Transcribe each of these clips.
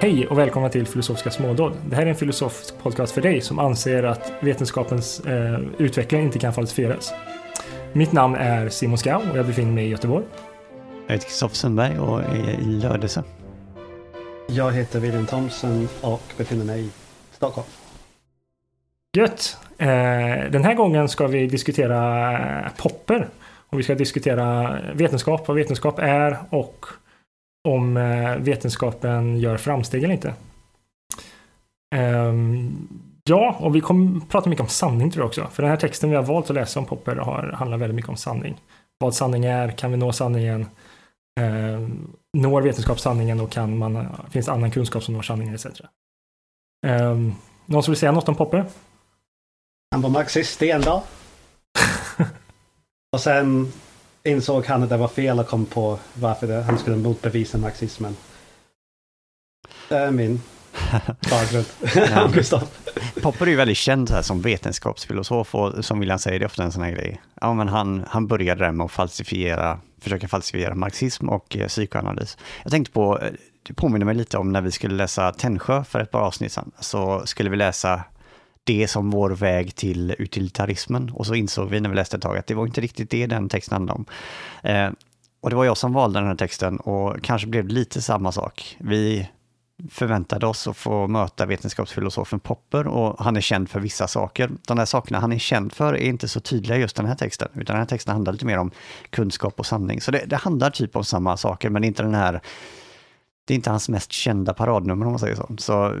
Hej och välkomna till Filosofiska smådåd. Det här är en filosofisk podcast för dig som anser att vetenskapens eh, utveckling inte kan falsifieras. Mitt namn är Simon Skau och jag befinner mig i Göteborg. Jag heter Kristoffer Sundberg och är i Lödöse. Jag heter William Thompson och befinner mig i Stockholm. Gött! Eh, den här gången ska vi diskutera Popper. Och vi ska diskutera vetenskap, vad vetenskap är och om eh, vetenskapen gör framsteg eller inte. Um, ja, och vi kommer prata mycket om sanning tror jag också. För den här texten vi har valt att läsa om Popper har, handlar väldigt mycket om sanning. Vad sanning är, kan vi nå sanningen? Um, når vetenskap sanningen och kan man, finns annan kunskap som når sanningen etc. Um, någon som vill säga något om Popper? Han var marxist en dag. och sen insåg han att det var fel och kom på varför det, han skulle motbevisa marxismen. Det är min bakgrund. Ja. Gustav. Popper är ju väldigt känd här som vetenskapsfilosof och som William säger, det är ofta en sån här grej. Ja, men han, han började där med att falsifiera, försöka falsifiera marxism och eh, psykoanalys. Jag tänkte på, eh, det påminner mig lite om när vi skulle läsa Tännsjö för ett par avsnitt sedan, så skulle vi läsa det som vår väg till utilitarismen. Och så insåg vi när vi läste ett tag att det var inte riktigt det den texten handlade om. Eh, och det var jag som valde den här texten och kanske blev det lite samma sak. Vi förväntade oss att få möta vetenskapsfilosofen Popper och han är känd för vissa saker. De här sakerna han är känd för är inte så tydliga i just den här texten, utan den här texten handlar lite mer om kunskap och sanning. Så det, det handlar typ om samma saker, men det är inte den här det är inte hans mest kända paradnummer om man säger så. Så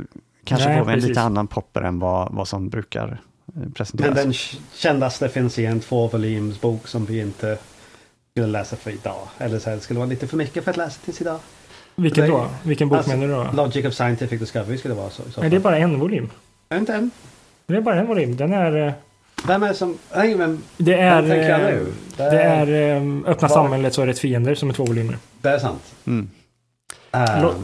kanske Nej, får vi en precis. lite annan popper än vad, vad som brukar eh, Men presenteras. den kändaste finns i en tvåvolyms bok som vi inte skulle läsa för idag. Eller så här, det skulle vara lite för mycket för att läsa tills idag. Vilken då? Vilken bok Alltså, menar du då? Logic of Scientific Discovery skulle det vara så. så Nej, det är bara en volym. Är inte en? Det är bara en volym. Den är... eh, Vem är det som... Nej men... Det är... eh, nu? Det Det är eh, Öppna Var- samhället och rätt fiender som är två volymer. Det är sant. Mm. Lo-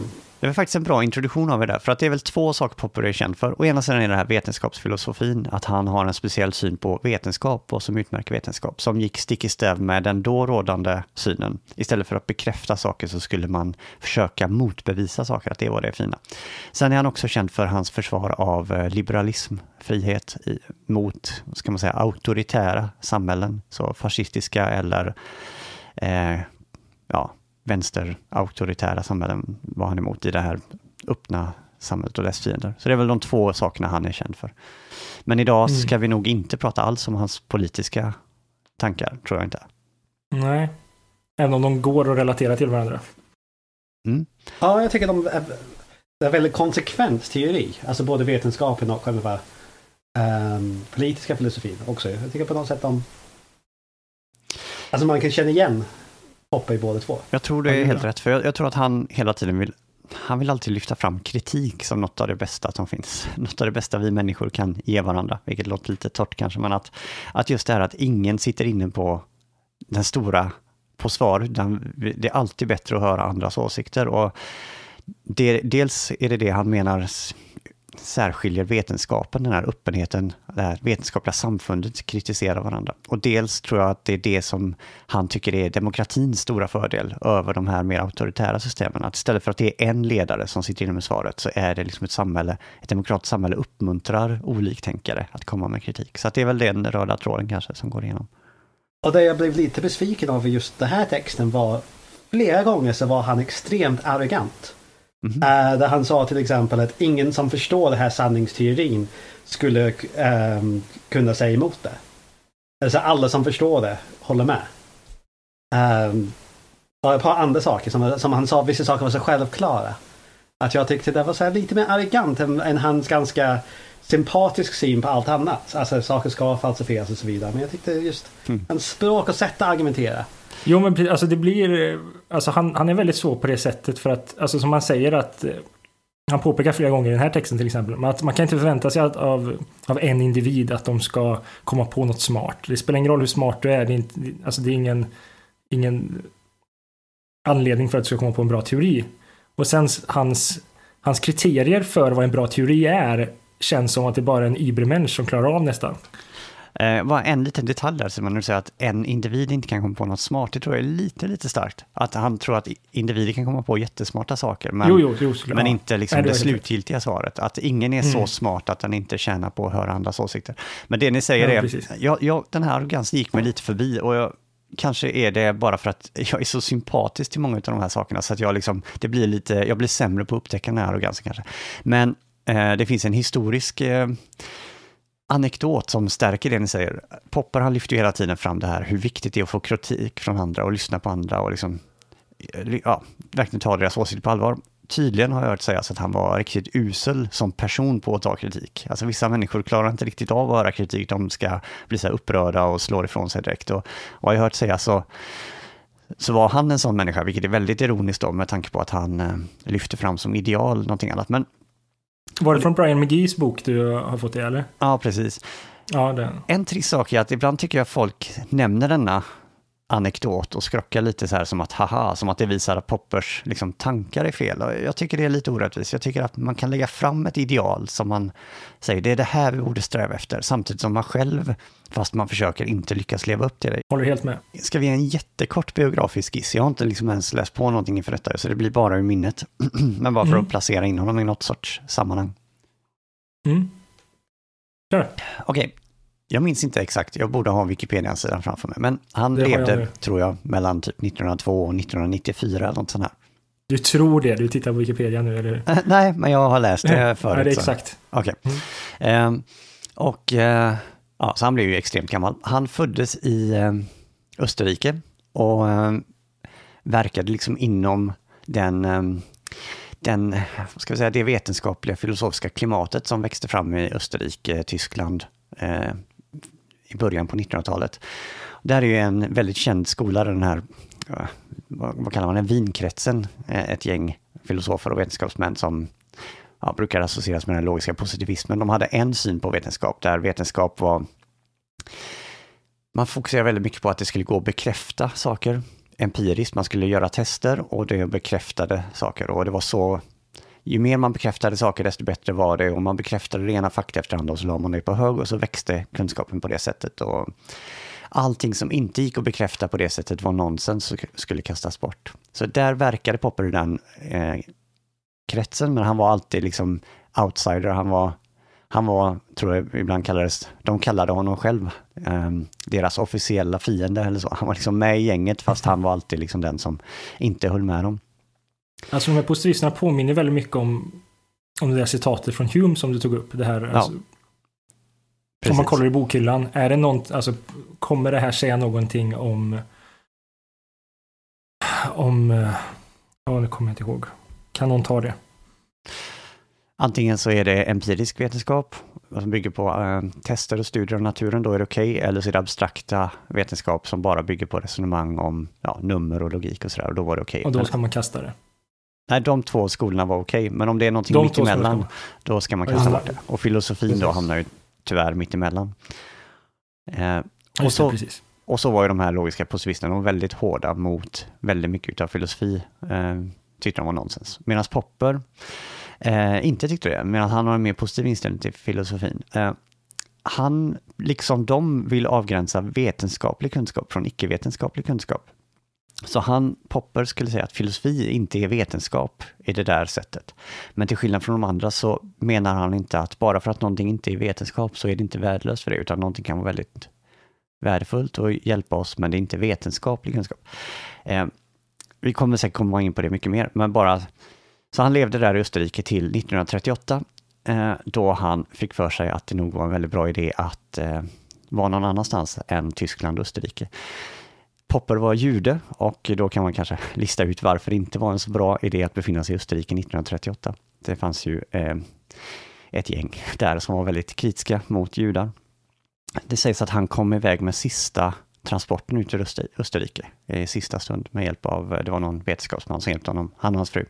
det var faktiskt en bra introduktion av det där, för att det är väl två saker Popper är känd för. Å ena sidan är det här vetenskapsfilosofin, att han har en speciell syn på vetenskap och som utmärker vetenskap, som gick stick i stäv med den då rådande synen. Istället för att bekräfta saker så skulle man försöka motbevisa saker, att det var det fina. Sen är han också känd för hans försvar av eh, liberalism, frihet i, mot, ska man säga, auktoritära samhällen, så fascistiska eller eh, ja, vänster-auktoritära samhällen var han emot i det här öppna samhället och dess fiender. Så det är väl de två sakerna han är känd för. Men idag Mm. ska vi nog inte prata alls om hans politiska tankar, tror jag inte. Nej. Även om de går att relatera till varandra. Mm. Ja, jag tycker de är, det är väldigt konsekvent teori. Alltså både vetenskapen och själva ehm, politiska filosofin också. Jag tycker på något sätt de... Alltså man kan känna igen Popper i båda två. Jag tror det är helt rätt, för jag, jag tror att han hela tiden vill han vill alltid lyfta fram kritik som något av det bästa som finns. Något av det bästa vi människor kan ge varandra, vilket låter lite torrt kanske, men att, att just det här att ingen sitter inne på den stora, på svar, utan det är alltid bättre att höra andras åsikter. Och det, dels är det det han menar särskiljer vetenskapen, den här öppenheten, det här vetenskapliga samfundet kritiserar varandra. Och dels tror jag att det är det som han tycker är demokratins stora fördel över de här mer auktoritära systemen. Att istället för att det är en ledare som sitter inne med svaret så är det liksom ett samhälle, ett demokratiskt samhälle uppmuntrar oliktänkare att komma med kritik. Så att det är väl den röda tråden kanske som går igenom. Och det jag blev lite besviken av i just den här texten var flera gånger så var han extremt arrogant. Mhm. Eh, där han sa till exempel att ingen som förstår den här sanningsteorin skulle ehm, kunna säga emot det. Alltså alla som förstår det håller med. Um, och ett par andra saker som, som han sa, vissa saker var så självklara. Att jag tyckte det var så lite mer arrogant än, än hans ganska sympatisk syn på allt annat. Alltså saker ska falsifieras och så vidare. Men jag tyckte just Mm. hans språk och sätt att argumentera. Jo, men alltså det blir... Alltså han, han är väldigt svår på det sättet för att, alltså som man säger att... Eh, han påpekar flera gånger i den här texten till exempel, att man kan inte förvänta sig att, av, av en individ att de ska komma på något smart. Det spelar ingen roll hur smart du är, det är, inte, alltså det är ingen, ingen anledning för att du ska komma på en bra teori. Och sen hans, hans kriterier för vad en bra teori är känns som att det bara är en Ibermensch som klarar av nästan. Eh, bara en liten detalj där, Simon, när du säger att en individ inte kan komma på något smart, det tror jag är lite, lite starkt. Att han tror att individer kan komma på jättesmarta saker, men, jo, jo, jo, men inte liksom Nej, det rätt. slutgiltiga svaret. Att ingen är så Mm. smart att den inte tjänar på att höra andras åsikter. Men det ni säger Ja, är, jag, jag, den här arrogansen gick mig lite förbi och jag, kanske är det bara för att jag är så sympatisk till många av de här sakerna så att jag liksom, det blir lite, jag blir sämre på att upptäcka den här arrogansen kanske. Men eh, det finns en historisk eh, anekdot som stärker det ni säger. Popper han lyfter ju hela tiden fram det här hur viktigt det är att få kritik från andra och lyssna på andra och liksom, eh, ja, verkligen ta deras åsikter på allvar. Tydligen har jag hört sägas att han var riktigt usel som person på att ta kritik. Alltså vissa människor klarar inte riktigt av att höra kritik, de ska bli så här upprörda och slå ifrån sig direkt. Och, och jag har hört sägas så, så var han en sån människa, vilket är väldigt ironiskt då med tanke på att han eh, lyfter fram som ideal någonting annat. Men var det från Brian McGees bok du har fått det, eller? ja, precis. Ja, den. En trist sak är att ibland tycker jag folk nämner denna anekdot och skrockar lite så här som att haha, som att det visar att Poppers liksom, tankar är fel. Och jag tycker det är lite orättvist. Jag tycker att man kan lägga fram ett ideal som man säger, det är det här vi borde sträva efter, samtidigt som man själv, fast man försöker, inte lyckas leva upp till det. Håller helt med. Ska vi ge en jättekort biografisk skiss? Jag har inte liksom ens läst på någonting inför detta, så det blir bara ur minnet. Men bara för Mm. att placera in honom i något sorts sammanhang. Mm. Kör. Okej, jag minns inte exakt, jag borde ha Wikipedia-sidan framför mig, men han Det jag levde, nu. tror jag, mellan typ 1902 och 1994 eller något sånt här. Du tror det, du tittar på Wikipedia nu, eller? Eh, nej, men jag har läst det förut. Nej, det är exakt. Okej. Mm. Ehm, och eh, ja, så han blev ju extremt gammal. Han föddes i eh, Österrike och eh, verkade liksom inom den, eh, den, vad ska vi säga, det vetenskapliga filosofiska klimatet som växte fram i Österrike, Tyskland eh, i början på 1900-talet. Där är ju en väldigt känd skola, den här, eh, vad, vad kallar man den, vinkretsen, eh, ett gäng filosofer och vetenskapsmän som ja, brukar associeras med den logiska positivismen. De hade en syn på vetenskap, där vetenskap var... Man fokuserade väldigt mycket på att det skulle gå att bekräfta saker empiriskt. Man skulle göra tester och det bekräftade saker. Och det var så... Ju mer man bekräftade saker, desto bättre var det. Och man bekräftade rena fakta efterhand och så la man det på hög och så växte kunskapen på det sättet. Och allting som inte gick att bekräfta på det sättet var nonsens och skulle kastas bort. Så där verkade Popper den eh, kretsen, men han var alltid liksom outsider. Han var, han var, tror jag ibland kallades, de kallade honom själv eh, deras officiella fiende eller så. Han var liksom med i gänget fast han var alltid liksom den som inte höll med dem. Alltså de här positivisterna påminner väldigt mycket om, om det där citatet från Hume som du tog upp. Det här, alltså, om man kollar i bokhyllan, är det något, alltså kommer det här säga någonting om om, eh, ja nu kommer jag inte ihåg. Kan någon ta det? Antingen så är det empirisk vetenskap som bygger på eh, tester och studier av naturen, då är det okej. Eller så är det abstrakta vetenskap som bara bygger på resonemang om ja, nummer och logik och sådär, då var det okej. Och då ska man kasta det. Nej, de två skolorna var okej, men om det är någonting De mitt emellan, då ska man kasta bort det. Och filosofin då Precis. hamnar ju tyvärr mitt emellan. Eh, och, så, precis. och så var ju de här logiska positivisterna väldigt hårda mot väldigt mycket av filosofi. Eh, tyckte de var nonsens. Medan Popper eh, inte tyckte det, medan han har en mer positiv inställning till filosofin. Eh, han, liksom de, vill avgränsa vetenskaplig kunskap från icke-vetenskaplig kunskap. Så han, Popper, skulle säga att filosofi inte är vetenskap i det där sättet. Men till skillnad från de andra så menar han inte att bara för att någonting inte är vetenskap så är det inte värdelöst för det, utan någonting kan vara väldigt värdefullt och hjälpa oss, men det är inte vetenskaplig kunskap. Eh, vi kommer säkert komma in på det mycket mer, men bara... Så han levde där i Österrike till 1938, eh, då han fick för sig att det nog var en väldigt bra idé att eh, vara någon annanstans än Tyskland och Österrike. Popper var jude och då kan man kanske lista ut varför det inte var en så bra idé att befinna sig i Österrike 1938. Det fanns ju eh, ett gäng där som var väldigt kritiska mot judar. Det sägs att han kom iväg med sista transporten ut ur Österrike i sista stund med hjälp av, det var någon vetenskapsman som hjälpte honom, han och hans fru.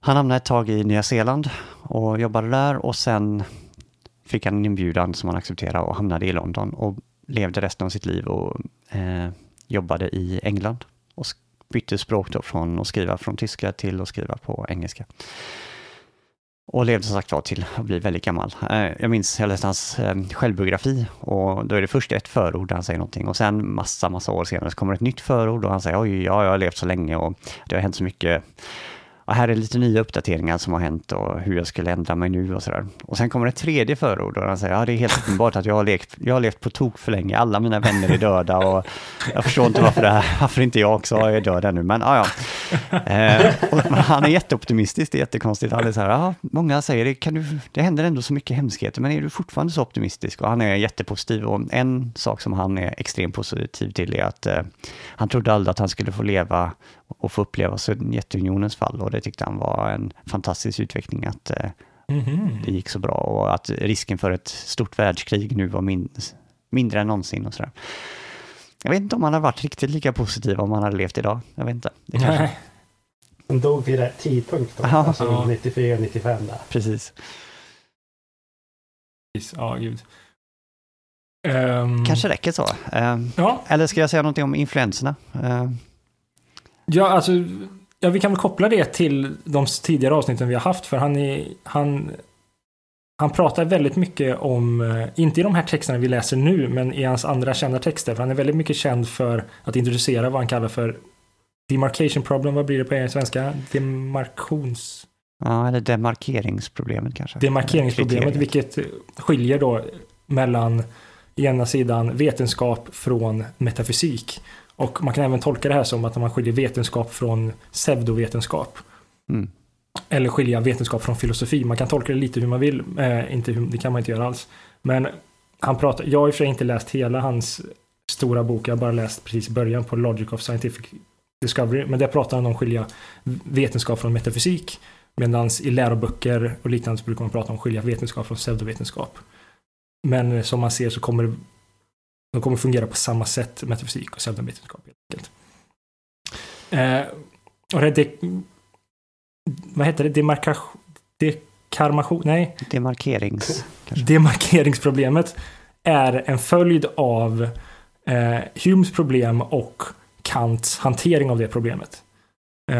Han hamnade ett tag i Nya Zeeland och jobbade där och sen fick han en inbjudan som han accepterade och hamnade i London och levde resten av sitt liv och eh, jobbade i England och bytte språk då från att skriva från tyska till att skriva på engelska. Och levde som sagt var till att bli väldigt gammal. Eh, jag minns, jag läste hans eh, självbiografi och då är det först ett förord där han säger någonting och sen massa, massa år senare så kommer ett nytt förord och han säger oj, ja, jag har levt så länge och det har hänt så mycket. Och här är lite nya uppdateringar som har hänt och hur jag skulle ändra mig nu och sådär. Och sen kommer ett tredje förord och han säger ja, det är helt uppenbart att jag har, lekt, jag har levt på tok för länge. Alla mina vänner är döda och jag förstår inte varför, det här, varför inte jag också är död ännu. Men ja, ja. Eh, han är jätteoptimistisk, det är jättekonstigt. Han är så här, ja, många säger det, kan du, det händer ändå så mycket hemskheter, men är du fortfarande så optimistisk? Och han är jättepositiv och en sak som han är extremt positiv till är att eh, han trodde aldrig att han skulle få leva och få uppleva Sovjetunionens fall och det tyckte han var en fantastisk utveckling att eh, Mhm. det gick så bra och att risken för ett stort världskrig nu var min, mindre än någonsin och sådär. Jag vet inte om han hade varit riktigt lika positiv om han hade levt idag. Jag vet inte. Det kanske, Nej. Han dog vid rätt tidpunkt då. Ja. Alltså Ja. 94, 95 där. Precis. Precis. Ja, gud. Ehm, Kanske räcker så. Eh, Ja, eller ska jag säga någonting om influenserna? Eh, ja, alltså, ja, vi kan väl koppla det till de tidigare avsnitten vi har haft, för han, är, han, han pratar väldigt mycket om, eh, inte i de här texterna vi läser nu, men i hans andra kända texter, för han är väldigt mycket känd för att introducera vad han kallar för demarcation problem, vad blir det på svenska? Demarkations... ja, eller demarkeringsproblemet kanske. Demarkeringsproblemet, vilket skiljer då mellan i ena sidan vetenskap från metafysik. Och man kan även tolka det här som att man skiljer vetenskap från pseudovetenskap. Mm. Eller skilja vetenskap från filosofi. Man kan tolka det lite hur man vill. Eh, inte det kan man inte göra alls. Men han pratar, jag har i och för sig inte läst hela hans stora bok. Jag har bara läst precis början på Logic of Scientific Discovery. Men där pratar han om att skilja vetenskap från metafysik. Medan i läroböcker och liknande så brukar man prata om att skilja vetenskap från pseudovetenskap. Men som man ser så kommer de kommer fungera på samma sätt, metafysik och pseudovetenskap. Eh, och det, det vad heter det? Demarkation? Dekarmation? Nej, Demarkerings... kanske. demarkeringsproblemet är en följd av eh, Humes problem och Kants hantering av det problemet. Eh,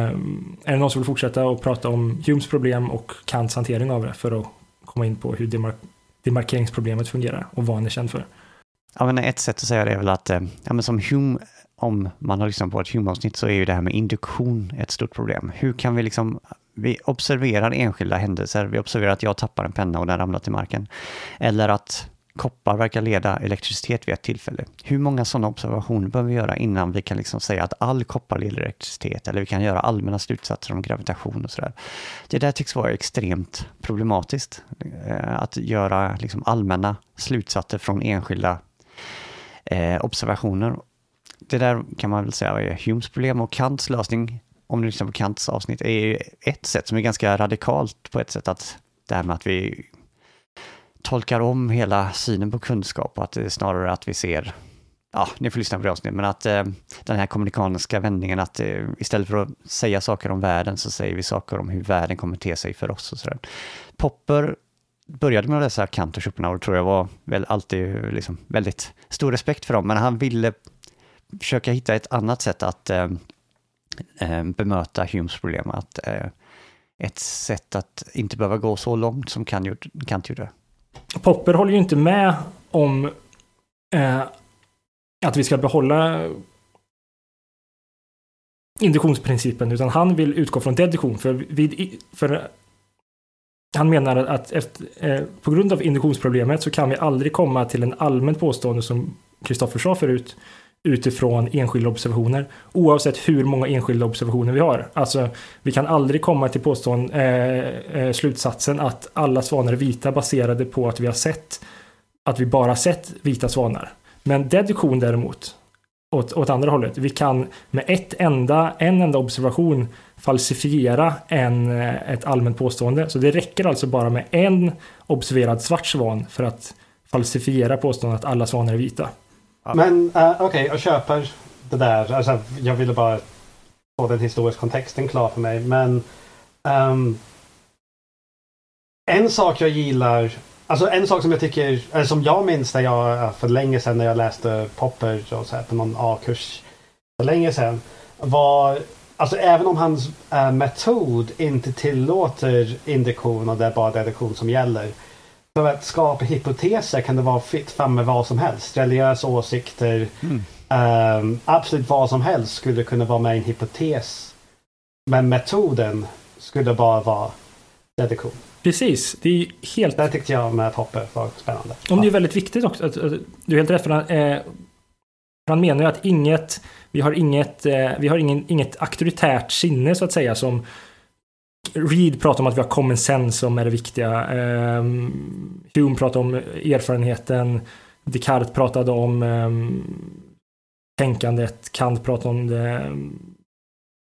är det någon som vill fortsätta och prata om Humes problem och Kants hantering av det för att komma in på hur demar demarkeringsproblemet fungerar och vad han är känd för? Ja, men ett sätt att säga det är väl att, eh, ja, men som hum... om man har lyssnat på ett humavsnitt så är ju det här med induktion ett stort problem. Hur kan vi liksom, vi observerar enskilda händelser, vi observerar att jag tappar en penna och den ramlar till marken. Eller att koppar verkar leda elektricitet vid ett tillfälle. Hur många sådana observationer behöver vi göra innan vi kan liksom säga att all koppar leder elektricitet? Eller vi kan göra allmänna slutsatser om gravitation och sådär. Det där tycks vara extremt problematiskt. Eh, att göra liksom allmänna slutsatser från enskilda eh, observationer. Det där kan man väl säga är Humes problem och Kants lösning, om du lyssnar på Kants avsnitt, är ju ett sätt som är ganska radikalt på ett sätt att det här med att vi tolkar om hela synen på kunskap och att det är snarare att vi ser, ja, ni får lyssna på det avsnittet, men att eh, den här kommunikanska vändningen att eh, istället för att säga saker om världen så säger vi saker om hur världen kommer te sig för oss och sådär. Popper började med att läsa Kant och Schopenhauer tror jag var väl alltid liksom väldigt stor respekt för dem, men han ville försöka hitta ett annat sätt att eh, eh, bemöta Humes problem, att eh, ett sätt att inte behöva gå så långt som Kant gjorde. Kant gjorde. Popper håller ju inte med om eh, att vi ska behålla induktionsprincipen, utan han vill utgå från deduktion. För, vid, för han menar att efter, eh, på grund av induktionsproblemet så kan vi aldrig komma till en allmän påstående som Kristoffer sa förut utifrån enskilda observationer oavsett hur många enskilda observationer vi har. Alltså, vi kan aldrig komma till påstånd, eh, eh, slutsatsen att alla svanar är vita baserade på att vi har sett att vi bara sett vita svanar. Men deduktion däremot, åt, åt andra hållet, vi kan med ett enda, en enda observation falsifiera en, eh, ett allmänt påstående. Så det räcker alltså bara med en observerad svart svan för att falsifiera påståendet att alla svanar är vita. Men uh, okej, jag köper det där. Alltså, jag ville bara få den historiska kontexten klar för mig. Men ehm, en sak jag gillar, alltså en sak som jag tycker, eller som jag minns när jag eh, för länge sedan när jag läste Popper och så här, på någon A-kurs för länge sedan var alltså även om hans äh, metod inte tillåter induktion och det är bara deduktion som gäller. För att skapa hypoteser kan det vara fritt fram med vad som helst. Religiösa åsikter. Mm. Um, absolut vad som helst skulle kunna vara med i en hypotes. Men metoden skulle bara vara deduktion. Precis, det är helt... Det tyckte jag med Popper var spännande. Om det är väldigt viktigt också. Att, att, du är helt rätt för han, eh, han menar ju att inget, vi har inget, eh, vi har ingen, inget auktoritärt sinne så att säga som Reed pratar om att vi har common sense som är det viktiga. Eh, Hume pratar om erfarenheten. Descartes pratade om eh, tänkandet. Kant pratade om det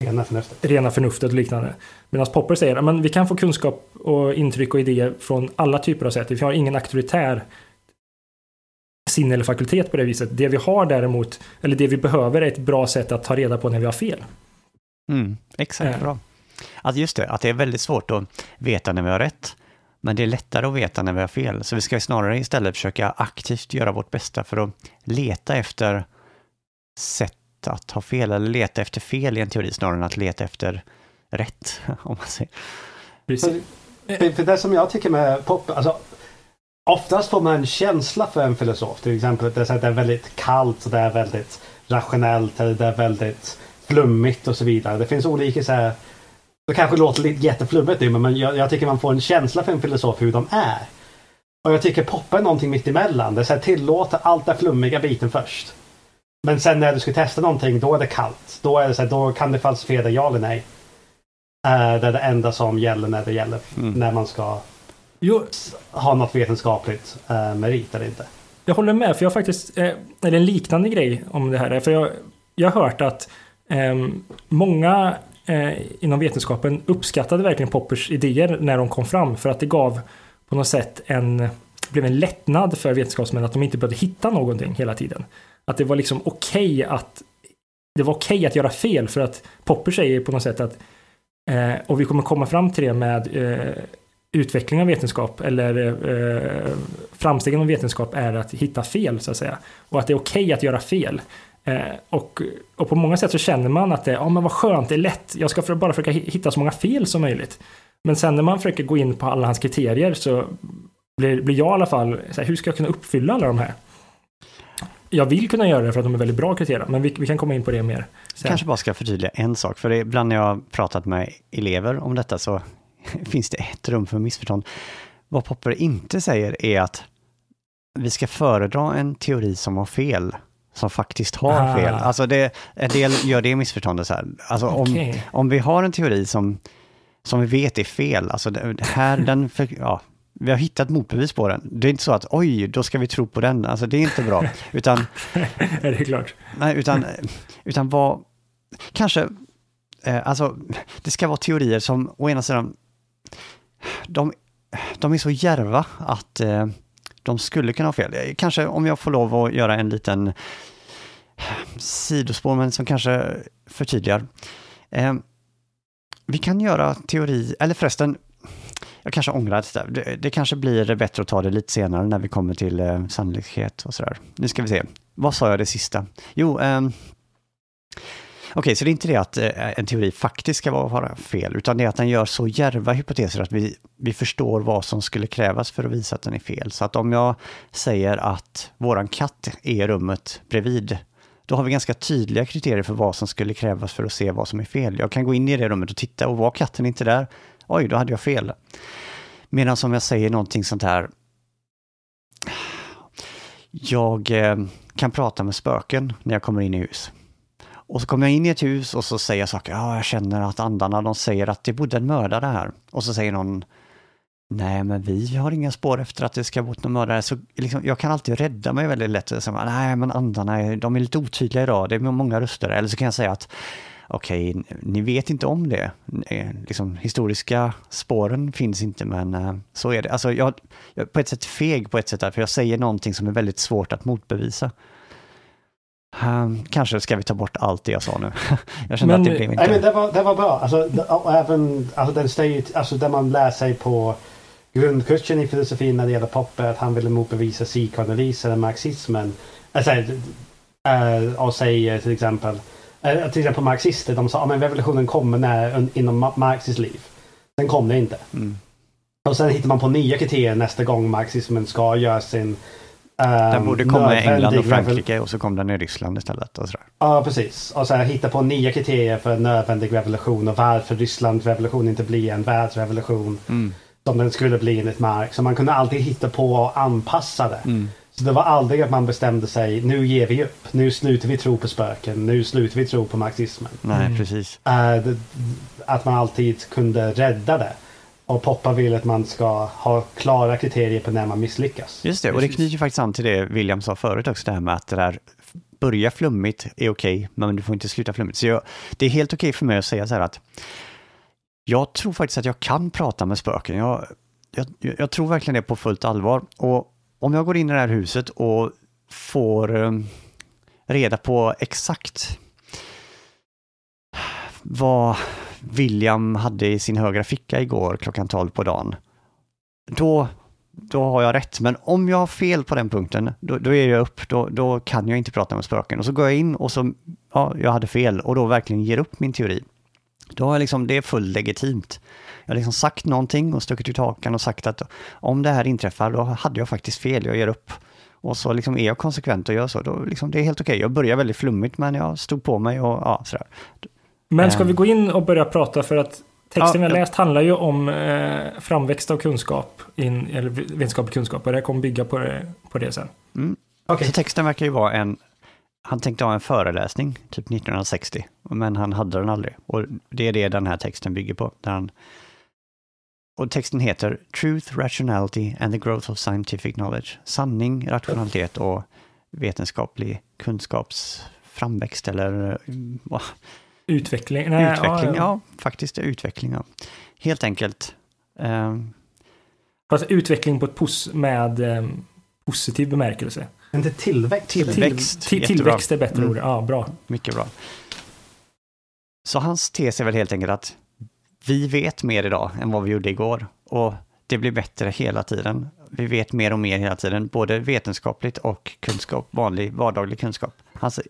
Rena förnuftet. rena förnuftet och liknande. Medan Popper säger att vi kan få kunskap och intryck och idéer från alla typer av sätt. Vi har ingen auktoritär sinne eller fakultet på det viset. Det vi har däremot, eller det vi behöver är ett bra sätt att ta reda på när vi har fel. Mm, exakt, Eh. bra. Att just det, att det är väldigt svårt att veta när vi har rätt. Men det är lättare att veta när vi har fel. Så vi ska snarare istället försöka aktivt göra vårt bästa för att leta efter sätt att ha fel, eller leta efter fel i en teori snarare än att leta efter rätt, om man säger. Precis. För, för det som jag tycker med Popper, alltså oftast får man en känsla för en filosof. Till exempel att det är, så att det är väldigt kallt och det är väldigt rationellt eller det är väldigt flummigt och så vidare. Det finns olika så här, det kanske låter lite jätteflummigt nu men jag, jag tycker man får en känsla för en filosof hur de är. Och jag tycker Popper är någonting mitt emellan. Det är så här, tillåter allt det flummiga biten först. Men sen när du ska testa någonting då är det kallt. Då, är det så här, då kan det falsifiera ja eller nej. Eh, det är det enda som gäller när det gäller Mm. när man ska Jo, ha något vetenskapligt eh, merit eller inte. jag håller med, för jag har faktiskt, eh, eller en liknande grej om det här. För jag, jag har hört att eh, många eh, inom vetenskapen uppskattade verkligen Poppers idéer när de kom fram. För att det gav på något sätt en, blev en lättnad för vetenskapsmän att de inte behövde hitta någonting hela tiden. Att det var liksom okej att det var okej att göra fel för att Popper säger på något sätt att eh, och vi kommer komma fram till det med eh, utveckling av vetenskap eller eh, framstegen av vetenskap är att hitta fel så att säga. Och att det är okej att göra fel. Eh, och, och på många sätt så känner man att det ja men vad skönt, det är lätt, jag ska för, bara försöka hitta så många fel som möjligt. Men sen när man försöker gå in på alla hans kriterier så blir, blir jag i alla fall, så här, hur ska jag kunna uppfylla alla de här? Jag vill kunna göra det för att de är väldigt bra kriterier, men vi, vi kan komma in på det mer. sen. Kanske bara ska förtydliga en sak, för ibland när jag har pratat med elever om detta så finns det ett rum för missförstånd. Vad Popper inte säger är att vi ska föredra en teori som har fel, som faktiskt har Ah. fel. Alltså det, en del gör det missförståndet så här. Alltså om, Okej. om vi har en teori som, som vi vet är fel, alltså det, här, den, för, ja, vi har hittat motbevis på den. Det är inte så att oj, då ska vi tro på den. Alltså det är inte bra. Utan är det klart. Nej, utan, utan vad... Kanske... Eh, alltså, det ska vara teorier som å ena sidan... De, de är så järva att eh, de skulle kunna ha fel. Eh, Kanske om jag får lov att göra en liten sidospår, men som kanske förtydligar. Eh, vi kan göra teori, eller förresten, jag kanske ångrar det där. Det, det kanske blir bättre att ta det lite senare när vi kommer till eh, sannolikhet och sådär. Nu ska vi se. Vad sa jag det sista? Jo, eh... okej, så det är inte det att eh, en teori faktiskt ska vara, fel, utan det är att den gör så djärva hypoteser att vi, vi förstår vad som skulle krävas för att visa att den är fel. Så att om jag säger att våran katt är i rummet bredvid, då har vi ganska tydliga kriterier för vad som skulle krävas för att se vad som är fel. Jag kan gå in i det rummet och titta och var katten inte där? Oj, då hade jag fel. Medan om jag säger någonting sånt här, jag eh, kan prata med spöken när jag kommer in i hus. Och så kommer jag in i ett hus och så säger jag saker, ja, jag känner att andarna, de säger att det bodde en mördare här. Och så säger någon, nej men vi har inga spår efter att det ska ha bott någon mördare. Så liksom, jag kan alltid rädda mig väldigt lätt. Så, nej men andarna, de är lite otydliga idag, det är många röster. Eller så kan jag säga att, okej, ni vet inte om det. Eh, Liksom, historiska spåren finns inte, men eh, så är det. Alltså, jag, jag är på ett sätt feg på ett sätt, där, för jag säger någonting som är väldigt svårt att motbevisa. Um, kanske ska vi ta bort allt det jag sa nu. jag känner Men- att det blev inte... Nej, men det, var, det var bra. Alltså, även alltså, den säger, alltså, där man lär sig på grundkursen i filosofin när det gäller Popper att han ville motbevisa psykoanalysen och marxismen. Alltså, äh, och säger till exempel eh, till exempel marxister, de sa att revolutionen kommer när, inom Ma- Marxs liv. Sen kom det inte. Mm. Och sen hittar man på nya kriterier nästa gång marxismen ska göra sin Den um, borde komma i England och Frankrike och så kom den i Ryssland istället. Och sådär. Ja, precis. Och sen hitta på nya kriterier för en nödvändig revolution och varför Rysslands revolution inte blir en världsrevolution Mm. som den skulle bli enligt Marx. Så man kunde alltid hitta på och anpassa det. Mm. Så det var aldrig att man bestämde sig, nu ger vi upp. Nu slutar vi tro på spöken. Nu slutar vi tro på marxismen. Nej, Mm. precis. Eh, att man alltid kunde rädda det. Och Poppa vill att man ska ha klara kriterier på när man misslyckas. Just det, och det knyter ju faktiskt an till det William sa förut också, det här med att det där börja flummigt är okej, men du får inte sluta flummigt. Så jag, det är helt okej för mig att säga så här att jag tror faktiskt att jag kan prata med spöken. Jag, jag, jag tror verkligen det på fullt allvar. Och om jag går in i det här huset och får eh, reda på exakt vad William hade i sin högra ficka igår klockan 12 på dagen. Då, då har jag rätt. Men om jag har fel på den punkten, då, då är jag upp. Då, då kan jag inte prata med spöken. Och så går jag in och så, ja, jag hade fel och då verkligen ger upp min teori. Då har jag liksom, det är fullt legitimt. Jag har liksom sagt någonting och stuckit ut hakan och sagt att om det här inträffar, då hade jag faktiskt fel, jag ger upp. Och så liksom är jag konsekvent och gör så, då liksom, det är helt okej. Jag börjar väldigt flummigt, men jag stod på mig och ja, sådär. Men ska Ehm. vi gå in och börja prata för att texten Ja, jag ja. läst handlar ju om eh, framväxt av kunskap, in, eller vetenskaplig kunskap och det kommer bygga på det, på det sen. Mm. Okej. Så texten verkar ju vara en, han tänkte ha en föreläsning, typ 1960, men han hade den aldrig. Och det är det den här texten bygger på. Där han, och texten heter Truth, Rationality and the Growth of Scientific Knowledge. Sanning, rationalitet och vetenskaplig kunskaps framväxt eller eh, vad, Utveckling. Nej, utveckling. Ja, ja. faktiskt utveckling. Ja. Helt enkelt. ehm, Fast utveckling på ett pos med eh, positiv bemärkelse. Inte tillväxt. Tillväxt. Till, tillväxt är bättre Mm. ord. Ja, bra. Mycket bra. Så hans tes är väl helt enkelt att vi vet mer idag än vad vi gjorde igår. Och det blir bättre hela tiden. Vi vet mer och mer hela tiden, både vetenskapligt och kunskap, vanlig vardaglig kunskap. Alltså,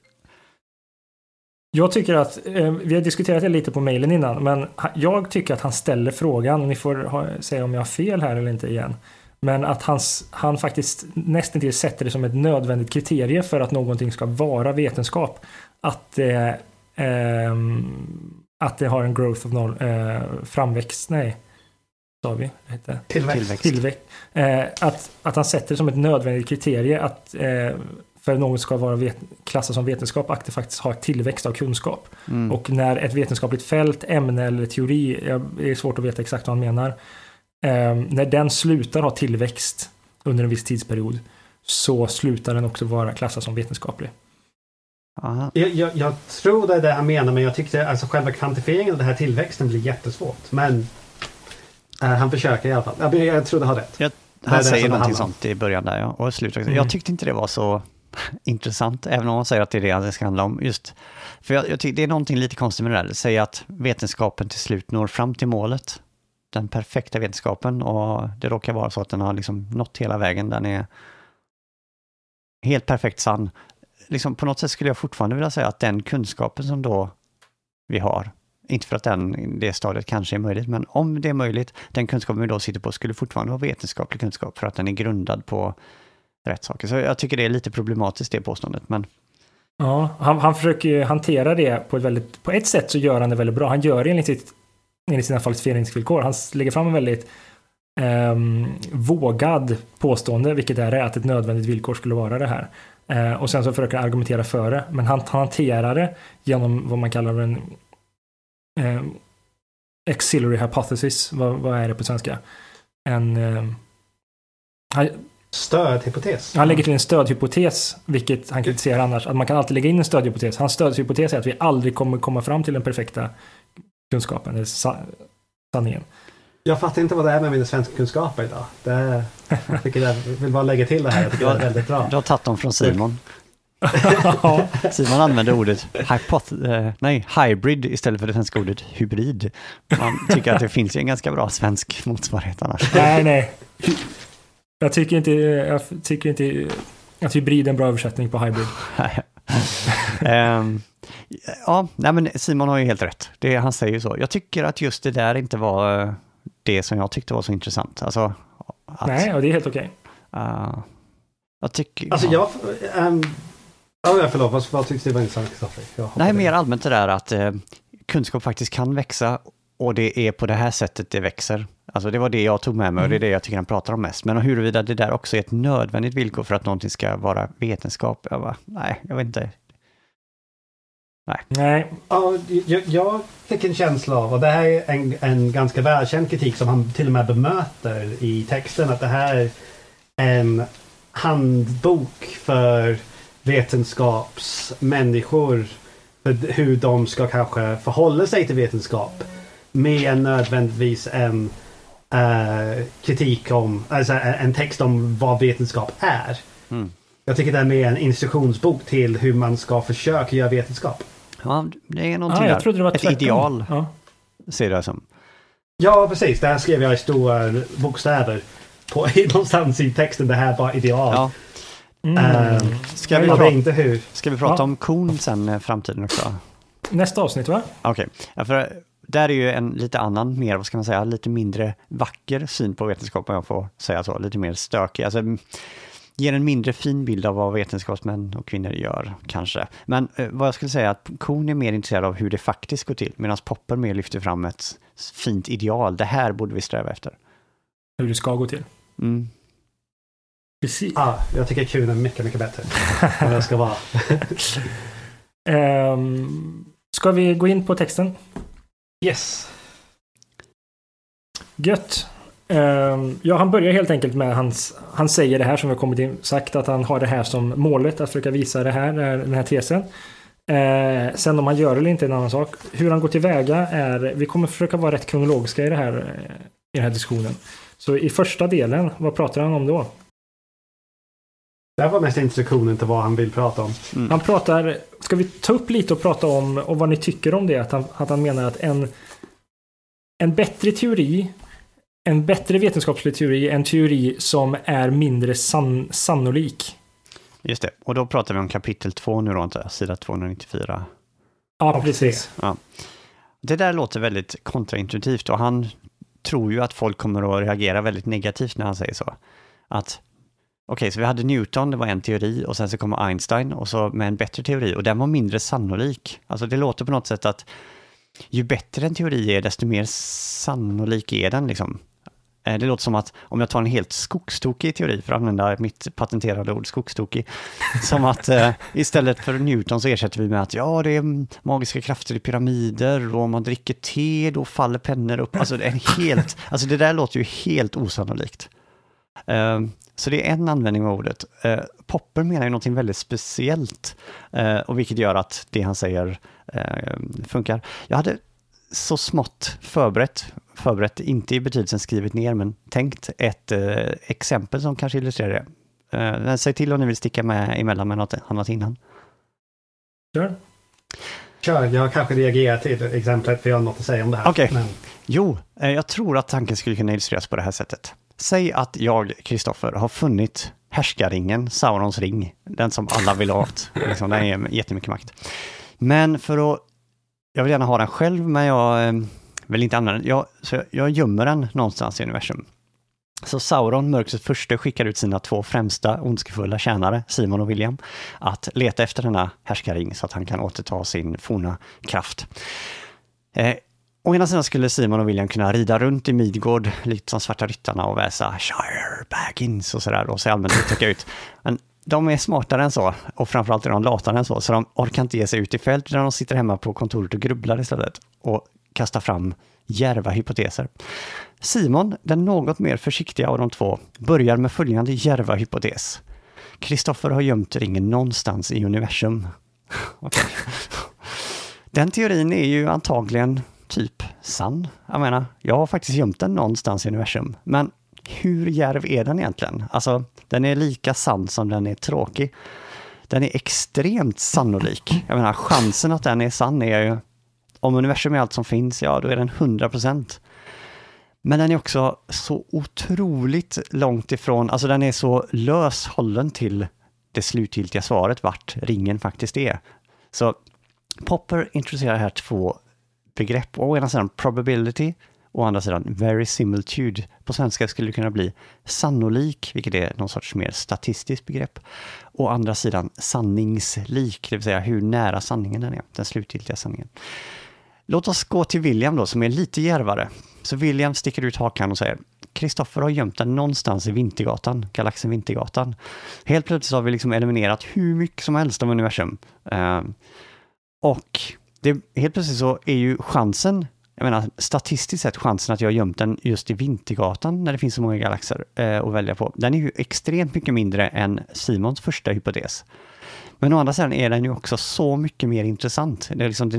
Jag tycker att, eh, vi har diskuterat det lite på mejlen innan, men jag tycker att han ställer frågan, ni får ha, säga om jag har fel här eller inte igen, men att hans, han faktiskt nästan till sätter det som ett nödvändigt kriterie för att någonting ska vara vetenskap. Att det, eh, ehm, att det har en growth of noll, eh, framväxt, nej, sa vi? Vad heter? Tillväxt. Tillväxt. Tillväxt. Eh, att, att han sätter det som ett nödvändigt kriterie att eh, för något ska vara vet, klassas som vetenskap att det faktiskt har tillväxt av kunskap. mm, Och när ett vetenskapligt fält, ämne eller teori, jag- det är svårt att veta exakt vad han menar, eh, när den slutar ha tillväxt under en viss tidsperiod så slutar den också vara klassad som vetenskaplig. Jag, jag, jag tror det är det han menar men jag tyckte alltså själva kvantifieringen av den här tillväxten blir jättesvårt. Men eh, han försöker i alla fall. Jag, jag tror det har rätt. Han Det är det säger någonting sånt i början där, ja. Och slutet. Mm. Jag tyckte inte det var så intressant, även om man säger att det är det det ska handla om. Just, för jag, jag tycker det är någonting lite konstigt med det där. Säga att vetenskapen till slut når fram till målet. Den perfekta vetenskapen och det råkar vara så att den har liksom nått hela vägen. Den är helt perfekt sann. Liksom på något sätt skulle jag fortfarande vilja säga att den kunskapen som då vi har, inte för att den, det stadiet kanske är möjligt, men om det är möjligt, den kunskapen vi då sitter på skulle fortfarande vara vetenskaplig kunskap för att den är grundad på rätt saker. Så jag tycker det är lite problematiskt det påståendet, men Ja, han, han försöker ju hantera det på ett väldigt, på ett sätt så gör han det väldigt bra. Han gör det enligt, sitt, enligt sina falsifieringsvillkor. Han lägger fram en väldigt um, vågad påstående, vilket är det, att ett nödvändigt villkor skulle vara det här. Eh, och sen så försöker han argumentera för det, men han, han hanterar det genom vad man kallar en eh, auxiliary hypothesis. Vad, vad är det på svenska? En, eh, han, Stödhypotes. han lägger till en stödhypotes, vilket han kritiserar annars. Att man kan alltid lägga in en stödhypotes. Hans stödhypotes är att vi aldrig kommer komma fram till den perfekta kunskapen, eller sa sanningen. Jag fattar inte vad det är med mina svenska kunskaper idag. Det, jag tycker jag vill bara lägga till det här. Jag tycker det är väldigt bra. du har tagit dem från Simon. Simon använder ordet hypoth- eh, nej, hybrid istället för det svenska ordet hybrid. Man tycker att det finns ju en ganska bra svensk motsvarighet annars. nej, nej. Jag tycker inte, jag tycker inte att hybrid är en bra översättning på hybrid. Ehm, Ja, nej men Simon har ju helt rätt. Det, han säger ju så. Jag tycker att just det där inte var eh, det som jag tyckte var så intressant. Alltså, att, Nej, och det är helt okej. eh, jag tycker... Alltså ja. jag... Um, ja, förlåt. Vad, vad tyckte du var intressant, Kristoffer? Nej, mer allmänt det där att eh, kunskap faktiskt kan växa och det är på det här sättet det växer. Alltså det var det jag tog med mig och det är det jag tycker han pratar om mest. Men huruvida det där också är ett nödvändigt villkor för att någonting ska vara vetenskap, jag bara, nej, jag vet inte. Nej, Ja, jag, jag fick en känsla av, och det här är en, en ganska välkänd kritik som han till och med bemöter i texten, att det här är en handbok för vetenskapsmänniskor. För hur de ska kanske förhålla sig till vetenskap. Mer än nödvändigtvis en eh, kritik om, alltså en en text om vad vetenskap är. Mm. Jag tycker det är mer en instruktionsbok till hur man ska försöka göra vetenskap. Ja, det är någonting ah, jag trodde det var Ett tvärtom. ideal, Ja. ser jag som. Ja, precis. Det här skrev jag i stora bokstäver. På, någonstans i texten, det här var ideal. Ja. Mm. Ehm, Ska vi, prata, inte hur. ska vi prata Ja. om kon sen i framtiden också? Nästa avsnitt va? Okej, ja, för där är ju en lite annan, mer, vad ska man säga, lite mindre vacker syn på vetenskap om jag får säga så, lite mer stökig. Alltså, ger en mindre fin bild av vad vetenskapsmän och kvinnor gör, kanske. Men eh, vad jag skulle säga är att kon är mer intresserad av hur det faktiskt går till, medan Popper mer lyfter fram ett fint ideal. Det här borde vi sträva efter. Hur det ska gå till. Mm. Precis. Ah, jag tycker kun är mycket, mycket bättre. Än jag ska vara. Ehm, ska vi gå in på texten? Yes. Gött. Ehm, ja, han börjar helt enkelt med hans... Han säger det här som vi har kommit in, sagt att han har det här som målet att försöka visa det här, den här tesen. Eh, sen om han gör det eller inte är en annan sak. Hur han går tillväga är... Vi kommer försöka vara rätt kronologiska i, det här, eh, i den här diskussionen. Så i första delen, vad pratar han om då? Det här var mest instruktionen till vad han vill prata om. Han pratar, ska vi ta upp lite och prata om och vad ni tycker om det? Att han, att han menar att en, en bättre teori, en bättre vetenskaplig teori, en teori som är mindre sann, sannolik. Just det, och då pratar vi om kapitel 2 nu då, inte? sida 294. Ja, precis. Det där låter väldigt kontraintuitivt och han tror ju att folk kommer att reagera väldigt negativt när han säger så. Att okej, så vi hade Newton, det var en teori och sen så kommer Einstein och så med en bättre teori och den var mindre sannolik. Alltså det låter på något sätt att ju bättre en teori är, desto mer sannolik är den liksom. Eh, det låter som att om jag tar en helt skogstokig teori, för att använda mitt patenterade ord skogstokig, som att eh, istället för Newton så ersätter vi med att ja, det är magiska krafter i pyramider och om man dricker te då faller pennor upp. Alltså det, är en helt, alltså det där låter ju helt osannolikt. Eh, så det är en användning av ordet. Eh, Popper menar ju någonting väldigt speciellt, eh, och vilket gör att det han säger eh, funkar. Jag hade så smått förberett, förberett, inte i betydelsen skrivit ner, men tänkt ett eh, exempel som kanske illustrerar det. Eh, säg till om ni vill sticka med emellan med något annat innan. Kör. Kör, jag kanske reagerar till exemplet för jag har något att säga om det här. Okej. Men, Jo, eh, jag tror att tanken skulle kunna illustreras på det här sättet. Säg att jag, Kristoffer, har funnit härskarringen, Saurons ring, den som alla vill ha åt. Liksom, den ger jättemycket makt. Men för att... Jag vill gärna ha den själv, men jag eh, vill inte använda den. Jag, så jag, jag gömmer den någonstans i universum. Så Sauron, mörkrets första, skickar ut sina två främsta ondskefulla tjänare, Simon och William, att leta efter denna härskarring så att han kan återta sin forna kraft. Eh, Å ena sidan skulle Simon och William kunna rida runt i Midgård, likt som Svarta Ryttarna och väsa Shire Baggins och sådär och se allmänt uttäcka ut. Men de är smartare än så och framförallt är de latare än så, så de orkar inte ge sig ut i fält utan de sitter hemma på kontoret och grubblar istället och kastar fram djärva hypoteser. Simon, den något mer försiktiga av de två, börjar med följande djärva hypotes. Kristoffer har gömt ringen någonstans i universum. Den teorin är ju antagligen typ sann. Jag menar, jag har faktiskt gömt den någonstans i universum. Men hur djärv är den egentligen? Alltså, den är lika sann som den är tråkig. Den är extremt sannolik. Jag menar, chansen att den är sann är ju... Om universum är allt som finns, ja, då är den 100 procent. Men den är också så otroligt långt ifrån, alltså den är så lös hållen till det slutgiltiga svaret vart ringen faktiskt är. Så Popper introducerar här två begrepp. Å ena sidan probability, å andra sidan very similitude På svenska skulle det kunna bli sannolik, vilket är någon sorts mer statistiskt begrepp. Å andra sidan sanningslik, det vill säga hur nära sanningen den är, den slutgiltiga sanningen. Låt oss gå till William då, som är lite järvare. Så William sticker ut hakan och säger Kristoffer har gömt den någonstans i Vintergatan, galaxen Vintergatan. Helt plötsligt har vi liksom eliminerat hur mycket som helst av universum. Uh, och det, helt plötsligt så är ju chansen, jag menar statistiskt sett chansen att jag har gömt den just i Vintergatan när det finns så många galaxer eh, att välja på, den är ju extremt mycket mindre än Simons första hypotes. Men å andra sidan är den ju också så mycket mer intressant. Det är liksom,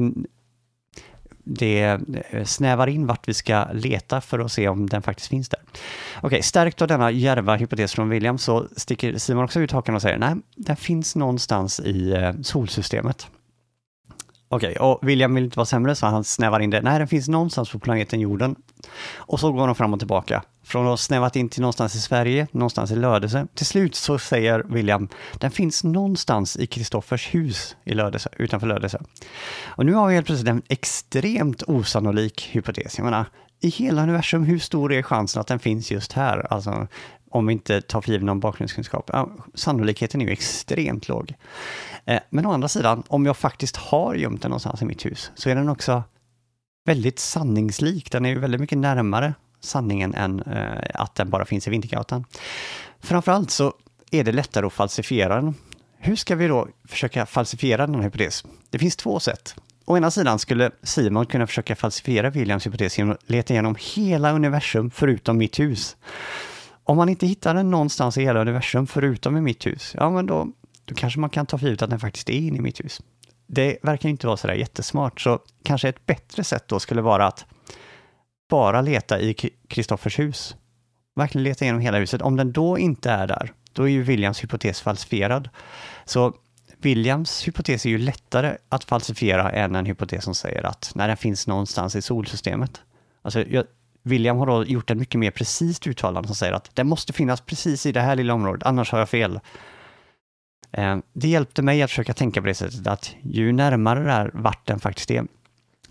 det, det snävar in vart vi ska leta för att se om den faktiskt finns där. Okej, okay, stärkt av denna järva hypotes från William så sticker Simon också ut hakan och säger nej, den finns någonstans i eh, solsystemet. Okej, okay, och William vill inte vara sämre så han snävar in det. Nej, den finns någonstans på planeten jorden. Och så går de fram och tillbaka. Från att ha snävat in till någonstans i Sverige, någonstans i Lödöse. Till slut så säger William, den finns någonstans i Kristoffers hus i Lödöse, utanför Lödöse. Och nu har vi helt plötsligt en extremt osannolik hypotes. Jag menar, i hela universum, hur stor är chansen att den finns just här? Alltså, om vi inte tar för givet någon bakgrundskunskap. Ja, sannolikheten är ju extremt låg. Eh, men å andra sidan, om jag faktiskt har gömt den någonstans i mitt hus, så är den också väldigt sanningslik. Den är ju väldigt mycket närmare sanningen än eh, att den bara finns i Vintergatan. Framförallt så är det lättare att falsifiera den. Hur ska vi då försöka falsifiera den här hypotes? Det finns två sätt. Å ena sidan skulle Simon kunna försöka falsifiera Williams hypotes genom att leta igenom hela universum förutom mitt hus. Om man inte hittar den någonstans i hela universum förutom i mitt hus, ja men då, då kanske man kan ta för givet att den faktiskt är inne i mitt hus. Det verkar inte vara sådär jättesmart, så kanske ett bättre sätt då skulle vara att bara leta i Kristoffers hus. Verkligen leta igenom hela huset. Om den då inte är där, då är ju Williams hypotes falsifierad. Så Williams hypotes är ju lättare att falsifiera än en hypotes som säger att när den finns någonstans i solsystemet. Alltså, jag, William har då gjort ett mycket mer precist uttalande som säger att den måste finnas precis i det här lilla området, annars har jag fel. Eh, det hjälpte mig att försöka tänka på det sättet att ju närmare där vart den faktiskt är,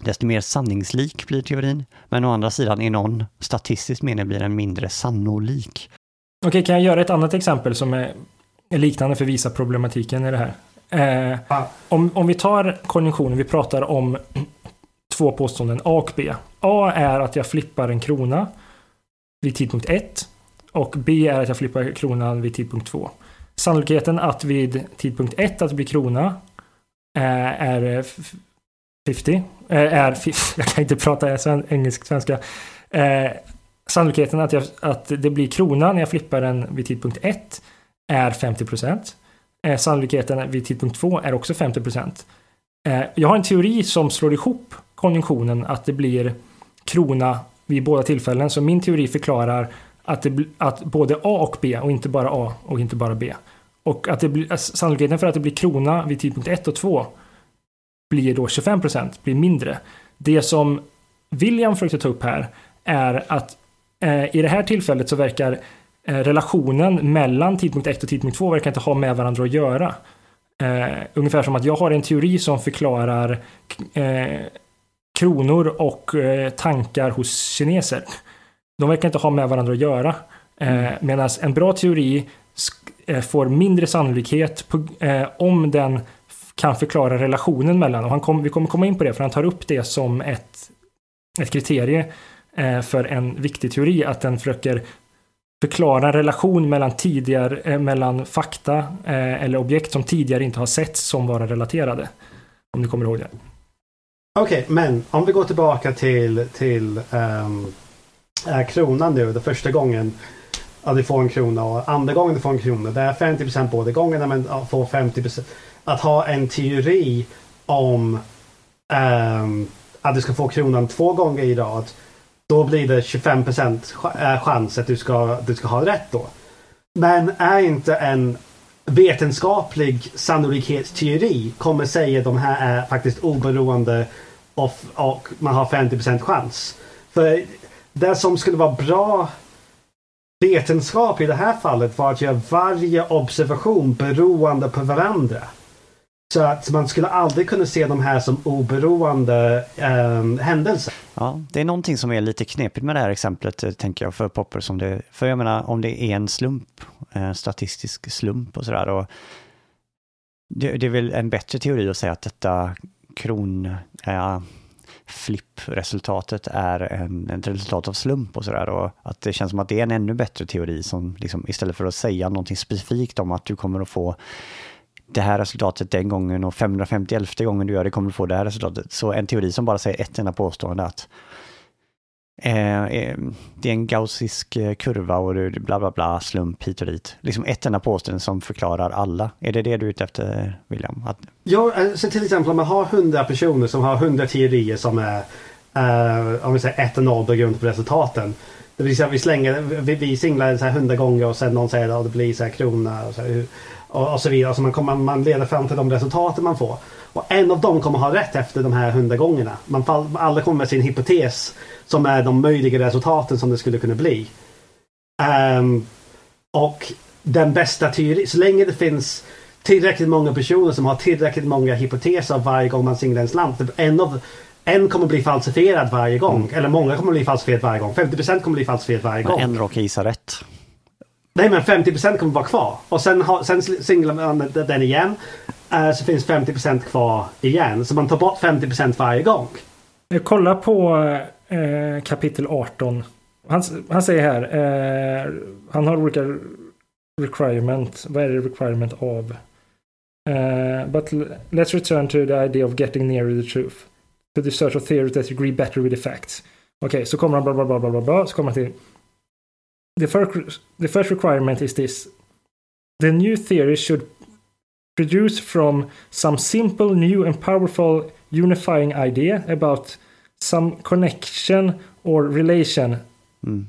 desto mer sanningslik blir teorin. Men å andra sidan i någon statistisk mening blir den mindre sannolik. Okej, kan jag göra ett annat exempel som är liknande för att visa problematiken i det här? Eh, om, om vi tar konjunktionen, vi pratar om två påståenden, A och B. A är att jag flippar en krona vid tidpunkt 1 och B är att jag flippar kronan vid tidpunkt 2. Sannolikheten att vid tidpunkt 1 att det blir krona eh, är eh, 50. Eh, är, jag kan inte prata engelsk-svenska. Eh, sannolikheten att, jag, att det blir krona när jag flippar den vid tidpunkt 1 är 50 procent. Eh, sannolikheten vid tidpunkt 2 är också 50 procent. Eh, jag har en teori som slår ihop konjunktionen att det blir krona vid båda tillfällen. Så min teori förklarar att, det, att både A och B och inte bara A och inte bara B. Och att det blir, sannolikheten för att det blir krona vid tidpunkt 1 och 2 blir då 25 procent, blir mindre. Det som William försökte ta upp här är att eh, i det här tillfället så verkar eh, relationen mellan tidpunkt 1 och tidpunkt 2 verkar inte ha med varandra att göra. Eh, ungefär som att jag har en teori som förklarar eh, kronor och eh, tankar hos kineser. De verkar inte ha med varandra att göra. Eh, Medan en bra teori eh, får mindre sannolikhet på, eh, om den kan förklara relationen mellan. Och han kom, vi kommer komma in på det, för han tar upp det som ett, ett kriterie eh, för en viktig teori, att den försöker förklara en relation mellan, tidigare, eh, mellan fakta eh, eller objekt som tidigare inte har setts som vara relaterade. Om du kommer ihåg det. Okej, okay, men om vi går tillbaka till, till um, är kronan nu, det första gången att du får en krona och andra gången du får en krona. Det är 50% båda gångerna men får 50% Att ha en teori om um, att du ska få kronan två gånger i rad. Då blir det 25 eh, chans att du ska, du ska ha rätt då. Men är inte en vetenskaplig sannolikhetsteori kommer säga att de här är faktiskt oberoende och, och man har 50% chans. För det som skulle vara bra vetenskap i det här fallet var att göra varje observation beroende på varandra. Så att man skulle aldrig kunna se de här som oberoende eh, händelser. Ja, det är någonting som är lite knepigt med det här exemplet, eh, tänker jag, för Popper. Som det, för jag menar, om det är en slump, en statistisk slump och sådär. Det, det är väl en bättre teori att säga att detta kron... Eh, flippresultatet är en, ett resultat av slump och sådär. Och att det känns som att det är en ännu bättre teori som liksom, istället för att säga någonting specifikt om att du kommer att få det här resultatet den gången och 551 gången du gör det kommer du få det här resultatet. Så en teori som bara säger ett enda påstående att Eh, eh, det är en gaussisk eh, kurva och bla bla bla, slump hit och dit. Liksom ett enda påstående som förklarar alla. Är det det du är ute efter, William? Att... Ja, så till exempel om man har 100 personer som har 100 teorier som är eh, om vi säger 1 och 0 beroende på resultaten. Det vill säga vi slänger, vi, vi singlar så här 100 gånger och sen någon säger att det blir så här krona och så, här, och, och så vidare. Så man, kommer, man leder fram till de resultaten man får. Och en av dem kommer ha rätt efter de här 100 gångerna. Man fall, alla kommer med sin hypotes som är de möjliga resultaten som det skulle kunna bli. Um, och den bästa teorin, så länge det finns tillräckligt många personer som har tillräckligt många hypoteser varje gång man singlar en slant. En av en kommer bli falsifierad varje gång. Mm. Eller många kommer bli falsifierad varje gång. 50% kommer bli falsifierad varje gång. En råkar gissa rätt. Nej men 50% kommer vara kvar. Och sen, ha, sen singlar man den igen. Eh, så finns 50% kvar igen. Så man tar bort 50% varje gång. Eh, kolla på eh, kapitel 18. Han, han säger här. Eh, han har olika requirement. Vad är det requirement av? Uh, but let's return to the idea of getting nearer the truth to the search of theories that agree better with the facts. Okej, okay, så kommer han bla bla bla bla bla bla. Så kommer han till the first, the first requirement is this. The new theory should produce from some simple, new and powerful unifying idea about some connection or relation. Mm.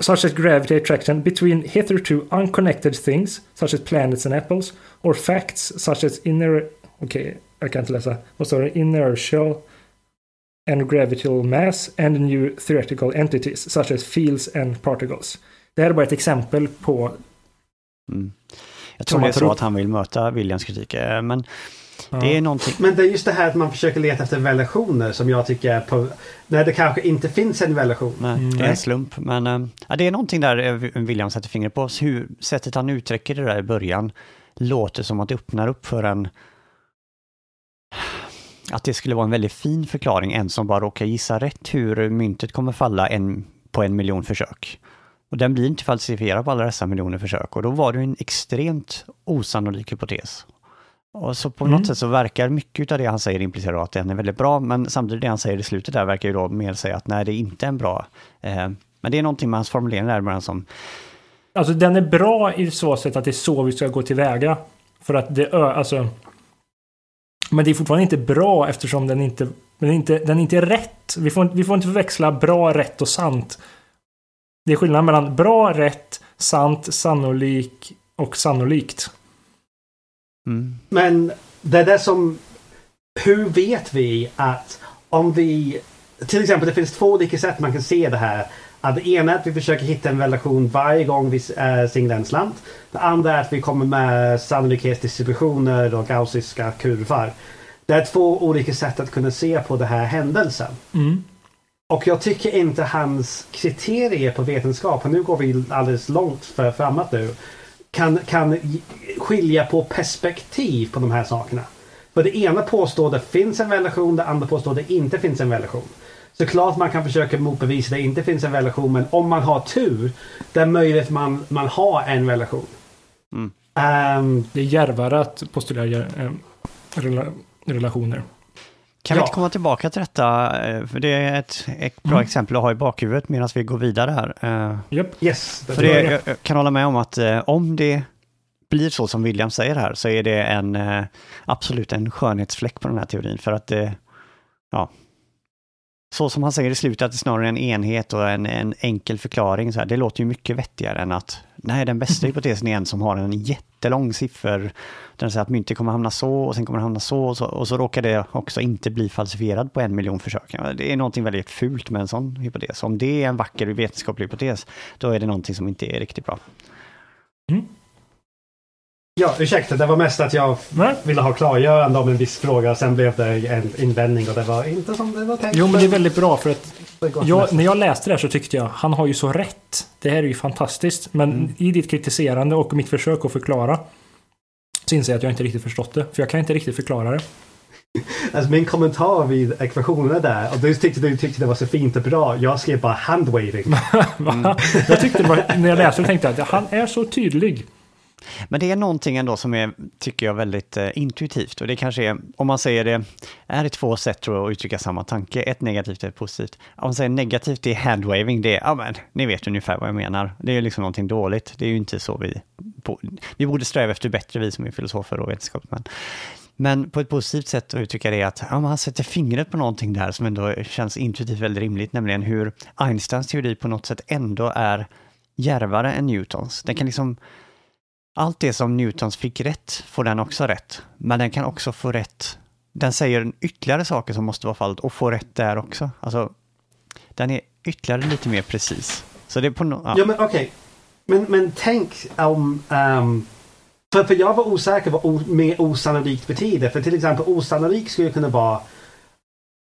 Such as gravity attraction between hitherto unconnected things, such as planets and apples, or facts such as inner. Okay, kan inte läsa. Står det? Inertial and gravitational mass and new theoretical entities such as fields and particles. Det här är bara ett exempel på... Mm. Jag tror det är så att han vill möta Williams kritik, eh, men ja. det är någonting... Men det är just det här att man försöker leta efter relationer som jag tycker är på... När det kanske inte finns en relation. Nej, mm. det är en slump. Men äh, det är någonting där eh, William sätter fingret på. Hur, sättet han uttrycker det där i början låter som att det öppnar upp för en att det skulle vara en väldigt fin förklaring, en som bara råkar gissa rätt hur myntet kommer falla en, på en miljon försök. Och den blir inte falsifierad på alla dessa miljoner försök och då var det en extremt osannolik hypotes. Och så på mm. något sätt så verkar mycket av det han säger implicera att den är väldigt bra, men samtidigt det han säger i slutet där verkar ju då mer säga att nej, det är inte en bra. Eh, men det är någonting med hans formulering där som... Alltså den är bra i så sätt att det är så vi ska gå tillväga. För att det, alltså men det är fortfarande inte bra eftersom den inte, den inte, den inte är rätt. Vi får, vi får inte förväxla bra, rätt och sant. Det är skillnad mellan bra, rätt, sant, sannolik och sannolikt. Mm. Men det är det som... Hur vet vi att om vi... Till exempel det finns två olika sätt man kan se det här. Att det ena är att vi försöker hitta en relation varje gång vi äh, singlar en slant. Det andra är att vi kommer med sannolikhetsdistributioner och gaussiska kurvor. Det är två olika sätt att kunna se på den här händelsen. Mm. Och jag tycker inte hans kriterier på vetenskap, och nu går vi alldeles långt för framåt nu, kan, kan skilja på perspektiv på de här sakerna. För det ena påstår det finns en relation, det andra påstår det inte finns en relation. Såklart man kan försöka motbevisa det inte finns en relation men om man har tur det är möjligt man, man har en relation. Mm. Um, det är djärvare att postulera um, rela relationer. Kan ja. vi inte komma tillbaka till detta? Eh, för det är ett, ett bra mm. exempel att ha i bakhuvudet medan vi går vidare här. Yep. Yes, för det, jag, jag kan hålla med om att eh, om det blir så som William säger här så är det en absolut en skönhetsfläck på den här teorin. För att det, ja, så som han säger i slutet, att det snarare är en enhet och en, en enkel förklaring. Så här, det låter ju mycket vettigare än att nej, den bästa hypotesen är en som har en jättelång siffer. Den säger att myntet kommer hamna så och sen kommer det hamna så och, så och så råkar det också inte bli falsifierad på en miljon försök. Det är någonting väldigt fult med en sån hypotes. Om det är en vacker vetenskaplig hypotes, då är det någonting som inte är riktigt bra. Mm. Ja, ursäkta, det var mest att jag Nej. ville ha klargörande om en viss fråga. Sen blev det en invändning och det var inte som det var tänkt. Jo, men det är väldigt bra för att jag, när jag läste det här så tyckte jag han har ju så rätt. Det här är ju fantastiskt. Men Mm. i ditt kritiserande och mitt försök att förklara så inser jag att jag inte riktigt förstått det. För jag kan inte riktigt förklara det. Alltså min kommentar vid ekvationerna där, och du tyckte du tyckte det var så fint och bra. Jag skrev bara handwaving. Va? Jag tyckte var, när jag läste det tänkte jag att han är så tydlig. Men det är någonting ändå som är, tycker jag, väldigt eh, intuitivt. Och det kanske är, om man säger det, är det två sätt tror jag, att uttrycka samma tanke. Ett negativt och ett positivt. Om man säger negativt, det är handwaving, det är, ja men, ni vet ungefär vad jag menar. Det är liksom någonting dåligt. Det är ju inte så vi, vi borde sträva efter bättre, vi som är filosofer och vetenskapsmän. Men på ett positivt sätt att uttrycka det är att ja, man sätter fingret på någonting där som ändå känns intuitivt väldigt rimligt, nämligen hur Einsteins teori på något sätt ändå är djärvare än Newtons. Den kan liksom allt det som Newtons fick rätt får den också rätt. Men den kan också få rätt. Den säger ytterligare saker som måste vara fallet och får rätt där också. Alltså, den är ytterligare lite mer precis. Så det är på no ja. Ja men okej. Men, men tänk om... Um, för, för jag var osäker vad o, mer osannolikt betyder. För till exempel osannolikt skulle kunna vara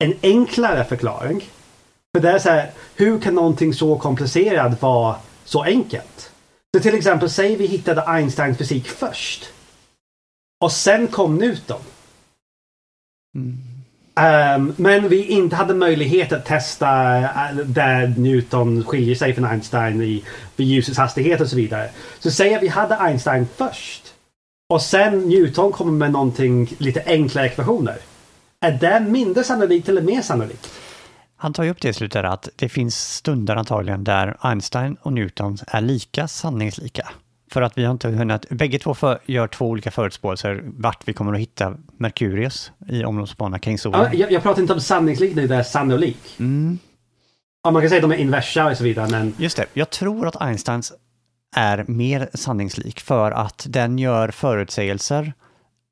en enklare förklaring. För det är så här, hur kan någonting så komplicerat vara så enkelt? Så till exempel, säg vi hittade Einsteins fysik först. Och sen kom Newton. Mm. Um, men vi inte hade möjlighet att testa eh, där Newton skiljer sig från Einstein i, vid ljusets hastighet och så vidare. Så säg att vi hade Einstein först. Och sen Newton kommer med någonting lite enklare ekvationer. Är det mindre sannolikt eller mer sannolikt? Han tar ju upp det i slutet att det finns stunder antagligen där Einstein och Newton är lika sanningslika. För att vi har inte hunnit, bägge två för, gör två olika förutspåelser vart vi kommer att hitta Merkurius i omloppsbana kring solen. Ja, jag, jag pratar inte om sannolikt nu, det är sannolik. Mm. Ja, man kan säga att de är inversa och så vidare, men Just det, jag tror att Einsteins är mer sanningslik för att den gör förutsägelser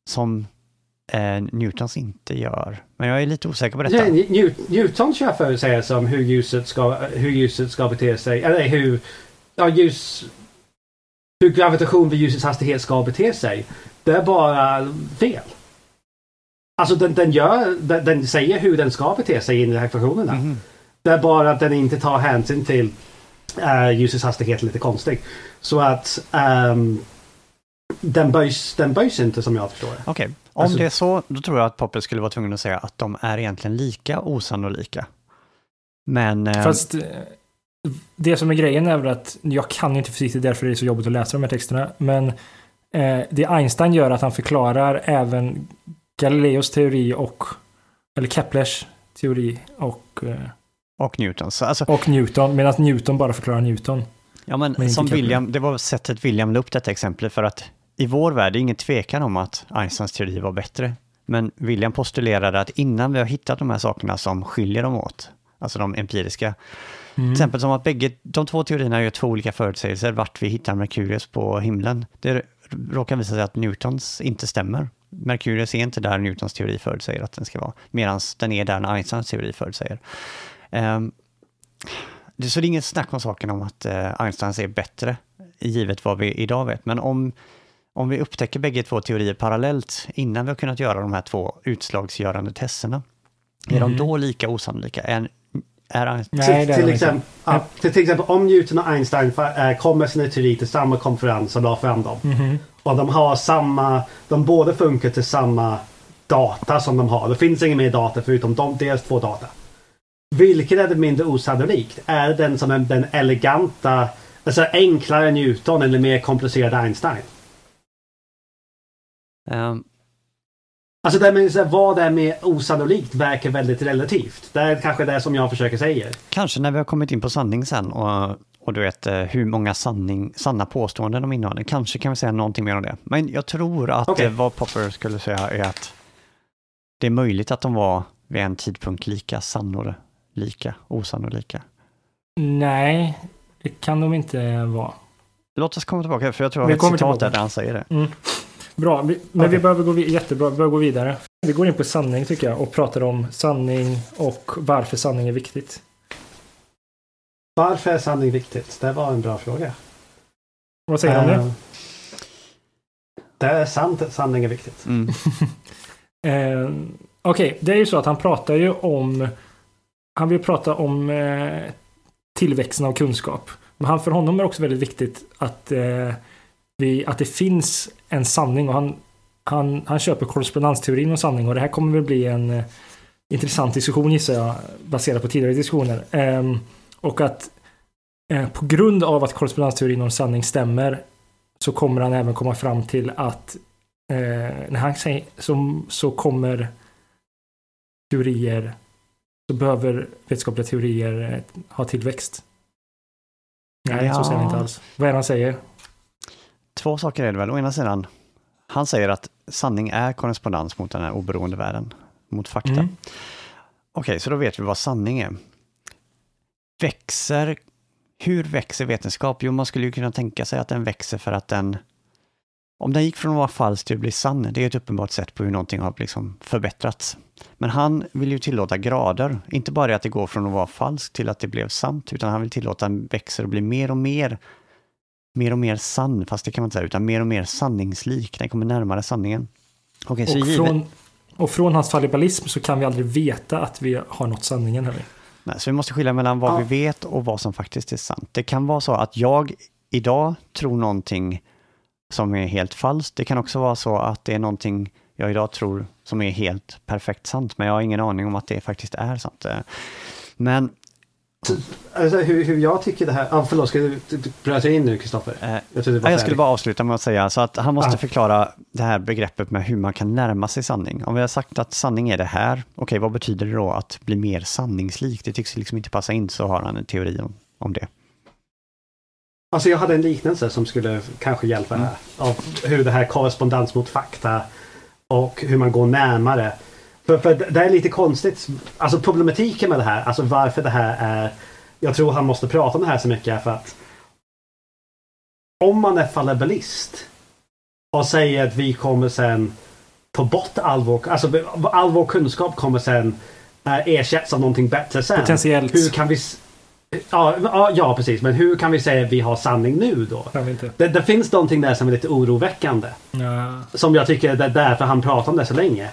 som eh, Newtons inte gör. Men jag är lite osäker på detta. New- Newton kör förutsägelser om hur ljuset ska, hur ljuset ska bete sig. Eller hur, ja, ljus, hur gravitation vid ljusets hastighet ska bete sig. Det är bara fel. Alltså den, den, gör, den, den säger hur den ska bete sig i de här ekvationerna. Mhm. Det är bara att den inte tar hänsyn till uh, ljusets hastighet lite konstig. Så att ehm, den, böjs, den böjs inte som jag förstår det. Okej, om Alltså- det är så, då tror jag att Popper skulle vara tvungen att säga att de är egentligen lika osannolika. Men... eh, Fast eh, det som är grejen är väl att jag kan inte fysik, det är därför det är så jobbigt att läsa de här texterna. Men eh, det Einstein gör att han förklarar även Galileos teori och eller Keplers teori och, eh, och Newtons. Så, Alltså, och Newton, medan Newton bara förklarar Newton. ja, men, men som. William, det var sättet William la upp detta exempel för att i vår värld är det ingen tvekan om att Einsteins teori var bättre. Men William postulerade att innan vi har hittat de här sakerna som skiljer dem åt, alltså de empiriska, Mm. Till exempel som att bägge, de två teorierna gör två olika förutsägelser vart vi hittar Merkurius på himlen. Det råkar visa sig att Newtons inte stämmer. Merkurius är inte där Newtons teori förutsäger att den ska vara, medan den är där Einsteins teori förutsäger. Um, det, så det är inget snack om saken om att uh, Einsteins är bättre, givet vad vi idag vet. Men om, om vi upptäcker bägge två teorier parallellt innan vi har kunnat göra de här två utslagsgörande testerna, är de Mhm. då lika osannolika? Är, är Nej, det är till, de exempel, inte. ja, till, till exempel om Newton och Einstein fa- eh, kom med sina teorier till samma konferens och la fram dem. Mhm. Och de har samma, de båda funkar till samma data som de har. Det finns ingen mer data förutom de, deras två data. Vilket är det mindre osannolikt? Är det den som är den eleganta, alltså enklare Newton eller mer komplicerade Einstein? Um, Alltså det med, så här, vad är mer osannolikt verkar väldigt relativt. Det är kanske det som jag försöker säga. Kanske när vi har kommit in på sanning sen och, och du vet eh, hur många sanning, sanna påståenden de innehåller. Kanske kan vi säga någonting mer om det. Men jag tror att Okej. eh, vad Popper skulle säga är att det är möjligt att de var vid en tidpunkt lika sannolika, osannolika. Nej, det kan de inte vara. Låt oss komma tillbaka, för jag tror Vi jag har ett citat tillbaka. där han säger det. Mm. Bra, vi, men Okej. vi behöver gå, jättebra, vi behöver gå vidare. Vi går in på sanning tycker jag och pratar om sanning och varför sanning är viktigt. Varför är sanning viktigt? Det var en bra fråga. Vad säger du om det? Eh, Det är sant att sanning är viktigt. Mm. Eh, Okej, det är ju så att han pratar ju om... Han vill prata om eh, tillväxten av kunskap. Men han, för honom är det också väldigt viktigt att, eh, vi, att det finns en sanning. Och han, han, han köper korrespondensteorin om sanning. Och det här kommer väl bli en eh, intressant diskussion gissar jag. Baserat på tidigare diskussioner. Ehm, och att eh, på grund av att korrespondensteorin om sanning stämmer så kommer han även komma fram till att eh, när han säger så, så kommer teorier så behöver vetenskapliga teorier eh, ha tillväxt. Nej, Ja. så säger han inte alls. Vad är det han säger? Två saker är det väl. Å ena sidan, han säger att sanning är korrespondens mot den här oberoende världen, mot fakta. Mm. Okej, så då vet vi vad sanning är. Växer, hur växer vetenskap? Jo, man skulle ju kunna tänka sig att den växer för att den, om den gick från att vara falsk till att bli sann, det är ett uppenbart sätt på hur någonting har liksom förbättrats. Men han vill ju tillåta grader, inte bara att det går från att vara falskt till att det blev sant, utan han vill tillåta att den växer och blir mer och mer mer och mer sann, fast det kan man inte säga, utan mer och mer sanningslik. Den kommer närmare sanningen. Så Och givet... från, och från hans fallibilism så kan vi aldrig veta att vi har nått sanningen heller. Nej, så vi måste skilja mellan vad Ja. vi vet och vad som faktiskt är sant. Det kan vara så att jag idag tror någonting som är helt falskt. Det kan också vara så att det är någonting jag idag tror som är helt perfekt sant, men jag har ingen aning om att det faktiskt är sant. Eh, Men Alltså, hur, hur jag tycker det här... Ah, förlåt, ska du, bröt jag in nu Kristoffer? eh, Jag jag skulle bara avsluta med att säga så att han måste Ah. förklara det här begreppet med hur man kan närma sig sanning. Om vi har sagt att sanning är det här, okej, vad betyder det då att bli mer sanningslik? Det tycks liksom inte passa in, så har han en teori om, om det. Alltså jag hade en liknelse som skulle kanske hjälpa Mm. här. Av hur det här korrespondens mot fakta och hur man går närmare. För, för det är lite konstigt. Alltså problematiken med det här, alltså varför det här är... Jag tror han måste prata om det här så mycket för att om man är fallibilist och säger att vi kommer sen ta bort all vår, alltså all vår kunskap kommer sen äh, ersättas av någonting bättre sen. Potentiellt. Hur kan vi... Ja, ja, precis. Men hur kan vi säga att vi har sanning nu då? Det, det finns någonting där som är lite oroväckande. Ja. Som jag tycker det är därför han pratar om det så länge.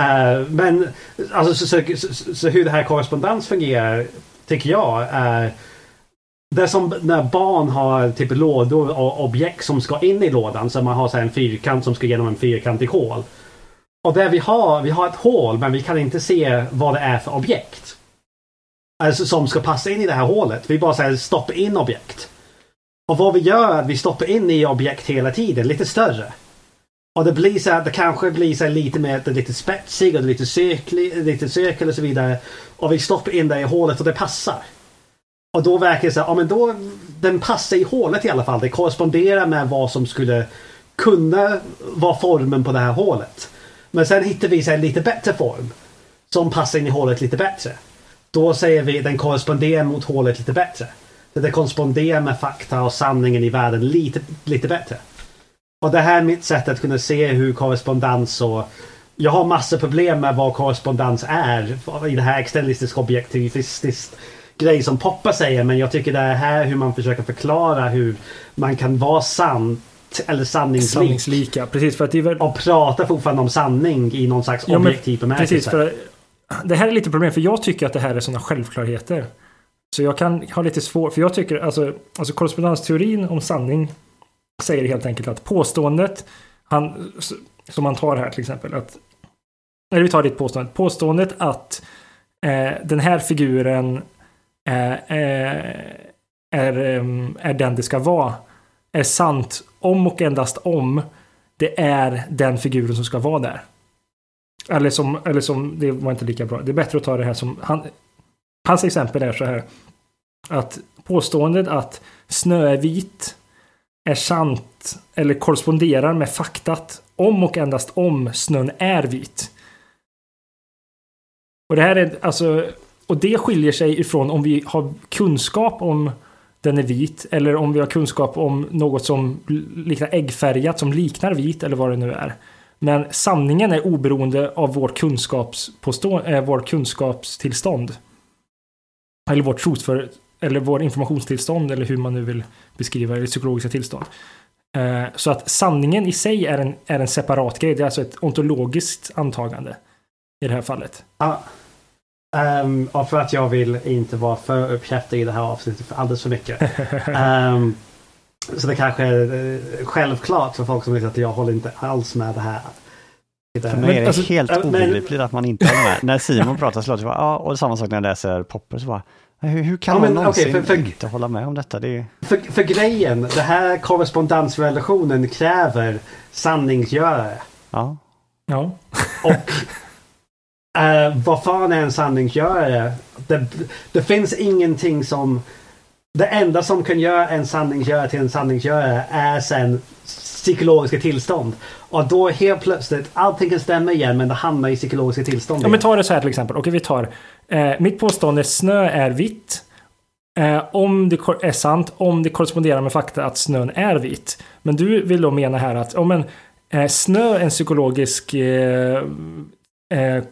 Eh, men alltså, så, så, så, så hur det här korrespondens fungerar tycker jag är det är som när barn har typ lådor och objekt som ska in i lådan. Så man har så här en fyrkant som ska genom en fyrkantig hål. Och där vi har, vi har ett hål men vi kan inte se vad det är för objekt. Alltså som ska passa in i det här hålet. Vi bara säger stoppa in objekt. Och vad vi gör är att vi stoppar in i objekt hela tiden, lite större. Och det blir så här, det kanske blir så här lite mer, det är lite spetsig och det är lite cirklig, lite cirkel och så vidare. Och vi stoppar in det i hålet och det passar. Och då verkar det så här, ja men då, den passar i hålet i alla fall. Det korresponderar med vad som skulle kunna vara formen på det här hålet. Men sen hittar vi så här lite bättre form. Som passar in i hålet lite bättre. Då säger vi den korresponderar mot hålet lite bättre. Det korresponderar med fakta och sanningen i världen lite, lite bättre. Och det här är mitt sätt att kunna se hur korrespondens och... Jag har massor problem med vad korrespondens är i det här externistiskt objektivistiskt grej som Poppa säger. Men jag tycker det är här hur man försöker förklara hur man kan vara sant eller sanningslik. Sanningslika. Precis, för att det är väl... Och prata fortfarande om sanning i någon slags Ja, objektiv bemärkelse. Precis, för det här är lite problem, för jag tycker att det här är sådana självklarheter. Så jag kan ha lite svårt, för jag tycker alltså, alltså korrespondensteorin om sanning säger helt enkelt att påståendet, han, som man tar här till exempel, att eller vi tar ditt påstående. Påståendet att eh, den här figuren eh, eh är, ehm, är den det ska vara är sant om och endast om det är den figuren som ska vara där. Eller som, eller som, det var inte lika bra. Det är bättre att ta det här som, han, hans exempel är så här. Att påståendet att snö är vit är sant eller korresponderar med faktat om och endast om snön är vit. Och det här är alltså, och det skiljer sig ifrån om vi har kunskap om den är vit eller om vi har kunskap om något som liknar äggfärgat som liknar vit eller vad det nu är. Men sanningen är oberoende av vårt, kunskapspåstå- äh, eh, kunskapstillstånd. Eller vårt trosför eller vår informationstillstånd eller hur man nu vill beskriva det, psykologiska tillstånd. Eh, så att sanningen i sig är en, är en separat grej. Det är alltså ett ontologiskt antagande i det här fallet. Ja. Um, och för att jag vill inte vara för uppkäftig i det här avsnittet för alldeles för mycket. um, så det kanske är uh, självklart för folk som vet att jag håller inte alls med det här. För mig är det alltså, helt uh, obegripligt men... att man inte håller med. när Simon pratar så låter det bara, ja, och samma sak när jag läser Popper så bara, hur, hur kan ja, man någonsin okay, för, för, inte hålla med om detta? Det är... för, för grejen, det här korrespondansrelationen kräver sanningsgörare. Ja. Ja. Och Uh, vad fan är en sanningsgörare? Det, det finns ingenting som... Det enda som kan göra en sanningsgörare till en sanningsgörare är sen psykologiska tillstånd. Och då helt plötsligt, allting kan stämma igen men det hamnar i psykologiska tillstånd. Ja men ta det så här till exempel. Okej vi tar. Eh, mitt påstående snö är vitt. Eh, om det är sant, om det korresponderar med fakta att snön är vit. Men du vill då mena här att om en eh, snö är en psykologisk eh, Eh,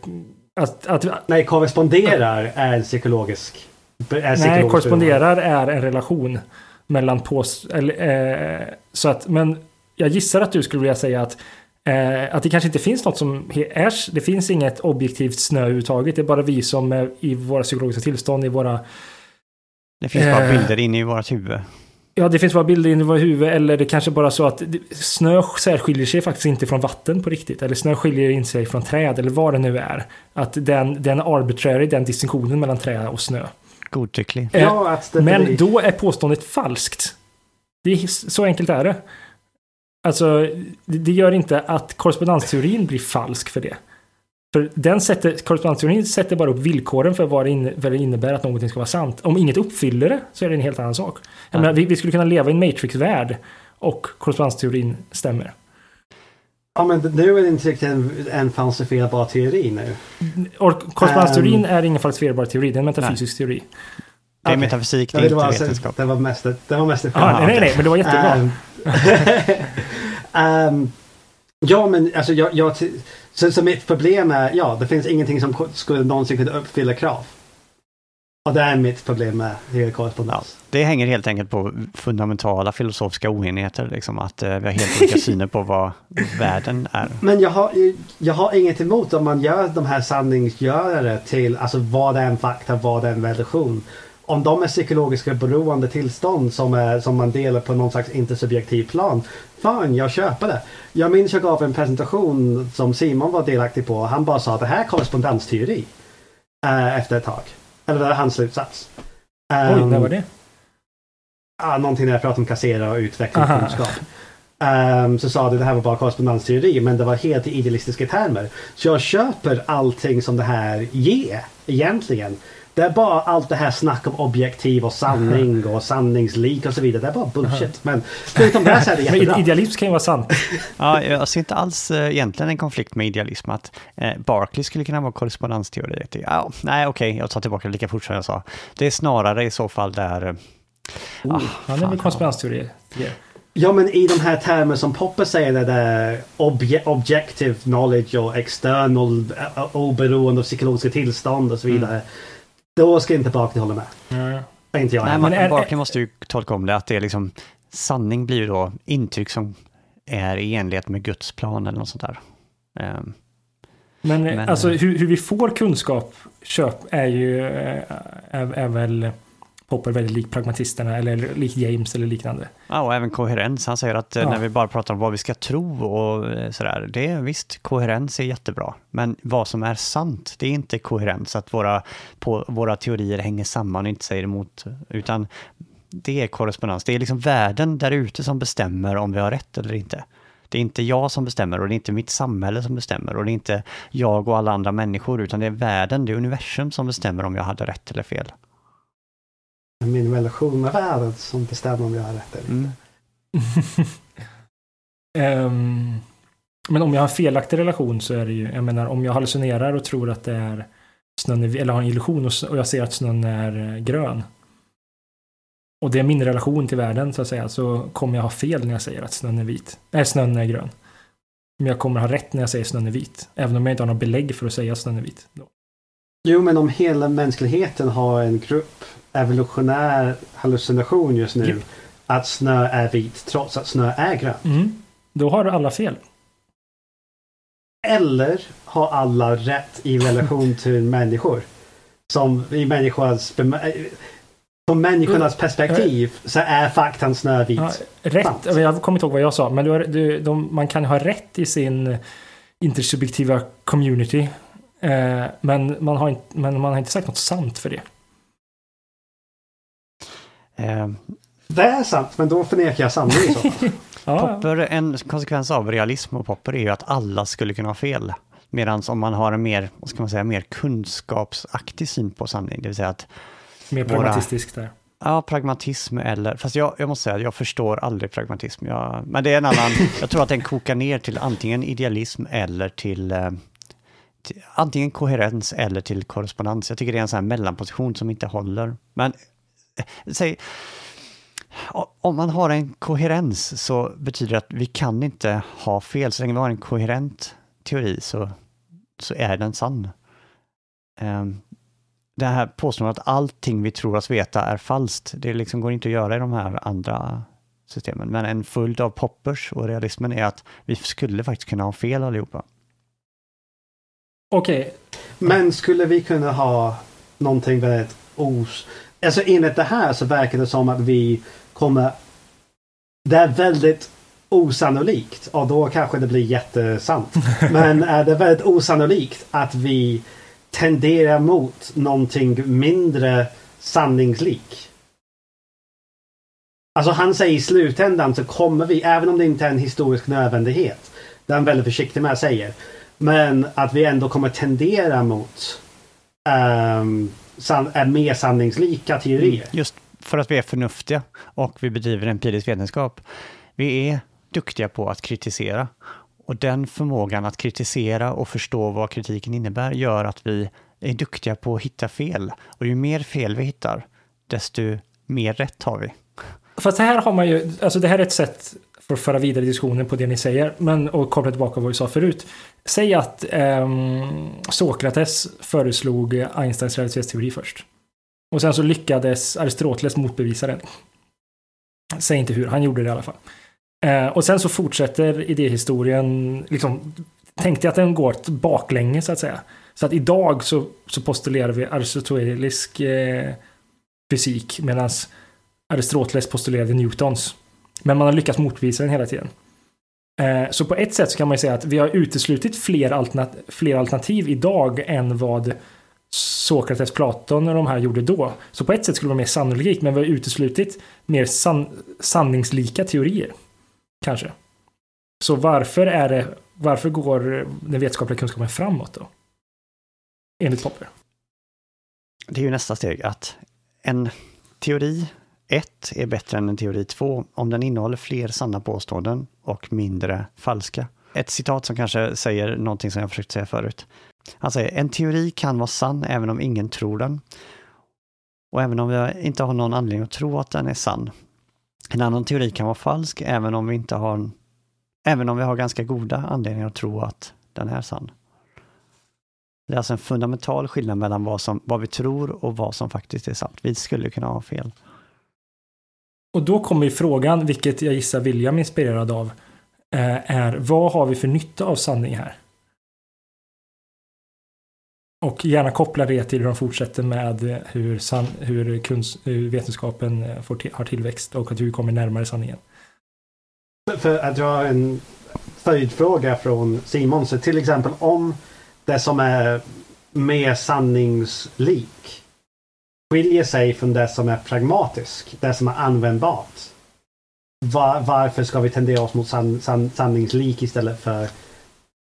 att, att, Nej, korresponderar är en psykologisk... Är nej, korresponderar är en relation mellan pås... Eller, eh, så att, men jag gissar att du skulle vilja säga att eh, att det kanske inte finns något som är... Det finns inget objektivt snö överhuvudtaget. Det är bara vi som är i våra psykologiska tillstånd, i våra... Det finns bara eh, bilder inne i vårt huvud. Ja, det finns bara bilder in i våra huvud eller det kanske bara så att snö särskiljer sig faktiskt inte från vatten på riktigt. Eller snö skiljer in sig från träd eller vad det nu är. Att den, den arbitrary, den distinktionen mellan träd och snö. Godtycklig. Eh, ja, men då är påståendet falskt. Det är, så enkelt är det. Alltså, det, det gör inte att korrespondensteorin blir falsk för det. För den sätter, korrespondensteorin sätter bara upp villkoren för vad det, det innebär att någonting ska vara sant. Om inget uppfyller det så är det en helt annan sak. Jag menar, vi, vi, skulle kunna leva i en matrix-värld och korrespondensteorin stämmer. Ja men nu är det inte riktigt en, en falsifierbar teori nu. korrespondensteorin um, är ingen falsifierbar teori, det är en metafysisk nej. teori. Det är okay. metafysik, det är inte var alltså, vetenskap. Det var mest, det var mest ah, nej, nej, men det var jättebra. Um, um, ja, men alltså jag, jag så, så mitt problem är, ja, det finns ingenting som skulle någonsin kunna uppfylla krav. Och det är mitt problem med korrespondens. Ja, det hänger helt enkelt på fundamentala filosofiska oenigheter, liksom att eh, vi har helt olika syner på vad världen är. Men jag har, jag har inget emot om man gör de här sanningsgörare till, alltså vad är en fakta, vad är en relation om de är psykologiska beroende tillstånd som, är, som man delar på någon slags intersubjektiv plan. Fan, jag köper det. Jag minns jag gav en presentation som Simon var delaktig på. Han bara sa att det här är korrespondensteori. Äh, efter ett tag. Eller det var hans slutsats. Um, Oj, när var det? Ja, någonting när jag pratade om kassera och utveckla kunskap. Um, så sa du det här var bara korrespondensteori men det var helt i idealistiska termer. Så jag köper allting som det här ger egentligen. Det är bara allt det här snack om objektiv och sanning och sanningslik och så vidare. Det är bara bullshit. Men förutom det så är det jättebra. Idealism kan ju vara sant. ja, jag ser inte alls äh, egentligen en konflikt med idealism. Att äh, Barclay skulle kunna vara korrespondensteori. Ja, nej, okej, okay, jag tar tillbaka det lika fort som jag sa. Det är snarare i så fall där... Äh, oh, ah, han är väl korrespondensteori? Ja men i de här termer som Popper säger det där obje objective knowledge och external oberoende och psykologiska tillstånd och så vidare. Mm. Då ska inte Barkley hålla med. Mm. Inte jag. Nej, men är, Barkley måste ju tolka om det att det är liksom sanning blir ju då intryck som är i enlighet med Guds plan eller något sånt där. Um, men, men, alltså hur, hur, vi får kunskap köp är ju är, är väl Popper väldigt lik pragmatisterna eller lik James eller liknande. Ja, och även koherens. Han säger att eh, ja. när vi bara pratar om vad vi ska tro och eh, sådär, det är visst, koherens är jättebra. Men vad som är sant, det är inte koherens, att våra, på, våra teorier hänger samman och inte säger emot, utan det är korrespondens. Det är liksom världen där ute som bestämmer om vi har rätt eller inte. Det är inte jag som bestämmer och det är inte mitt samhälle som bestämmer och det är inte jag och alla andra människor utan det är världen, det är universum som bestämmer om jag hade rätt eller fel min relation med världen som bestämmer om jag har rätt eller inte. Mm. um, men om jag har en felaktig relation så är det ju, jag menar om jag hallucinerar och tror att det är snön, är, eller har en illusion och, och jag ser att snön är eh, grön. Och det är min relation till världen så att säga, så kommer jag ha fel när jag säger att snön är vit. Nej, snön är grön. Men jag kommer ha rätt när jag säger snön är vit. Även om jag inte har något belägg för att säga att snön är vit. Då. Jo, men om hela mänskligheten har en grupp evolutionär hallucination just nu. Yep. att snö är vit trots att snö är grön. Mm. Då har alla fel. Eller har alla rätt i relation till människor? Som i människans... Från människornas perspektiv så är faktan snövit. Ja, rätt, jag kommer inte ihåg vad jag sa, men du, du, de, man kan ha rätt i sin intersubjektiva community. Eh, men, man har men man har inte sagt något sant för det. Eh, Det är sant, men då förnekar jag sanningen i så fall. Ja, Popper, en konsekvens av realism och popper är ju att alla skulle kunna ha fel. Medan om man har en mer, vad ska man säga, mer kunskapsaktig syn på sanning, det vill säga att mer våra- pragmatistiskt där. Ja, pragmatism eller, fast jag, jag måste säga att jag förstår aldrig pragmatism. Jag, men det är en annan, jag tror att den kokar ner till antingen idealism eller till, eh, till antingen koherens eller till korrespondens. Jag tycker det är en sån här mellanposition som inte håller. Men säg, om man har en koherens så betyder det att vi kan inte ha fel. Så länge vi har en koherent teori så, så är den sann. Ehm, det här påståendet att allting vi tror oss veta är falskt, det liksom går inte att göra i de här andra systemen. Men en följd av poppers och realismen är att vi skulle faktiskt kunna ha fel allihopa. Okej, Men skulle vi kunna ha någonting väldigt os... Alltså enligt det här så verkar det som att vi kommer... Det är väldigt osannolikt och då kanske det blir jättesant. Men är det väldigt osannolikt att vi tenderar mot någonting mindre sanningslik. Alltså han säger i slutändan så kommer vi, även om det inte är en historisk nödvändighet, det är han väldigt försiktig med att säga, men att vi ändå kommer tendera mot um, är mer sanningslika teorier. Just för att vi är förnuftiga och vi bedriver empirisk vetenskap. Vi är duktiga på att kritisera. Och den förmågan att kritisera och förstå vad kritiken innebär gör att vi är duktiga på att hitta fel. Och ju mer fel vi hittar, desto mer rätt har vi. fast här har man ju, alltså det här är ett sätt för att föra vidare diskussionen på det ni säger, men och koppla tillbaka vad vi sa förut. Säg att eh, Sokrates föreslog Einsteins relativitetsteori först. Och sen så lyckades Aristoteles motbevisa den. Säg inte hur, han gjorde det i alla fall. Eh, och sen så fortsätter idéhistorien, liksom, tänkte jag att den går baklänges så att säga. Så att idag så, så postulerar vi aristotelisk eh, fysik medan Aristoteles postulerade Newtons. Men man har lyckats motbevisa den hela tiden. Eh, så på ett sätt så kan man ju säga att vi har uteslutit fler, alternativ, fler alternativ idag än vad Sokrates, Platon och de här gjorde då. Så på ett sätt skulle det vara mer sannolikt, men vi har uteslutit mer san sanningslika teorier. Kanske. Så varför är det, varför går den vetenskapliga kunskapen framåt då? Enligt Popper. Det är ju nästa steg att en teori 1 är bättre än en teori 2 om den innehåller fler sanna påståenden och mindre falska. Ett citat som kanske säger någonting som jag försökt säga förut. Han säger, en teori kan vara sann även om ingen tror den. Och även om vi inte har någon anledning att tro att den är sann. En annan teori kan vara falsk även om vi inte har även om vi har ganska goda anledningar att tro att den är sann. Det är alltså en fundamental skillnad mellan vad, som, vad vi tror och vad som faktiskt är sant. Vi skulle kunna ha fel. Och då kommer ju frågan, vilket jag gissar William är inspirerad av, eh, är vad har vi för nytta av sanning här? Och gärna koppla det till hur de fortsätter med hur, san, hur, kunst, hur vetenskapen eh, får till, har tillväxt och att hur vi kommer närmare sanningen. För att dra en följdfråga från Simon. Så till exempel om det som är mer sanningslik skiljer sig från det som är pragmatisk, det som är användbart. Var, varför ska vi tendera oss mot san, san, sanningslik istället för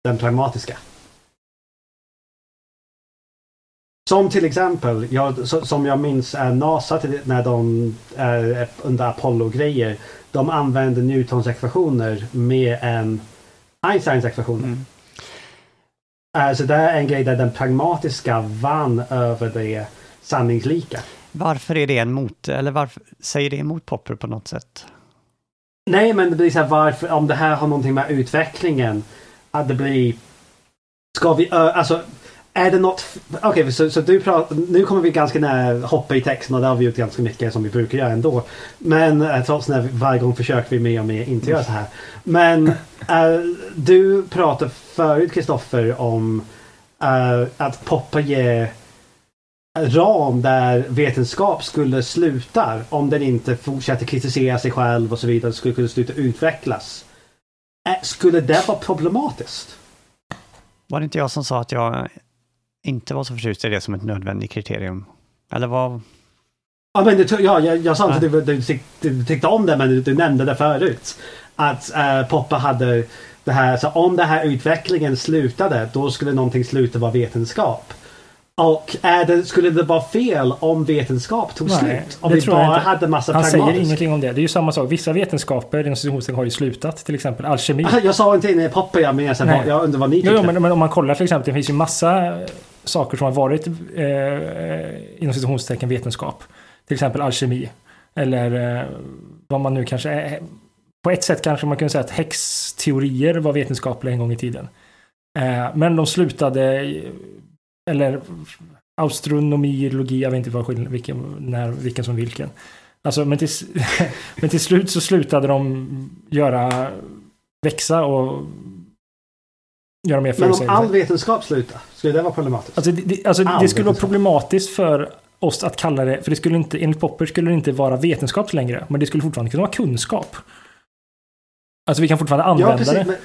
den pragmatiska? Som till exempel, jag, så, som jag minns är NASA när de är under Apollo-grejer. De använder Newtons ekvationer mer än Einsteins ekvationer. Mm. Alltså det är en grej där den pragmatiska vann över det sanningslika. Varför är det en mot, eller varför säger det emot Popper på något sätt? Nej, men det blir så här varför, om det här har någonting med utvecklingen, att det blir... Ska vi, alltså, är det något... Okej, så, så du pratar... Nu kommer vi ganska nära hoppa i texten och det har vi gjort ganska mycket som vi brukar göra ändå. Men eh, trots det varje gång försöker vi mer och mer inte göra så här. Men eh, du pratade förut Kristoffer om eh, att poppa ger ram där vetenskap skulle sluta om den inte fortsätter kritisera sig själv och så vidare. Skulle kunna sluta utvecklas. Eh, Skulle det vara problematiskt? Var det inte jag som sa att jag inte var så förtjust i det som ett nödvändigt kriterium? Eller vad? Ja, men du, ja, jag, jag sa inte att du, du, du tyckte om det men du, du nämnde det förut. Att uh, Poppa hade det här, så om den här utvecklingen slutade då skulle någonting sluta vara vetenskap. Och är det, skulle det vara fel om vetenskap tog Nej, slut? Om vi bara hade massa Han säger ingenting om det. Det är ju samma sak. Vissa vetenskaper inom har ju slutat. Till exempel alkemi. Alltså, Jag sa inte inne i Poppa, jag menar Nej. jag undrar vad ni Jo, tyckte. jo, men, men om man kollar till exempel. Det finns ju massa eh, saker som har varit eh, inom citationstecken vetenskap. Till exempel alkemi. Eller eh, vad man nu kanske är. På ett sätt kanske man kunde säga att häxteorier var vetenskapliga en gång i tiden. Eh, men de slutade, eller astronomi, logi, jag vet inte vad skillnaden, vilken, när, vilken som vilken. Alltså, men, till, men till slut så slutade de göra, växa och göra mer Men om förutsägelser. all vetenskap slutar, skulle det vara problematiskt? Alltså, det, alltså, All det skulle vara problematiskt för oss att kalla det, för det skulle inte, enligt Popper skulle det inte vara vetenskap längre, men det skulle fortfarande kunna vara kunskap. Alltså vi kan fortfarande ja, använda precis. det. Men,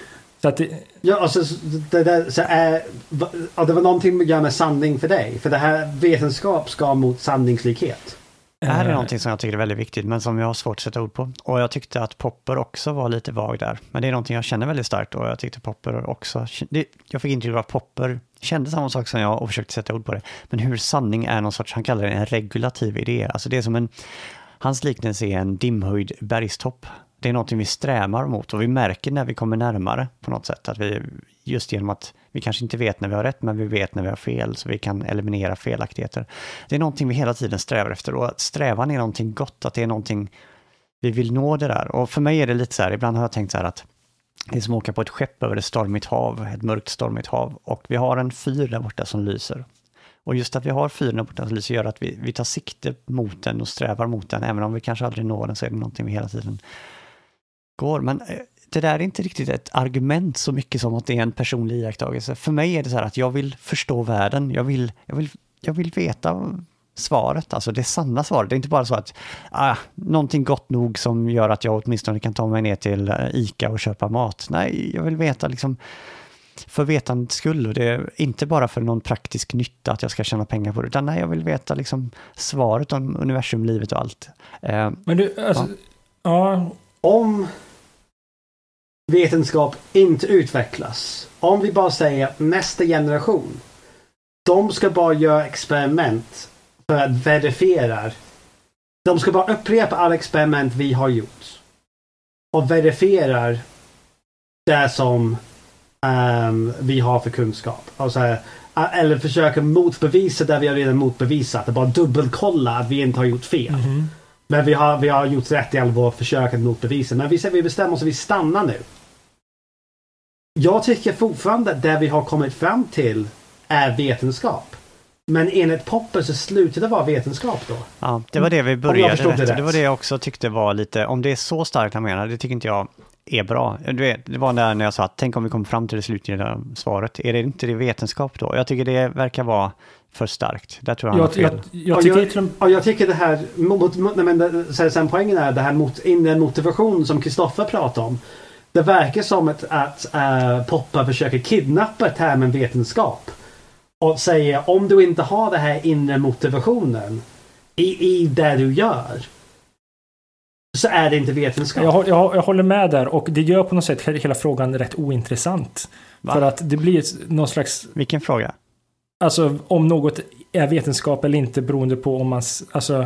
Så att det Ja, alltså det, där, så är, va- ja, det var någonting att göra med sanning för dig. För det här vetenskap ska mot sanningslikhet. Det här är eh, någonting som jag tycker är väldigt viktigt, men som jag har svårt att sätta ord på. Och jag tyckte att Popper också var lite vag där. Men det är någonting jag känner väldigt starkt och jag tyckte Popper också... Det, jag fick intryck av att Popper kände samma sak som jag och försökte sätta ord på det. Men hur sanning är någon sorts, han kallar det en regulativ idé. Alltså det är som en... Hans liknelse är en dimhöjd bergstopp. Det är någonting vi strävar mot och vi märker när vi kommer närmare på något sätt. Att vi, just genom att vi kanske inte vet när vi har rätt, men vi vet när vi har fel, så vi kan eliminera felaktigheter. Det är någonting vi hela tiden strävar efter och att strävan är någonting gott, att det är någonting vi vill nå det där. Och för mig är det lite så här, ibland har jag tänkt så här att det är som att åka på ett skepp över ett stormigt hav, ett mörkt stormigt hav, och vi har en fyr där borta som lyser. Och just att vi har fyren där borta som lyser gör att vi, vi tar sikte mot den och strävar mot den, även om vi kanske aldrig når den så är det någonting vi hela tiden går. Men eh, det där är inte riktigt ett argument så mycket som att det är en personlig iakttagelse. För mig är det så här att jag vill förstå världen, jag vill, jag vill, jag vill veta svaret, alltså det sanna svaret. Det är inte bara så att ah, någonting gott nog som gör att jag åtminstone kan ta mig ner till eh, ICA och köpa mat. Nej, jag vill veta liksom för vetandets skull och det är inte bara för någon praktisk nytta att jag ska tjäna pengar på det, utan nej, jag vill veta liksom svaret om universum, livet och allt. Eh, Men du, alltså, ja. Om vetenskap inte utvecklas. Om vi bara säger nästa generation. De ska bara göra experiment för att verifiera. De ska bara upprepa alla experiment vi har gjort. Och verifierar det som ehm, vi har för kunskap. Och så här, eller försöka motbevisa det vi har redan motbevisat. Bara dubbelkolla att vi inte har gjort fel. mhm. Men vi har, vi har gjort rätt i alla våra försök att motbevisa. Men vi, vi bestämmer oss att vi stannar nu. Jag tycker fortfarande det vi har kommit fram till är vetenskap. Men enligt Popper så slutar det vara vetenskap då. Ja, det var det vi började rätt. det Det, var det jag också tyckte var lite, om det är så starkt han menar, det tycker inte jag är bra. Du vet, det var där när jag sa att tänk om vi kommer fram till det slutgiltiga svaret. Är det inte det vetenskap då? Jag tycker det verkar vara för starkt. Där tror jag han Jag, jag, jag tycker jag, med- jag tycker det här, mot, mot, nej, men sen poängen är det här mot, inre motivation som Kristoffer pratar om. Det verkar som att, att uh, Popper försöker kidnappa termen vetenskap. Och säger om du inte har den här inre motivationen i, i det du gör. Så är det inte vetenskap. jag, jag, jag håller med där och det gör på något sätt hela frågan rätt ointressant. Va? För att det blir någon slags, Vilken fråga? alltså om något är vetenskap eller inte beroende på om man, alltså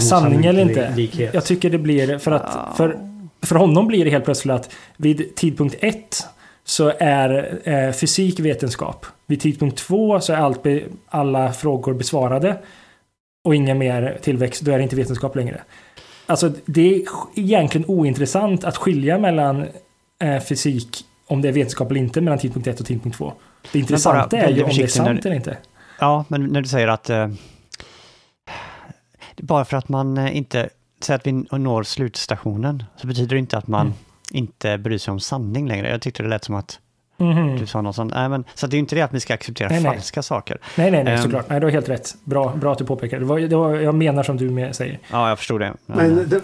sanning eller inte. sannolikhet. Jag tycker det blir, för att för, för honom blir det helt plötsligt att vid tidpunkt ett så är eh, fysik vetenskap. Vid tidpunkt två så är allt be, alla frågor besvarade och inga mer tillväxt, då är det inte vetenskap längre. Alltså det är egentligen ointressant att skilja mellan eh, fysik om det är vetenskap eller inte mellan tidpunkt 1 och tidpunkt 2. Det intressanta bara är ju om det är sant eller inte. Ja, men när du säger att... Eh, bara för att man inte... Säger att vi når slutstationen, så betyder det inte att man Mm. inte bryr sig om sanning längre. Jag tyckte det lät som att Mhm. du sa något sånt. Nej, men, så att det är inte det att vi ska acceptera Nej, nej. falska saker. Nej, nej, nej, Ehm. såklart. Nej, du har helt rätt. Bra, bra att du påpekar. Det var, det var, jag menar som du med, säger. Ja, jag förstod det. Men det,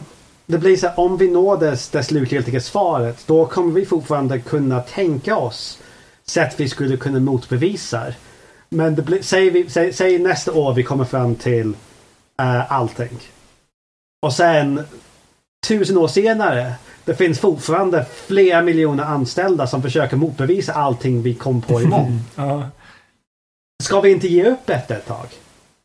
det blir så här, om vi når det, det slutgiltiga svaret, då kommer vi fortfarande kunna tänka oss sätt vi skulle kunna motbevisa. Men det blir, säg, vi, säg, säg nästa år vi kommer fram till eh, allting. Och sen tusen år senare, det finns fortfarande flera miljoner anställda som försöker motbevisa allting vi kom på imorgon. Ja. Ska vi inte ge upp efter ett tag?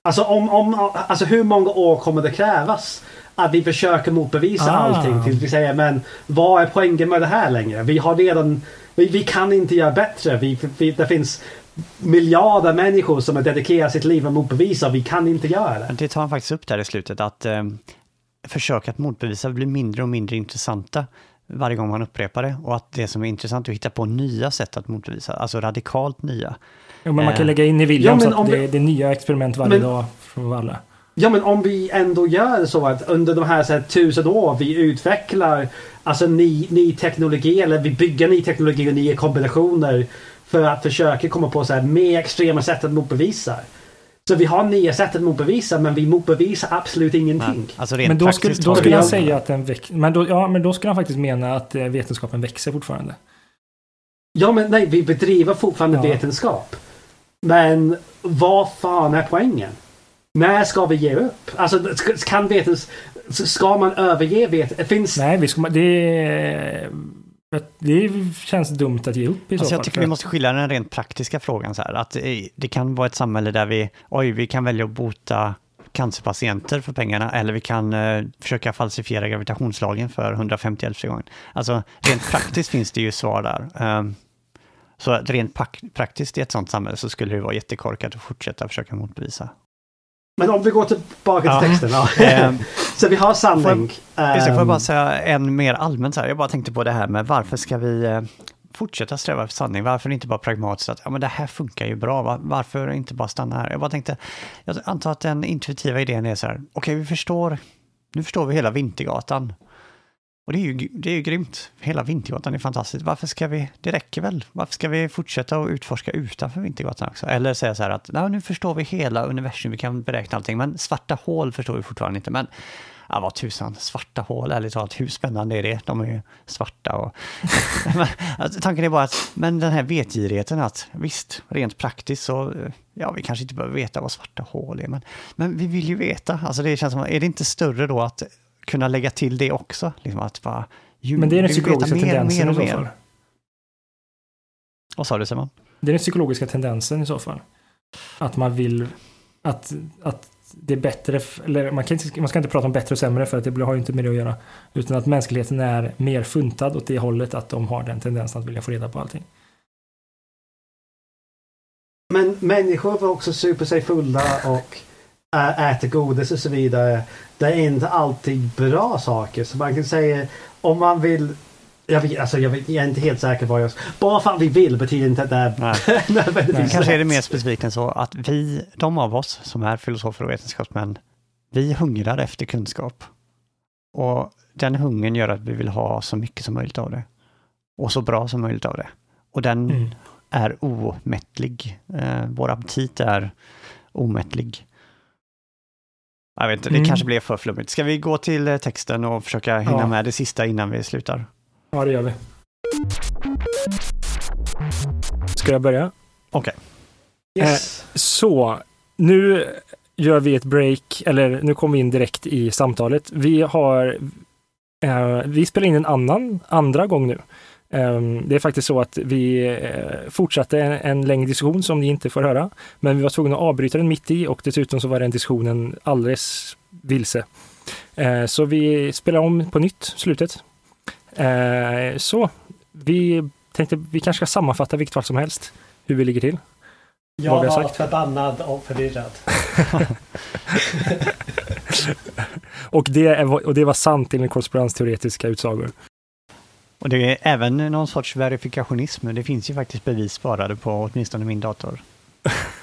Alltså, om, om, alltså hur många år kommer det krävas att vi försöker motbevisa Ah. allting tills vi säger men vad är poängen med det här längre? Vi har redan, vi, vi kan inte göra bättre. Vi, vi, det finns miljarder människor som har dedikerat sitt liv att motbevisa och vi kan inte göra det. Det tar han faktiskt upp där i slutet, att eh, försök att motbevisa blir mindre och mindre intressanta varje gång man upprepar det. Och att det som är intressant är att hitta på nya sätt att motbevisa, alltså radikalt nya. Jo, men man kan Eh. lägga in i Williams Ja, att det, vi- det är nya experiment varje Men- dag från alla. Ja men om vi ändå gör så att under de här, så här tusen år vi utvecklar alltså ny, ny teknologi eller vi bygger ny teknologi och nya kombinationer för att försöka komma på så här mer extrema sätt att motbevisa. Så vi har nya sätt att motbevisa men vi motbevisar absolut ingenting. Alltså Men då skulle, då skulle han säga att den växer. Men då, ja, men då skulle han faktiskt mena att eh, vetenskapen växer fortfarande. Ja men nej, vi bedriver fortfarande Ja. vetenskap. Men vad fan är poängen? När ska vi ge upp? Alltså ska- kan vetens... Ska man överge vetenskap? Finns... Nej, vi ska, det, det känns dumt att ge upp i Alltså så jag fall. tycker för vi måste skilja den rent praktiska frågan så här, att eh, det kan vara ett samhälle där vi, oj, vi kan välja att bota cancerpatienter för pengarna, eller vi kan eh, försöka falsifiera gravitationslagen för 150 gången. Alltså rent praktiskt finns det ju svar där. Ehm, så rent praktiskt i ett sånt samhälle så skulle det vara jättekorkat att fortsätta försöka motbevisa. Men om vi går tillbaka Ja. till texten. Ja. Så vi har sanning. Just det, får jag Ehm, bara säga en mer allmänt så här, jag bara tänkte på det här med varför ska vi eh, fortsätta sträva efter sanning? Varför inte bara pragmatiskt att ja, men det här funkar ju bra, va? varför inte bara stanna här? Jag bara tänkte, jag antar att den intuitiva idén är så här, okej vi förstår, nu förstår vi hela Vintergatan. Och det är, ju, det är ju grymt, hela Vintergatan är fantastiskt. Varför ska vi, det räcker väl, varför ska vi fortsätta att utforska utanför Vintergatan också? Eller säga så här att, nu förstår vi hela universum, vi kan beräkna allting, men svarta hål förstår vi fortfarande inte. Men Ja, vad tusan, svarta hål, ärligt talat, hur spännande är det? De är ju svarta och... men, alltså, tanken är bara att, men den här vetgirigheten att visst, rent praktiskt så, ja, vi kanske inte behöver veta vad svarta hål är, men, men vi vill ju veta. Alltså det känns som, är det inte större då att kunna lägga till det också? Liksom att bara, ju, Men det är den psykologiska mer och tendensen mer i och så fall. Vad sa du Simon? Det är den psykologiska tendensen i så fall. Att man vill att, att det är bättre, eller man, kan inte, man ska inte prata om bättre och sämre för att det har ju inte med det att göra. Utan att mänskligheten är mer funtad åt det hållet att de har den tendensen att vilja få reda på allting. Men människor var också super sig fulla och äter godis och så vidare. Det är inte alltid bra saker. Så man kan säga om man vill jag, vet, alltså jag, vet, jag är inte helt säker på vad jag... Bara för att vi vill betyder inte att det är nödvändigtvis Kanske är det mer specifikt än så att vi, de av oss som är filosofer och vetenskapsmän, vi hungrar efter kunskap. Och den hungern gör att vi vill ha så mycket som möjligt av det. Och så bra som möjligt av det. Och den Mm. är omättlig. Eh, vår aptit är omättlig. Jag vet inte, det Mm. kanske blev för flummigt. Ska vi gå till eh, texten och försöka hinna Ja. med det sista innan vi slutar? Ja, det gör vi. Ska jag börja? Yes. Så, nu gör vi ett break, eller nu kommer vi in direkt i samtalet. Vi har, eh, vi spelar in en annan, andra gång nu. Eh, det är faktiskt så att vi eh, fortsatte en, en längre diskussion som ni inte får höra, men vi var tvungna att avbryta den mitt i och dessutom så var den diskussionen alldeles vilse. Eh, så vi spelar om på nytt, slutet. Eh, så, vi tänkte vi kanske ska sammanfatta vilket fall som helst, hur vi ligger till. Jag var sagt. förbannad och förvirrad. Och det, är, och det var sant enligt konspirationsteoretiska utsagor. Och det är även någon sorts verifikationism. Det finns ju faktiskt bevis sparade på åtminstone min dator.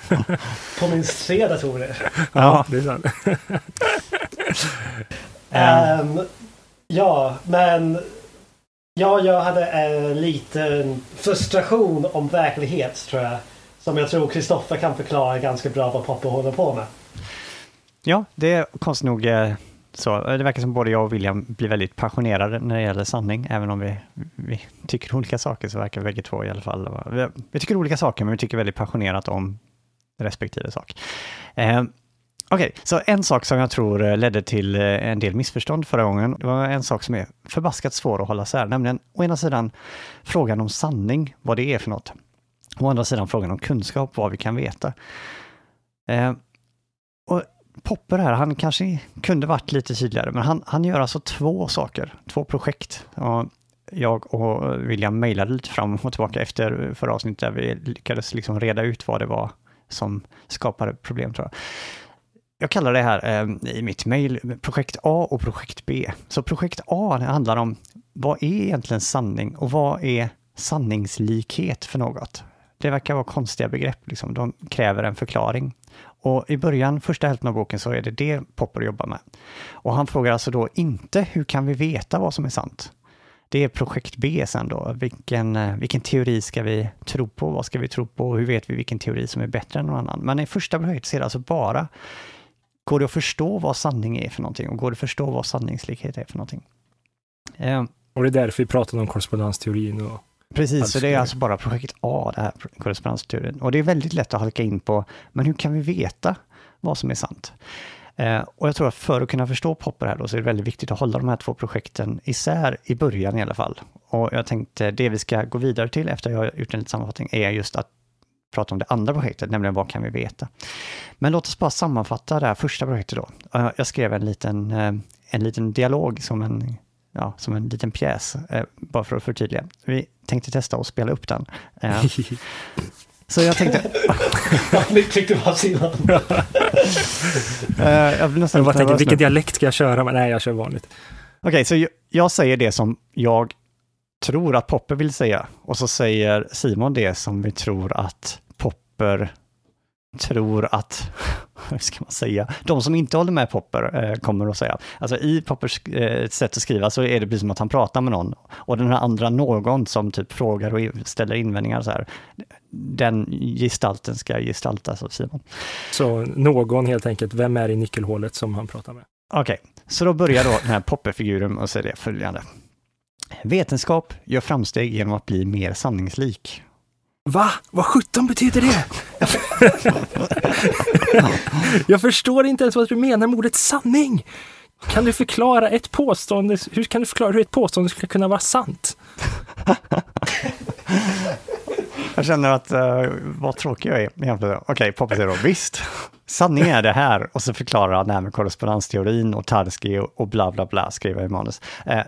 På minst tre datorer. Ja, det är sant. Ehm, ja, men ja, jag hade en liten frustration om verklighet tror jag. Som jag tror Kristoffer kan förklara ganska bra vad Popper håller på med. Ja, det är konstigt nog eh, så. Eh, det verkar som både jag och William blir väldigt passionerade när det gäller sanning. Även om vi, vi tycker olika saker så verkar bägge två i alla fall. Vi, vi tycker olika saker men vi tycker väldigt passionerat om respektive sak. Eh, Okej, okay, så en sak som jag tror eh, ledde till eh, en del missförstånd förra gången, det var en sak som är förbaskat svår att hålla isär, nämligen å ena sidan frågan om sanning, vad det är för något. Å andra sidan frågan om kunskap, vad vi kan veta. Eh, och Popper här, han kanske kunde varit lite tydligare, men han, han gör alltså två saker, två projekt. Och jag och William mejlade lite fram och tillbaka efter förra avsnittet där vi lyckades liksom reda ut vad det var som skapade problem tror jag. Jag kallar det här eh, i mitt mejl projekt A och projekt B. Så projekt A handlar om vad är egentligen sanning och vad är sanningslikhet för något? Det verkar vara konstiga begrepp, liksom. de kräver en förklaring. Och i början, första hälften av boken, så är det det Popper jobbar med. Och han frågar alltså då inte hur kan vi veta vad som är sant? Det är projekt B sen då. Vilken, eh, vilken teori ska vi tro på? Vad ska vi tro på? Och hur vet vi vilken teori som är bättre än någon annan? Men i första projektet ser det alltså bara, går det att förstå vad sanning är för någonting? Och går det att förstå vad sanningslikhet är för någonting? Eh, och det är därför vi pratade om korrespondensteorin och Precis, så det är alltså bara projekt A, det här korrespondensteorin. Och det är väldigt lätt att halka in på, men hur kan vi veta vad som är sant? Eh, och jag tror att för att kunna förstå Popper här då, så är det väldigt viktigt att hålla de här två projekten isär i början i alla fall. Och jag tänkte det vi ska gå vidare till efter jag har gjort en liten sammanfattning är just att prata om det andra projektet, nämligen vad kan vi veta? Men låt oss bara sammanfatta det här första projektet då. Eh, jag skrev en liten, eh, en liten dialog som en, ja, som en liten pjäs, bara för att förtydliga. Vi tänkte testa att spela upp den. Så jag tänkte... Tyckte bara Simon. jag blir nästan jag tänkte, vilken dialekt ska jag köra? Men nej, jag kör vanligt. Okej, okay, så jag, jag säger det som jag tror att Popper vill säga. Och så säger Simon det som vi tror att Popper tror att, hur ska man säga, de som inte håller med Popper eh, kommer att säga. Alltså i Poppers eh, sätt att skriva så är det precis som att han pratar med någon. Och den här andra någon som typ frågar och ställer invändningar så här, den gestalten ska gestaltas av Simon. Så någon helt enkelt, vem är i nyckelhålet som han pratar med? Okej, okay. så då börjar då den här Popper-figuren och säger följande. Vetenskap gör framsteg genom att bli mer sanningslik. Va? Vad sjutton betyder det? Jag förstår inte ens vad du menar med ordet sanning. Kan du förklara ett påstående? Hur kan du förklara hur ett påstående ska kunna vara sant? Jag känner att uh, vad tråkig jag är egentligen. Okej, okay, Poppy säger då visst, sanning är det här. Och så förklarar han det här med korrespondensteorin och Tarski och, och bla bla bla, skriver i manus. Uh,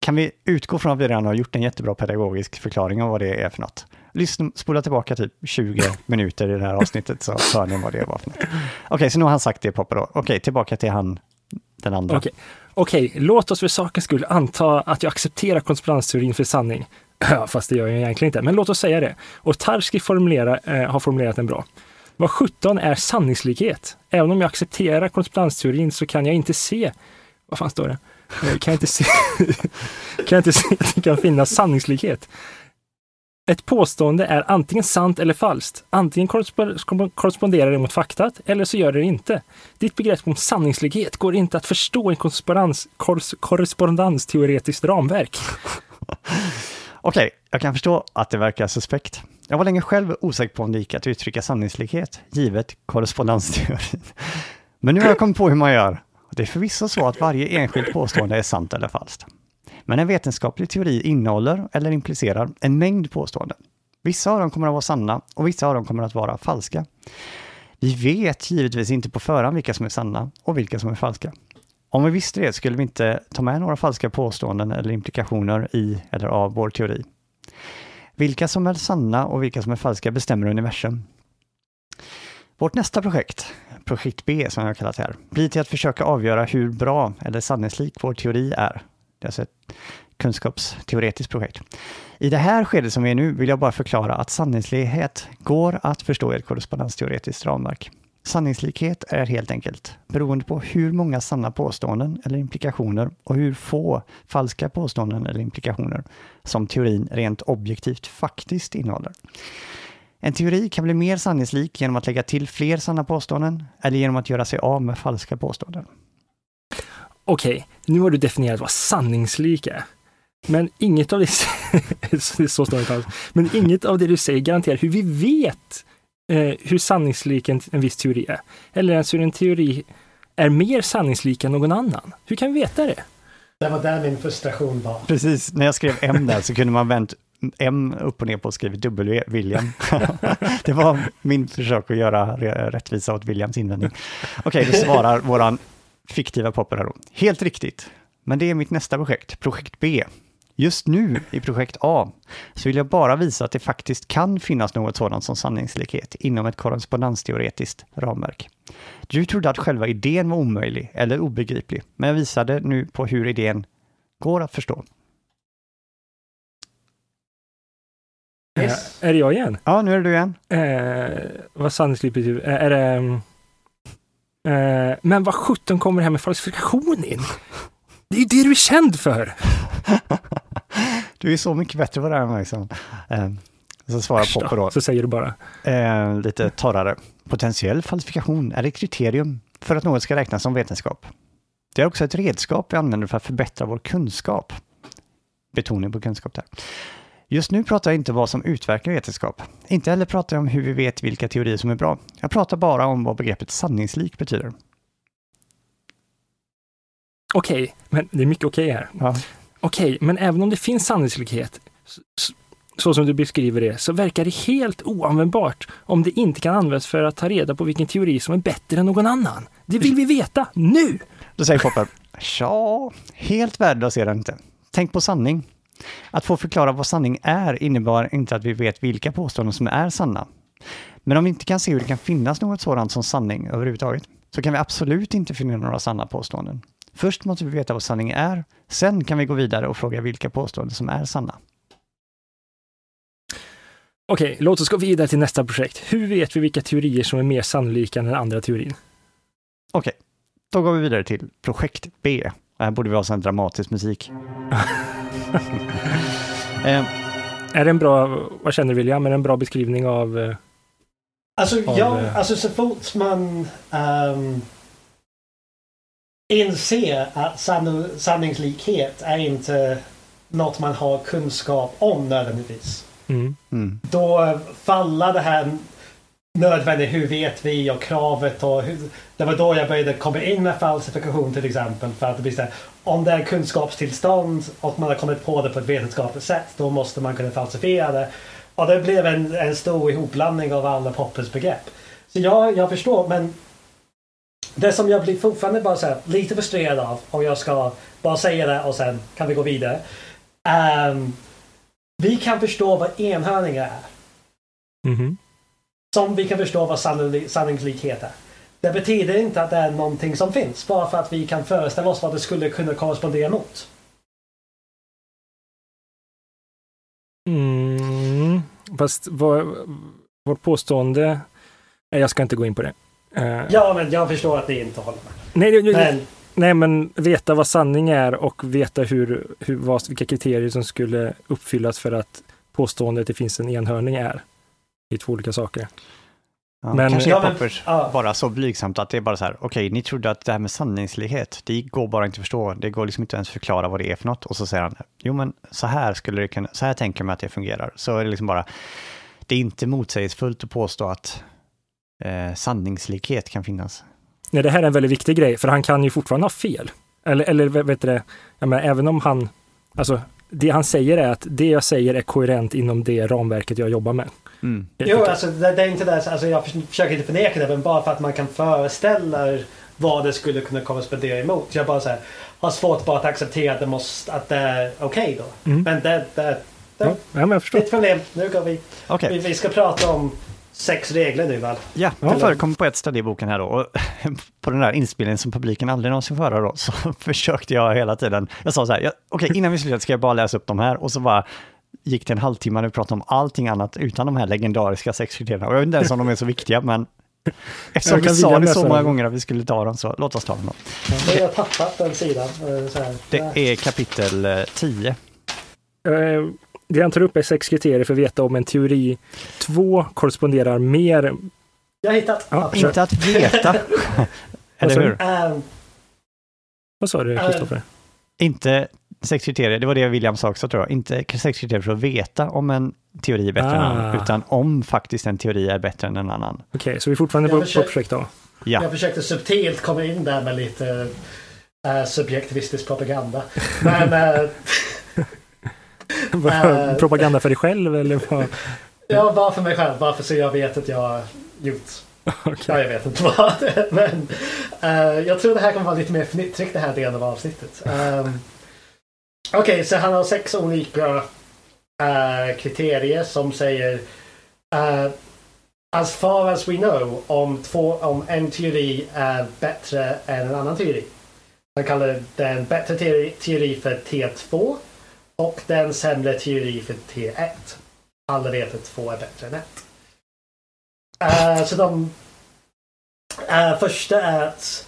kan vi utgå från att vi redan har gjort en jättebra pedagogisk förklaring av vad det är för något? Lyssna, spola tillbaka typ 20 minuter i det här avsnittet så hör ni vad det var för något. Okej, okay, så nu har han sagt det Popper då. Okej, okay, tillbaka till han, den andra. Okej, okay. låt oss för sakens skull anta att jag accepterar konspirationsteorin för sanning. fast det gör jag egentligen inte, men låt oss säga det. Och Tarski eh, har formulerat den bra. Vad 17 är sanningslikhet? Även om jag accepterar konspirationsteorin så kan jag inte se, vad fan står det? Eh, kan jag inte se, kan jag inte se att det kan finnas sanningslikhet. Ett påstående är antingen sant eller falskt. Antingen korresponderar det mot faktat eller så gör det det inte. Ditt begrepp om sanningslighet går inte att förstå i korrespondensteoretiskt ramverk. Okej, okay, jag kan förstå att det verkar suspekt. Jag var länge själv osäker på om det gick att uttrycka sanningslikhet, givet korrespondensteorin. Men nu har jag kommit på hur man gör. Det är förvisso så att varje enskilt påstående är sant eller falskt. Men en vetenskaplig teori innehåller eller implicerar en mängd påståenden. Vissa av dem kommer att vara sanna och vissa av dem kommer att vara falska. Vi vet givetvis inte på förhand vilka som är sanna och vilka som är falska. Om vi visste det skulle vi inte ta med några falska påståenden eller implikationer i eller av vår teori. Vilka som är sanna och vilka som är falska bestämmer universum. Vårt nästa projekt, projekt B som jag kallat här, blir till att försöka avgöra hur bra eller sanningslik vår teori är. Det är alltså ett kunskapsteoretiskt projekt. I det här skedet som vi är nu vill jag bara förklara att sanningslighet går att förstå i ett korrespondensteoretiskt ramverk. Sanningslikhet är helt enkelt beroende på hur många sanna påståenden eller implikationer och hur få falska påståenden eller implikationer som teorin rent objektivt faktiskt innehåller. En teori kan bli mer sanningslik genom att lägga till fler sanna påståenden eller genom att göra sig av med falska påståenden. Okej, nu har du definierat vad sanningslik är. Men inget av det, så står det inte alls. Men inget av det du säger garanterar hur vi vet eh, hur sanningslik en, en viss teori är. Eller ens hur en teori är mer sanningslik än någon annan. Hur kan vi veta det? Det var där min frustration var. Precis, när jag skrev M där så kunde man vänt M upp och ner på och skrivit W, William. det var min försök att göra rättvisa åt Williams invändning. Okej, okay, då svarar våran fiktiva popper här då. Helt riktigt, men det är mitt nästa projekt, projekt B. Just nu i projekt A så vill jag bara visa att det faktiskt kan finnas något sådant som sanningslikhet inom ett korrespondensteoretiskt ramverk. Du trodde att själva idén var omöjlig eller obegriplig, men jag visade nu på hur idén går att förstå. Yes. Är det jag igen? Ja, nu är det du igen. Eh, vad sanningslikhet betyder? Är, är det... Eh, men vad sjutton kommer det här med falsifikation in? Det är ju det du är känd för! du är så mycket bättre på det här Maxson. Eh, så svarar Popper då. Så säger du bara. Eh, lite torrare. Potentiell falsifikation är ett kriterium för att något ska räknas som vetenskap. Det är också ett redskap vi använder för att förbättra vår kunskap. Betoning på kunskap där. Just nu pratar jag inte vad som utverkar vetenskap. Inte heller pratar jag om hur vi vet vilka teorier som är bra. Jag pratar bara om vad begreppet sanningslik betyder. Okej, okay, men det är mycket okej okay här. Ja. Okej, okay, men även om det finns sanningslikhet, så, så som du beskriver det, så verkar det helt oanvändbart om det inte kan användas för att ta reda på vilken teori som är bättre än någon annan. Det vill vi veta, nu! Då säger Popper, ja, helt värdelös är det inte. Tänk på sanning. Att få förklara vad sanning är innebär inte att vi vet vilka påståenden som är sanna. Men om vi inte kan se hur det kan finnas något sådant som sanning överhuvudtaget, så kan vi absolut inte finna några sanna påståenden. Först måste vi veta vad sanning är, sen kan vi gå vidare och fråga vilka påståenden som är sanna. Okej, låt oss gå vidare till nästa projekt. Hur vet vi vilka teorier som är mer sannolika än den andra teorin? Okej, då går vi vidare till projekt B. Här borde vi ha sån dramatisk musik. eh, är det en bra, vad känner du William, är det en bra beskrivning av... Eh, alltså, av, ja, eh, alltså så fort man um, inser att sann, sanningslikhet är inte något man har kunskap om nödvändigtvis. Mm. Mm. Då faller det här nödvändigt, hur vet vi och kravet och hur, det var då jag började komma in med falsifikation till exempel. För att det blir så här, om det är kunskapstillstånd och man har kommit på det på ett vetenskapligt sätt då måste man kunna falsifiera det. Och det blev en, en stor ihopblandning av alla Poppers begrepp. Så jag, jag förstår men det som jag blir fortfarande bara så här, lite frustrerad av om jag ska bara säga det och sen kan vi gå vidare. Um, vi kan förstå vad enhörningar är. Mm -hmm. Som vi kan förstå vad sanningslikhet är. Det betyder inte att det är någonting som finns, bara för att vi kan föreställa oss vad det skulle kunna korrespondera mot. Mm, fast vårt påstående... Jag ska inte gå in på det. Uh, ja, men jag förstår att ni inte håller med. Nej, nej, men... nej, men veta vad sanning är och veta hur, hur, vad, vilka kriterier som skulle uppfyllas för att påståendet det finns en enhörning är. Det är två olika saker. Ja, men, kanske ja. bara så blygsamt att det är bara så här, okej, okay, ni trodde att det här med sanningslighet, det går bara inte att förstå, det går liksom inte ens att förklara vad det är för något. Och så säger han, jo men så här skulle det kunna, så här tänker man att det fungerar. Så är det liksom bara, det är inte motsägelsefullt att påstå att eh, sanningslikhet kan finnas. Nej, det här är en väldigt viktig grej, för han kan ju fortfarande ha fel. Eller, eller vet du det, ja, men även om han, alltså det han säger är att det jag säger är koherent inom det ramverket jag jobbar med. Mm. Jo, alltså det, det, är inte det. Alltså, jag försöker inte förneka det, men bara för att man kan föreställa vad det skulle kunna korrespondera emot. Jag bara så här, har svårt bara att acceptera att det, måste, att det är okej okay då. Mm. Men det, det, det, ja, men jag förstår. ett problem. Nu går vi. Okay. vi. Vi ska prata om sex regler nu väl? Ja, det förekommer på ett ställe i boken här då. Och på den där inspelningen som publiken aldrig någonsin får höra då, så försökte jag hela tiden. Jag sa så här, okej innan vi slutar ska jag bara läsa upp de här och så bara gick det en halvtimme när vi pratade om allting annat utan de här legendariska sex kriterierna. Och jag vet inte ens om de är så viktiga, men eftersom vi sa det så många gånger att vi skulle ta dem, så låt oss ta dem då. Jag har tappat den sidan. eh, Så här. Det är kapitel eh, 10. Eh, Det han tar upp är sex kriterier för att veta om en teori 2 korresponderar mer. Jag har hittat. Ja, Inte att veta, eller hur? Ehm, Vad sa du, Kristoffer? Inte sex kriterier, det var det William sa också tror jag. Inte sex kriterier för att veta om en teori är bättre än en annan, Ah. utan om faktiskt en teori är bättre än en annan. Okej, så vi är fortfarande Jag på, försöker- på projekt A. Ja, Jag försökte subtilt komma in där med lite uh, subjektivistisk propaganda. Men Eh. Propaganda för dig själv eller vad? ja, bara för mig själv. Bara för så jag vet att jag har gjort. Okej. Ja, jag vet inte vad. Men eh, jag tror det här kommer vara lite mer fnittrigt det här delen av avsnittet. Um, Okej, så han har sex olika uh, kriterier som säger uh, As far as we know om, två, om en teori är bättre än en annan teori. Man kallar den bättre teori, teori för T2 och den sämre teori för T1. Alla vet att två är bättre än ett. Uh, så de uh, första är att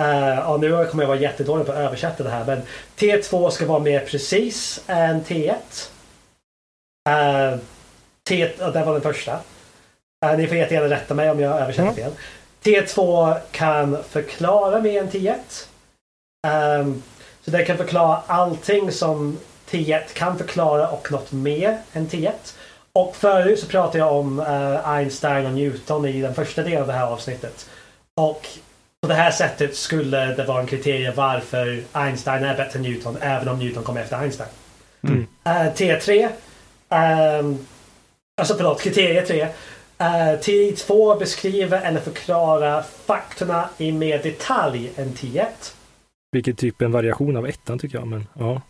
eh, ja, nu kommer jag vara jättedålig på att översätta det här men T2 ska vara mer precis än T1. Uh, T, ja, det var den första. Eh, ni får jättegärna rätta mig om jag översätter Ja. fel. T2 kan förklara mer än T1. Ehm, så det kan förklara allting som T1 kan förklara och något mer än T1. Och förut så pratade jag om eh, Einstein och Newton i den första delen av det här avsnittet. Och på det här sättet skulle det vara en kriterie varför Einstein är bättre än Newton även om Newton kommer efter Einstein. Mm. Eh, T3 ehm, Alltså förlåt, kriterie 3. Uh, teori 2 beskriver eller förklarar faktorna i mer detalj än T1. Vilket typ en variation av ettan tycker jag, men ja.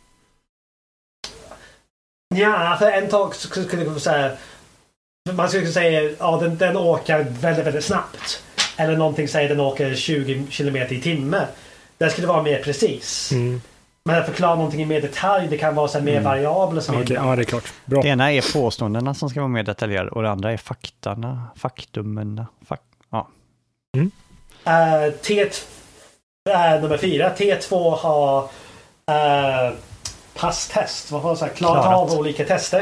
Ja, för en tag skulle kunna säga Man skulle kunna säga ja den, den åker väldigt, väldigt snabbt. Eller någonting säger den åker 20 kilometer i timme. Det skulle vara mer precis. Mm. Men att förklara någonting i mer detalj, det kan vara så mer Mm. variabler som Ja, är Okej, ja, det är klart. Bra. det ena är påståendena som ska vara mer detaljerade och det andra är faktarna, faktumen, fak ja. Uh, T uh, nummer fyra. T2 har uh, passtest. Vad har här, klarat, Klarat. av olika tester.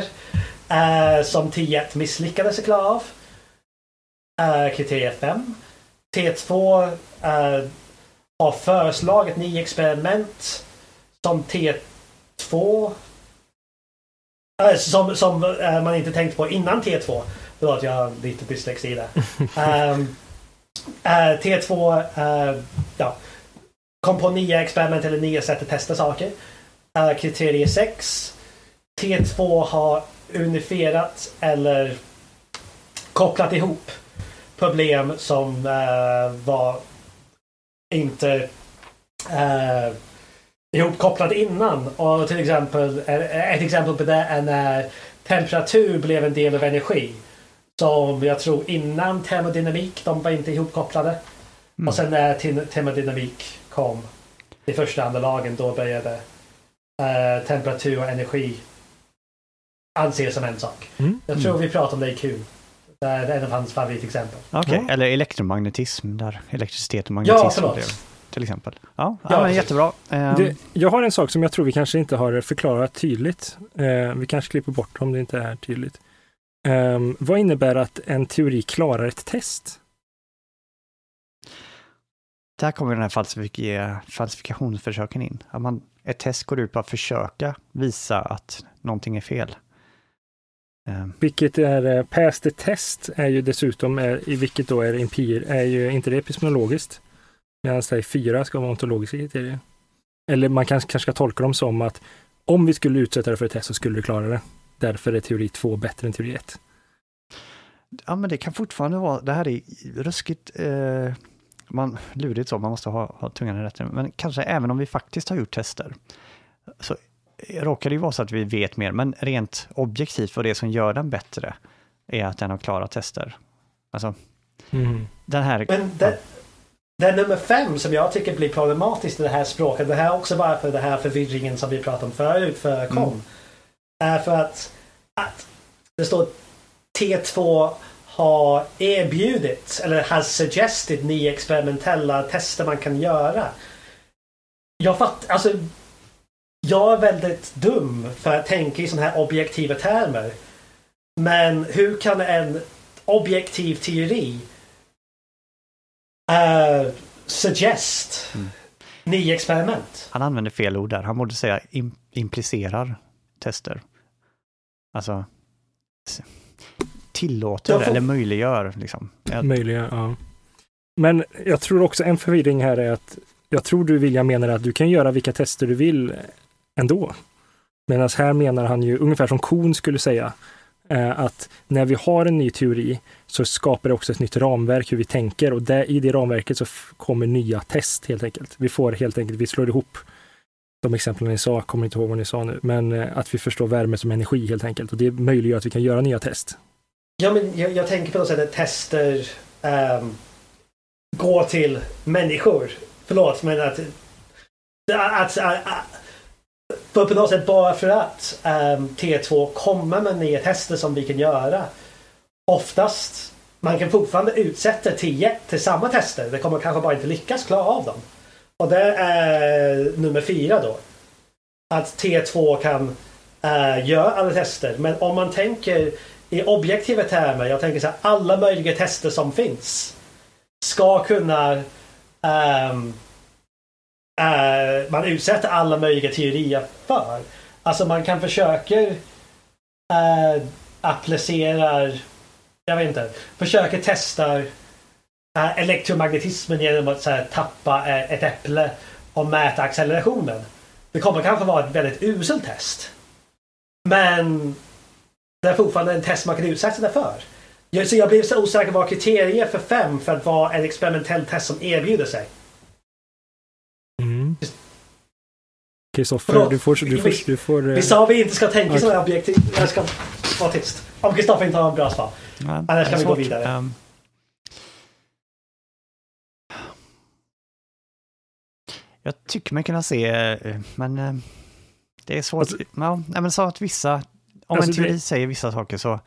Uh, som T1 misslyckades att klara av. Uh, kriterie 5. T2 uh, har föreslagit nio experiment som T2 uh, som, som uh, man inte tänkt på innan T2. Förlåt, jag har lite dyslexi där. Um, Eh, T2 eh, ja, kom på nya experiment eller nya sätt att testa saker. Kriterie 6. T2 har unifierat eller kopplat ihop problem som eh, var inte uh, ihopkopplade innan. Och till exempel, eh, ett exempel på det är när temperatur blev en del av energi. Som jag tror innan termodynamik, de var inte ihopkopplade. Mm. Och sen när te- termodynamik kom i första andra lagen då började eh, temperatur och energi anses som en sak. Mm. Jag tror vi pratade om det i Q. Det är en av hans favoritexempel. Okej, Ja. eller elektromagnetism där elektricitet och magnetism Ja, förlåt. blev, till exempel. Ja, ja, Ja, jättebra. Ehm, Det, jag har en sak som jag tror vi kanske inte har förklarat tydligt. Eh, vi kanske klipper bort om det inte är tydligt. Ehm, vad innebär att en teori klarar ett test? Där kommer den här falsifik- falsifikationsförsöken in. Att man, ett test går ut på att försöka visa att någonting är fel. Ehm, Vilket är eh, pass the test är ju dessutom, är, i vilket då är empir, är ju inte det epistemologiskt. Medan säg fyra ska vara ontologiska kriterier. Eller man kanske, kanske ska tolka dem som att om vi skulle utsätta det för ett test så skulle du klara det. Därför är teori två bättre än teori ett. Ja, men det kan fortfarande vara, det här är ruskigt, eh, man, lurigt så, man måste ha, ha tungan i rätt. Men kanske även om vi faktiskt har gjort tester, så råkar det ju vara så att vi vet mer, men rent objektivt vad det som gör den bättre är att den har klarat tester. Alltså, Mm. den här... Men det, det är nummer fem som jag tycker blir problematiskt i det här språket. Det här är också bara för den här förvirringen som vi pratade om förut för kom. Mm. Är för att, att det står T2 har erbjudit eller has suggested nya experimentella tester man kan göra. Jag fattar, alltså jag är väldigt dum för att tänka i sådana här objektiva termer. Men hur kan en objektiv teori uh, suggest Mm. nya experiment? Han använder fel ord där. Han borde säga im, implicerar tester. Alltså tillåter får- eller möjliggör liksom. Jag, Möjliga, ja. Men jag tror också en förvirring här är att jag tror du William menar att du kan göra vilka tester du vill ändå. Medan här menar han ju ungefär som Kuhn skulle säga eh, att när vi har en ny teori så skapar det också ett nytt ramverk hur vi tänker och där, i det ramverket så kommer nya test helt enkelt. Vi får helt enkelt, vi slår ihop de exemplen ni sa, kommer inte ihåg vad ni sa nu, men eh, att vi förstår värme som energi helt enkelt och det möjliggör att vi kan göra nya test. Ja, men jag, jag tänker på något sätt att tester um, går till människor. Förlåt, men att... att, att, att på, på något sätt bara för att ehm, um, T2 kommer med nya tester som vi kan göra. Oftast, man kan fortfarande utsätta T1 till samma tester. Det kommer kanske bara inte lyckas klara av dem. Och det är nummer fyra då. Att T2 kan uh, göra alla tester. Men om man tänker i objektiva termer, jag tänker så här, alla möjliga tester som finns ska kunna um, eh, man utsätter alla möjliga teorier för. Alltså man kan försöka eh, applicera, jag vet inte, försöka testa eh, elektromagnetismen genom att så här, tappa eh, ett äpple och mäta accelerationen. Det kommer kanske vara ett väldigt uselt test. Men det är fortfarande en test man kan utsätta det för. Jag, så jag blev så osäker vad kriterier för fem för att vara en experimentell test som erbjuder sig. Kristoffer, du får... Du får, Vi- du får Vi sa vi inte ska tänka Okej. sådana objektiv. Jag ska vara tyst. Om Kristoffer inte har en bra svar. Annars kan vi gå vidare. Ehm, jag tycker mig kunna se, eh, men eh, det är svårt. Alltså- ja, nej, men så att vissa, om Alltså, en teori det- säger vissa saker så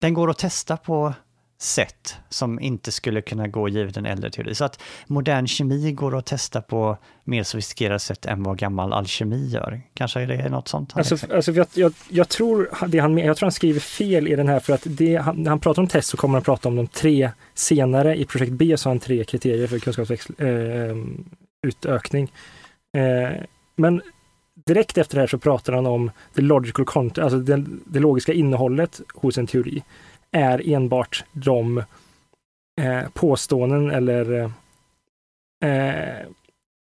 den går att testa på sätt som inte skulle kunna gå givet en äldre teori. Så att modern kemi går att testa på mer sofistikerade sätt än vad gammal alkemi gör. Kanske är det något sånt? Alltså, alltså jag, jag, jag, tror det han, jag tror han skriver fel i den här för att det, han, när han pratar om test så kommer han prata om de tre senare. I projekt B så har han tre kriterier för kunskapsutökning. Eh, men direkt efter det här så pratar han om the logical content, alltså det, det logiska innehållet hos en teori är enbart de eh, påståenden eller eh,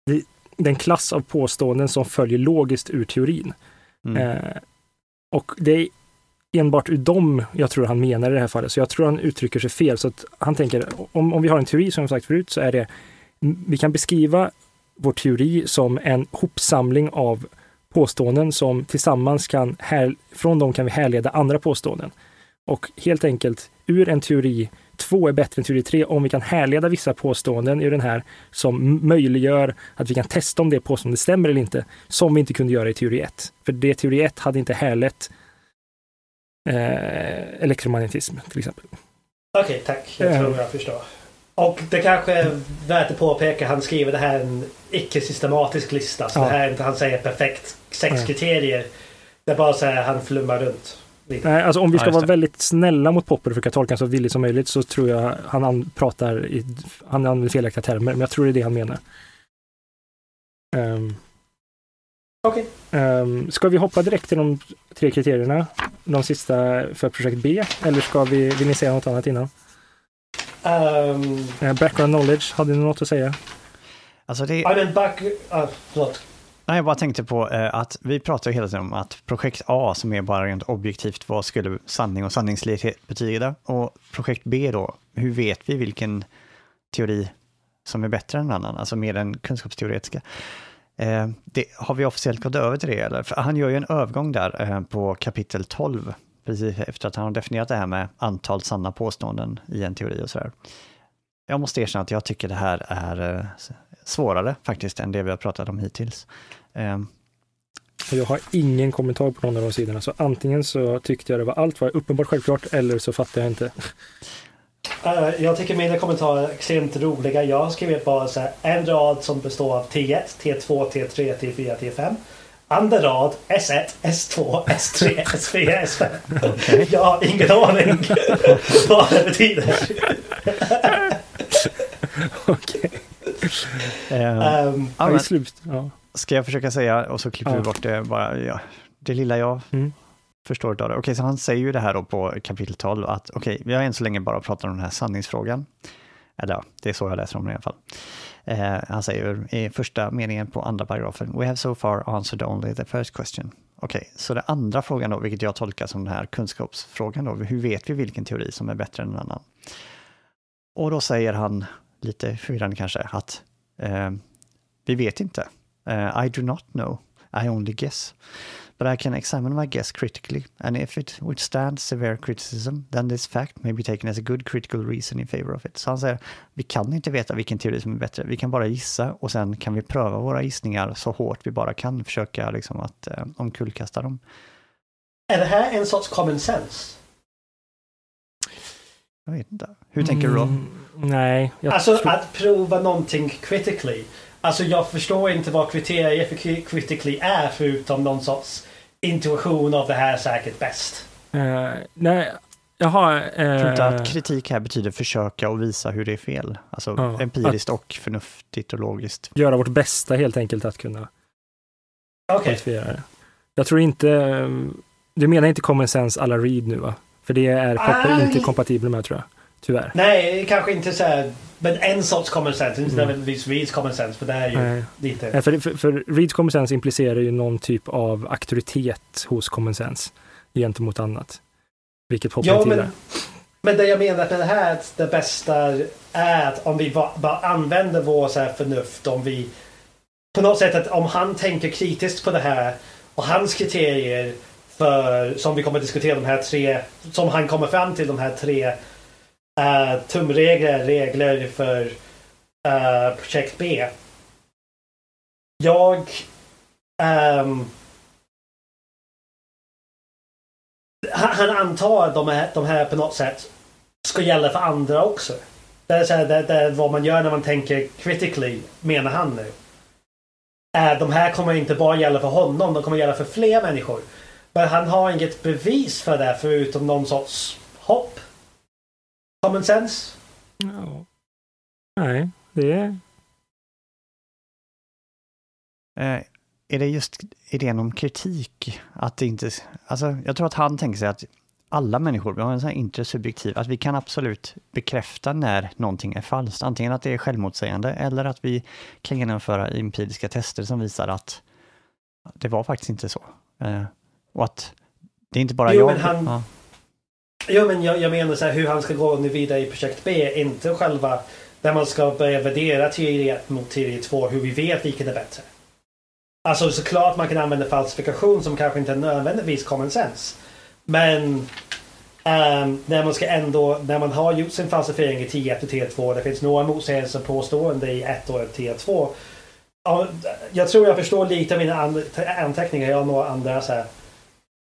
det, den klass av påståenden som följer logiskt ur teorin. Mm. Eh, och det är enbart ur dem jag tror han menar i det här fallet. Så jag tror han uttrycker sig fel. Så att han tänker, om, om vi har en teori som jag sagt förut, så är det, vi kan beskriva vår teori som en hopsamling av påståenden som tillsammans kan, här, från dem kan vi härleda andra påståenden. Och helt enkelt, ur en teori två är bättre än teori tre om vi kan härleda vissa påståenden ur den här som möjliggör att vi kan testa om det påståendet stämmer eller inte, som vi inte kunde göra i teori 1. För det teori 1 hade inte härlett eh, elektromagnetism till exempel. Okej, tack. Jag Eh. tror jag förstår. Och det kanske är värt att påpeka, han skriver det här är en icke-systematisk lista. Så Ja. det här är inte han säger perfekt sex kriterier. Det är bara så här han flummar runt. Nej, alltså om vi Ja, ska just vara väldigt snälla mot Popper och försöka tolka så villigt som möjligt så tror jag han an, pratar i, han använder felaktiga termer, men jag tror det är det han menar. Um, Okej. um, ska vi hoppa direkt till de tre kriterierna? De sista för projekt B? Eller ska vi, vill ni säga något annat innan? Um, Eh, background knowledge, hade ni något att säga? Alltså det, I mean back... Uh, förlåt. Nej, jag bara tänkte på eh, att vi pratar hela tiden om att projekt A, som är bara rent objektivt, vad skulle sanning och sanningslikhet betyda? Och projekt B då, hur vet vi vilken teori som är bättre än en annan, alltså mer än kunskapsteoretiska? Eh, det, har vi officiellt gått över till det eller? För han gör ju en övergång där eh, på kapitel 12, precis efter att han har definierat det här med antal sanna påståenden i en teori och sådär. Jag måste erkänna att jag tycker det här är eh, svårare faktiskt än det vi har pratat om hittills. Eh, Jag har ingen kommentar på någon av de sidorna, så antingen så tyckte jag det var allt var uppenbart självklart, eller så fattar jag inte. Eh, jag tycker mina kommentarer är extremt roliga. Jag har skrivit bara så här, en rad som består av T1, T2, T3, T4, T5. Andra rad S1, S2, S3, S4, S5. Jag har ingen aning vad det betyder. Okej. eh, Um, ja, men, slut. Ja. ska jag försöka säga och så klipper vi Ja. bort det bara, ja, det lilla jag Mm. förstår av det. Okej, så han säger ju det här då på kapitel 12 att okej, vi har än så länge bara pratat om den här sanningsfrågan. Eller ja, det är så jag läser om det i alla fall. Eh, han säger i första meningen på andra paragrafen, We have so far answered only the first question. Okej, så den andra frågan då, vilket jag tolkar som den här kunskapsfrågan då, hur vet vi vilken teori som är bättre än en annan? Och då säger han, lite förvirrande kanske, att eh, vi vet inte. Uh, I do not know. I only guess. But I can examine my guess critically, and if it withstands severe criticism, then this fact may be taken as a good critical reason in favor of it. Så han säger, vi kan inte veta vilken teori som är bättre, vi kan bara gissa och sen kan vi pröva våra gissningar så hårt vi bara kan, försöka liksom att eh, omkullkasta dem. är det här en sorts common sense? Jag vet inte. Hur tänker du då? Mm, nej, jag Alltså tror... att prova någonting critically. Alltså jag förstår inte vad kriterier för cri- critically är förutom någon sorts intuition av det här är säkert bäst. Eh, nej. Jag tror inte eh, att kritik här betyder försöka och visa hur det är fel. Alltså Ja, empiriskt och förnuftigt och logiskt. göra vårt bästa helt enkelt att kunna Okej. det. Jag tror inte... eh, Du menar inte common sense alla read nu va? För det är Aj. inte kompatibel med tror jag. Tyvärr. Nej, kanske inte så här. Men en sorts common sense. Inte Mm. nödvändigtvis Reeds common sense. För det är ju Nej. lite... Nej, För, för, för reads common sense implicerar ju någon typ av auktoritet hos common sense gentemot annat. Vilket hoppar Ja, till men, men det jag menar med det här att det bästa är att om vi bara, bara använder vår så här förnuft. Om vi på något sätt att om han tänker kritiskt på det här och hans kriterier för som vi kommer diskutera de här tre som han kommer fram till de här tre uh, tumregler, regler för uh, projekt B. Jag um, han, antar att de här, de här på något sätt ska gälla för andra också. Det är, så här, det, det är vad man gör när man tänker critically, menar han nu. Eh, de här kommer inte bara gälla för honom, de kommer gälla för fler människor. Men han har inget bevis för det förutom någon sorts hopp. Common sense. Ja. Nej, det är... Eh, är det just idén om kritik? Att det inte, alltså, jag tror att han tänker sig att alla människor, vi har en sån här intersubjektiv, att vi kan absolut bekräfta när någonting är falskt. Antingen att det är självmotsägande eller att vi kan genomföra empiriska tester som visar att det var faktiskt inte så. Och att det är inte bara Jo, jag. men han- ja. Jo men jag, jag menar så här hur han ska gå nu vidare i projekt B. Inte själva där man ska börja värdera teori 1 mot teori 2. Hur vi vet vilken är bättre. Alltså såklart man kan använda falsifikation som kanske inte är nödvändigtvis common sense. Men ehm, när man ska ändå, när man har gjort sin falsifiering i T1 och T2. Det finns några motsägelser påstående i 1 och T2. Ja, Jag tror jag förstår lite av mina an- anteckningar. Jag har några andra så här.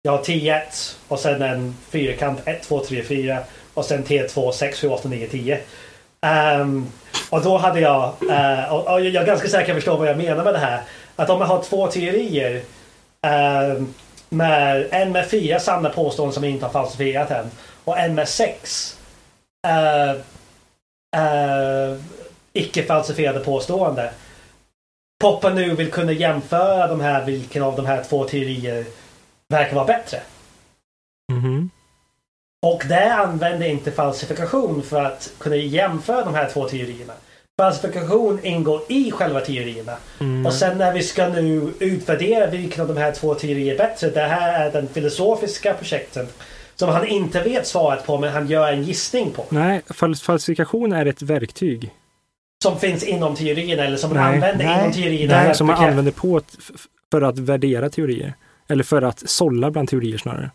Jag har T1 och sen en fyrkant 1, 2, 3, 4 och sen T2 6, 7, 8, 9, 10. Um, och då hade jag, uh, och, och jag är ganska säker på att förstå vad jag menar med det här. Att om jag har två teorier uh, med en med fyra sanna påståenden som jag inte har falsifierat än och en med sex uh, eh, icke falsifierade påståenden. Poppa nu vill kunna jämföra de här, vilken av de här två teorier verkar vara bättre. Mhm. Och det använder inte falsifikation för att kunna jämföra de här två teorierna. Falsifikation ingår i själva teorierna. Mm. Och sen när vi ska nu utvärdera vilken av de här två teorier är bättre. Det här är den filosofiska projektet. Som han inte vet svaret på men han gör en gissning på. Nej, fals- falsifikation är ett verktyg. Som finns inom teorierna eller som man Nej, använder nej, inom teorierna. Nej, som man använder på för att värdera teorier. Eller för att sålla bland teorier snarare.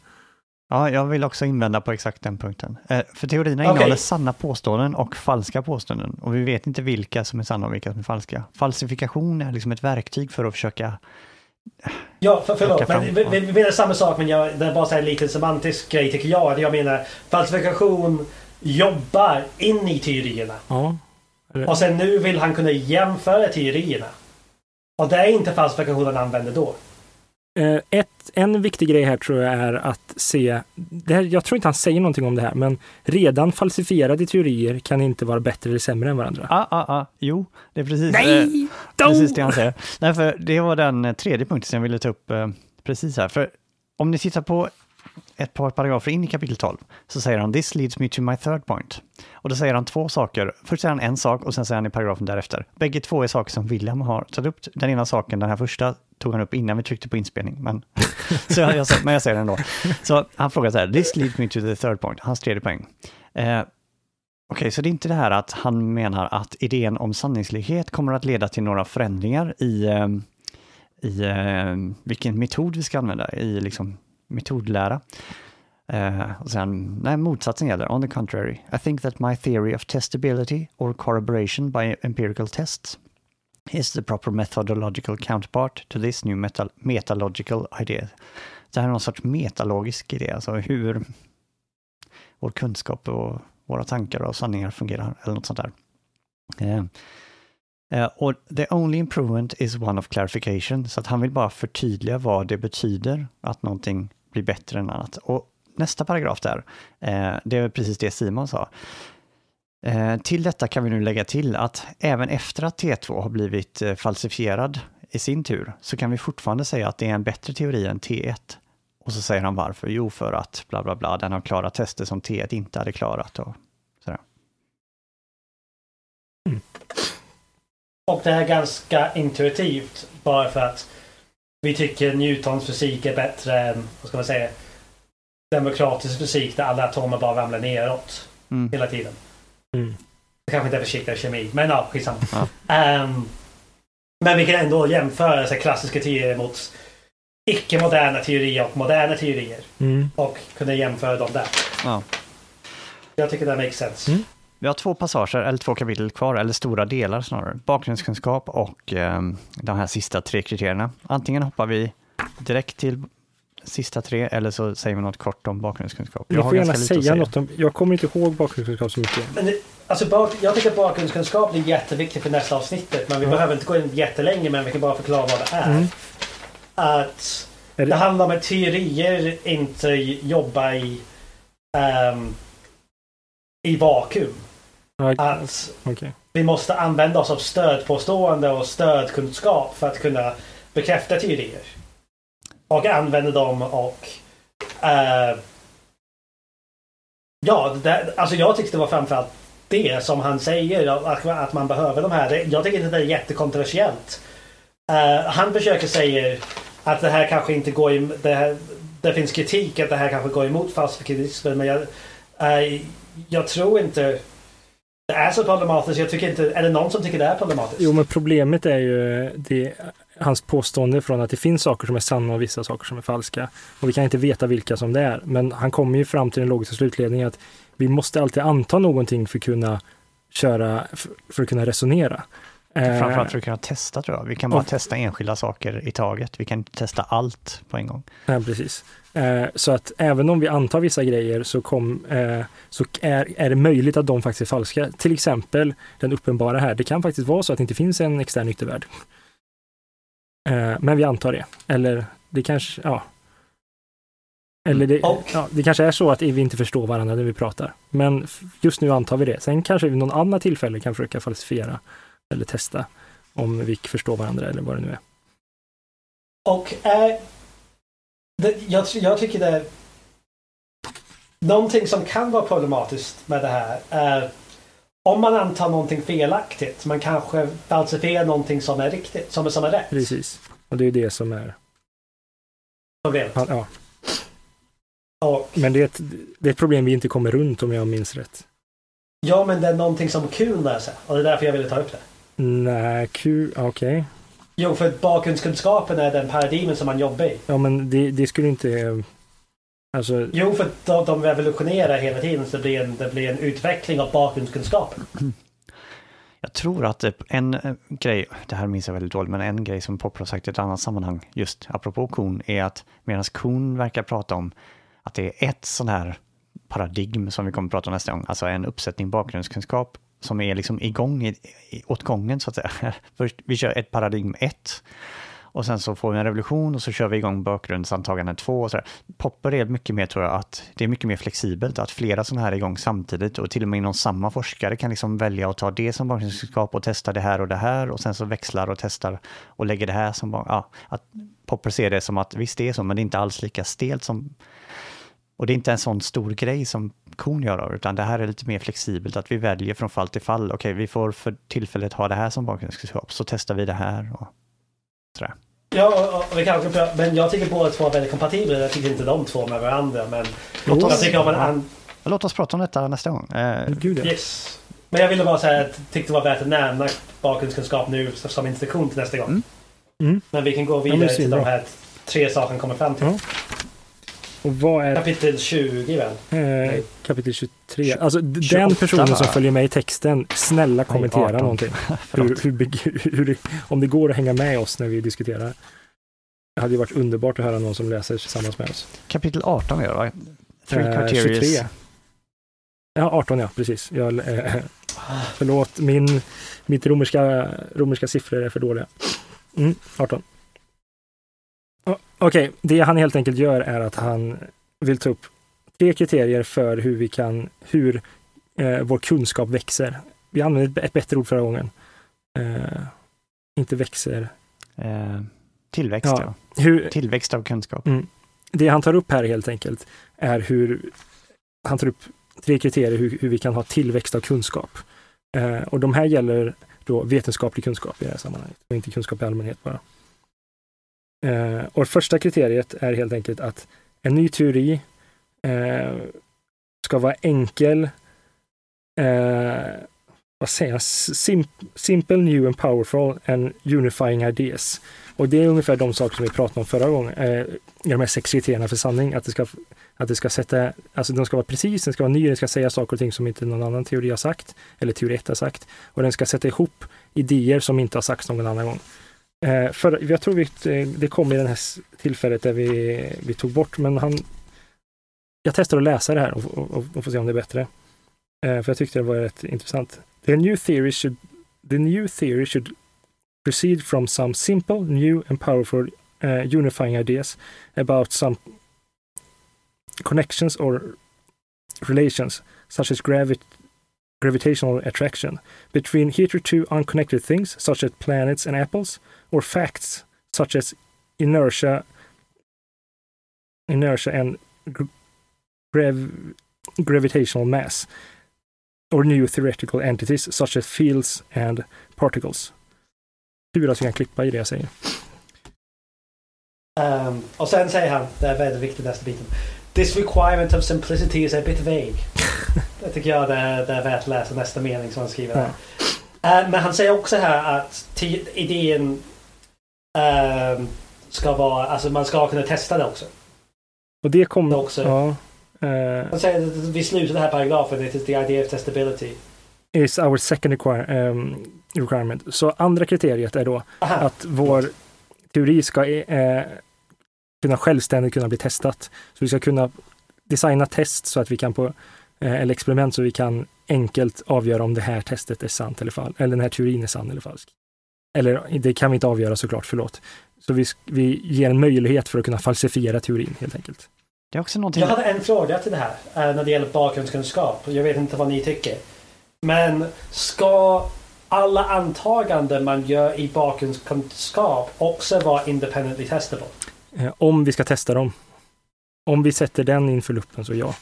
Ja, jag vill också invända på exakt den punkten. Eh, för teorierna Okej. innehåller sanna påståenden och falska påståenden. Och vi vet inte vilka som är sanna och vilka som är falska. Falsifikation är liksom ett verktyg för att försöka... Ja, för, förlåt. Men vi, vi, menar samma sak men jag, det är bara så här en liten semantisk grej tycker jag. Jag menar falsifikation jobbar in i teorierna. Ja. Och sen nu vill han kunna jämföra teorierna. Och det är inte falsifikation han använder då. Eh, ett, en viktig grej här tror jag är att se, det här, jag tror inte han säger någonting om det här, men redan falsifierade teorier kan inte vara bättre eller sämre än varandra. Ah, ah, ah, jo, det är precis, eh, Nej! precis det han säger. Nej, för det var den eh, tredje punkten som jag ville ta upp eh, precis här. För om ni tittar på ett par paragrafer in i kapitel 12 så säger han “This leads me to my third point”. Och då säger han två saker. Först säger han en sak och sen säger han i paragrafen därefter. Bägge två är saker som William har tagit upp. Den ena saken, den här första, tog han upp innan vi tryckte på inspelning. Men, så jag, jag, men jag säger den ändå. Så han frågar så här, “This leads me to the third point”, hans tredje poäng. Eh, Okej, så det är inte det här att han menar att idén om sanningslikhet kommer att leda till några förändringar i, eh, i eh, vilken metod vi ska använda, i liksom metodlära. Uh, och sen, nej, motsatsen gäller. On the contrary, I think that my theory of testability or corroboration by empirical tests is the proper methodological counterpart to this new meta metalogical idea. Det här är någon sorts metalogisk idé, alltså hur vår kunskap och våra tankar och sanningar fungerar, eller något sånt där. Uh, eh, och the only improvement is one of clarification, så att han vill bara förtydliga vad det betyder att någonting blir bättre än annat. Och nästa paragraf där, eh, det är precis det Simon sa. Eh, till detta kan vi nu lägga till att även efter att T2 har blivit eh, falsifierad i sin tur, så kan vi fortfarande säga att det är en bättre teori än T1. Och så säger han varför. Jo, för att bla bla bla, den har klarat tester som T1 inte hade klarat. Och sådär. Mm. Och det är ganska intuitivt. Bara för att vi tycker Newtons fysik är bättre än, vad ska man säga, demokratisk fysik där alla atomer bara ramlar neråt Mm. hela tiden. Mm. Det kanske inte är försiktigare kemi, men ja, skitsamma. Ja. Ehm, men vi kan ändå jämföra så här, klassiska teorier mot icke-moderna teorier och moderna teorier. Mm. Och kunna jämföra dem där. Ja. Jag tycker det makes sense. Mm. Vi har två passager, eller två kapitel kvar, eller stora delar snarare. Bakgrundskunskap och eh, de här sista tre kriterierna. Antingen hoppar vi direkt till sista tre, eller så säger vi något kort om bakgrundskunskap. Ni har får gärna att säga något om, jag kommer inte ihåg bakgrundskunskap så mycket. Men det, alltså bak, jag tycker att bakgrundskunskap är jätteviktigt för nästa avsnittet. Men vi Ja. behöver inte gå in jättelänge, men vi kan bara förklara vad det är. Mm. Att Är det det, handlar om att teorier inte jobbar i, ehm, i vakuum. Att okej. vi måste använda oss av stödpåstående och stödkunskap för att kunna bekräfta teorier. Och använda dem och... eh, ja, det, alltså jag tyckte det var framförallt det som han säger, att, att man behöver de här. Jag tycker inte det är jättekontroversiellt. Eh, han försöker säga att det här kanske inte går i, det, här, det finns kritik att det här kanske går emot falsifikativismen men jag, eh, jag tror inte det är så problematiskt. Jag tycker inte, är det någon som tycker det är problematiskt? Jo, men problemet är ju det, hans påstående från att det finns saker som är sanna och vissa saker som är falska. Och vi kan inte veta vilka som det är. Men han kommer ju fram till den logiska slutledningen att vi måste alltid anta någonting för att kunna köra, för, för att kunna resonera. Eh, Framförallt för att kunna testa tror jag. Vi kan bara Och- testa enskilda saker i taget. Vi kan inte testa allt på en gång. Ja, precis. Eh, så att även om vi antar vissa grejer så, kom, eh, så är, är det möjligt att de faktiskt är falska. Till exempel den uppenbara här. Det kan faktiskt vara så att det inte finns en extern yttervärld. Eh, men vi antar det. Eller det kanske, ja. Eller det, Och- ja, det kanske är så att vi inte förstår varandra när vi pratar. Men just nu antar vi det. Sen kanske vi vid någon annan tillfälle kan försöka falsifiera eller testa om vi förstår varandra eller vad det nu är. Och är... Det, jag, jag tycker det är... Någonting som kan vara problematiskt med det här är om man antar någonting felaktigt. Man kanske falsifierar någonting som är riktigt, som, är- som är rätt. Precis. Och det är det som är, Problemet. ja. Och, Men det är, ett, det är ett problem vi inte kommer runt om jag minns rätt. ja, men det är någonting som Kuhn lär sig. Och det är därför jag ville ta upp det. Nej, Q, okej. Jo, för bakgrundskunskapen är den paradigmen som man jobbar i. Ja, men det, det skulle inte... Alltså, Jo, för de, de revolutionerar hela tiden så det blir, en, det blir en utveckling av bakgrundskunskapen. Jag tror att en eh, grej, det här minns jag väldigt dåligt, men en grej som Popper har sagt i ett annat sammanhang, just apropå kon, är att medan kon verkar prata om att det är ett sån här paradigm som vi kommer att prata om nästa gång, alltså en uppsättning bakgrundskunskap som är liksom igång i, i, åt gången så att säga. Först, vi kör ett paradigm 1 och sen så får vi en revolution och så kör vi igång bakgrundsantagande 2 och så där. Popper är mycket mer, tror jag, att det är mycket mer flexibelt, att flera sådana här är igång samtidigt och till och med inom samma forskare kan liksom välja att ta det som bakgrundskunskap och testa det här och det här och sen så växlar och testar och lägger det här som, ja, att Popper ser det som att visst det är så, men det är inte alls lika stelt som och det är inte en sån stor grej som kon gör, utan det här är lite mer flexibelt, att vi väljer från fall till fall. Okej, vi får för tillfället ha det här som bakgrundskunskap, så testar vi det här och sådär. Ja, och, vi kan, också- men jag tycker båda två är väldigt kompatibla. Jag tycker inte de två med varandra. Men Låt jag oss, tycker om en an- låt oss prata om detta nästa gång. Eh, gud ja. Yes. Men jag ville bara säga att jag tyckte det var värt att nämna bakgrundskunskap nu som instruktion till nästa gång. Mm. Mm. Men vi kan gå vidare till svinbra. de här tre sakerna kommer fram till. Ja. Och vad är Kapitel 20 väl? eh, kapitel 23? Alltså d- 28 den personen som följer med i texten, snälla kommentera 18. någonting. Hur, hur, hur, om det går att hänga med oss när vi diskuterar. Det hade ju varit underbart att höra någon som läser tillsammans med oss. Kapitel 18 är det va? Three Eh, criteria. 23. Ja, 18 ja, precis. Jag, eh, förlåt, min, mitt romerska, romerska siffror är för dåliga. Mm, 18. Okej, det han helt enkelt gör är att han vill ta upp tre kriterier för hur vi kan, hur eh, vår kunskap växer. Vi använde ett bättre ord förra gången. Eh, inte växer. Eh, tillväxt, Ja. ja. Hur, Tillväxt av kunskap. Mm. Det han tar upp här helt enkelt är hur han tar upp tre kriterier hur, hur vi kan ha tillväxt av kunskap. Eh, och de här gäller då vetenskaplig kunskap i det här sammanhanget och inte kunskap i allmänhet bara. Eh, och första kriteriet är helt enkelt att en ny teori eh, ska vara enkel, eh, vad säger jag, Sim, simple, new and powerful and unifying ideas. Och det är ungefär de saker som vi pratade om förra gången, eh, i de här sex kriterierna för sanning. Att det ska, att det ska sätta, alltså den ska vara precis, den ska vara ny, den ska säga saker och ting som inte någon annan teori har sagt, eller teori 1 har sagt. Och den ska sätta ihop idéer som inte har sagts någon annan gång. Eh, för, jag tror vi, eh, det kom i det här tillfället där vi, vi tog bort, men han... Jag testar att läsa det här och, och, och, får se om det är bättre. Eh, för jag tyckte det var rätt intressant. The new theory should, the new theory should proceed from some simple, new and powerful uh, unifying ideas about some connections or relations, such as gravity gravitational attraction, between hitherto unconnected things, such as planets and apples, or facts, such as inertia, inertia and grav- gravitational mass, or new theoretical entities, such as fields and particles. Tur att vi kan klippa i det jag säger. Ehm, och sen säger han, det är väldigt biten. This requirement of simplicity is a bit vague. det tycker jag det är, det är värt att läsa nästa mening som han skriver. där. Eh, men han säger också här att idén ehm, ska vara, alltså man ska kunna testa det också. Och det kommer Också. Ja, eh, Han säger att vid slutet av den här paragrafen, it is the idea of testability. is our second require, um, requirement. Så andra kriteriet är då Aha. att vår teori ska eh, kunna självständigt kunna bli testat. Så vi ska kunna designa test så att vi kan på, eh, eller experiment så vi kan enkelt avgöra om det här testet är sant eller falskt, eller den här teorin är sann eller falsk. Eller det kan vi inte avgöra såklart, förlåt. Så vi, vi ger en möjlighet för att kunna falsifiera teorin helt enkelt. Det är också någonting... Jag hade en fråga till det här eh, när det gäller bakgrundskunskap. Jag vet inte vad ni tycker. Men ska alla antaganden man gör i bakgrundskunskap också vara independently testable? Eh, om vi ska testa dem. Om vi sätter den inför luppen så ja.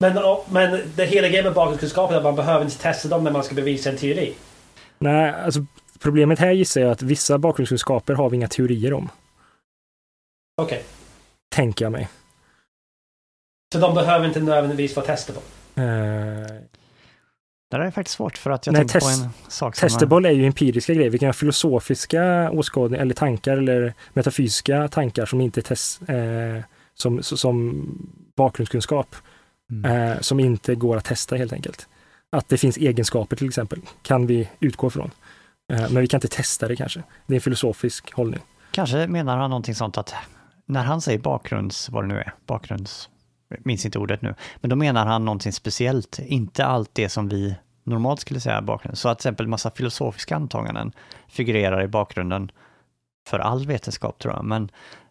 Men, men det hela grejen med bakgrundskunskap är att man behöver inte testa dem när man ska bevisa en teori. Nej, alltså problemet här gissar jag att vissa bakgrundskunskaper har vi inga teorier om. Okej. Tänker jag mig. Så de behöver inte nödvändigtvis vara testable. Eh, Det där är faktiskt svårt för att jag Nej, tänker på en sak testable är ju empiriska grejer. Vi kan ha filosofiska åskådningar eller tankar eller metafysiska tankar som inte är test, eh, som, som bakgrundskunskap Mm. eh, som inte går att testa helt enkelt. Att det finns egenskaper till exempel, kan vi utgå från. Eh, men vi kan inte testa det kanske. Det är en filosofisk hållning. Kanske menar han någonting sånt att när han säger bakgrunds, vad det nu är, bakgrunds, minns inte ordet nu, men då menar han någonting speciellt, inte allt det som vi normalt skulle säga bakgrunden. Så att till exempel massa filosofiska antaganden figurerar i bakgrunden för all vetenskap tror jag, men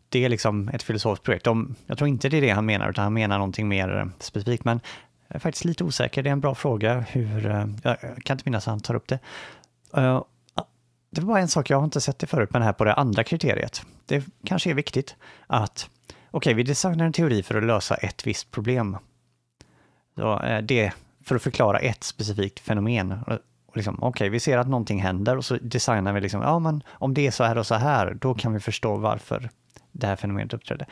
det är liksom ett filosofiskt projekt. De, jag tror inte det är det han menar, utan han menar någonting mer eh, specifikt, men jag är faktiskt lite osäker. Det är en bra fråga hur, eh, jag kan inte minnas att han tar upp det. Eh, det var bara en sak, jag har inte sett det förut, men här på det andra kriteriet. Det kanske är viktigt att, okej, vi designar en teori för att lösa ett visst problem. Så, det för att förklara ett specifikt fenomen. Och, liksom, okej, vi ser att någonting händer och så designar vi liksom, ja men om det är så här och så här, då kan vi förstå varför det här fenomenet uppträdde.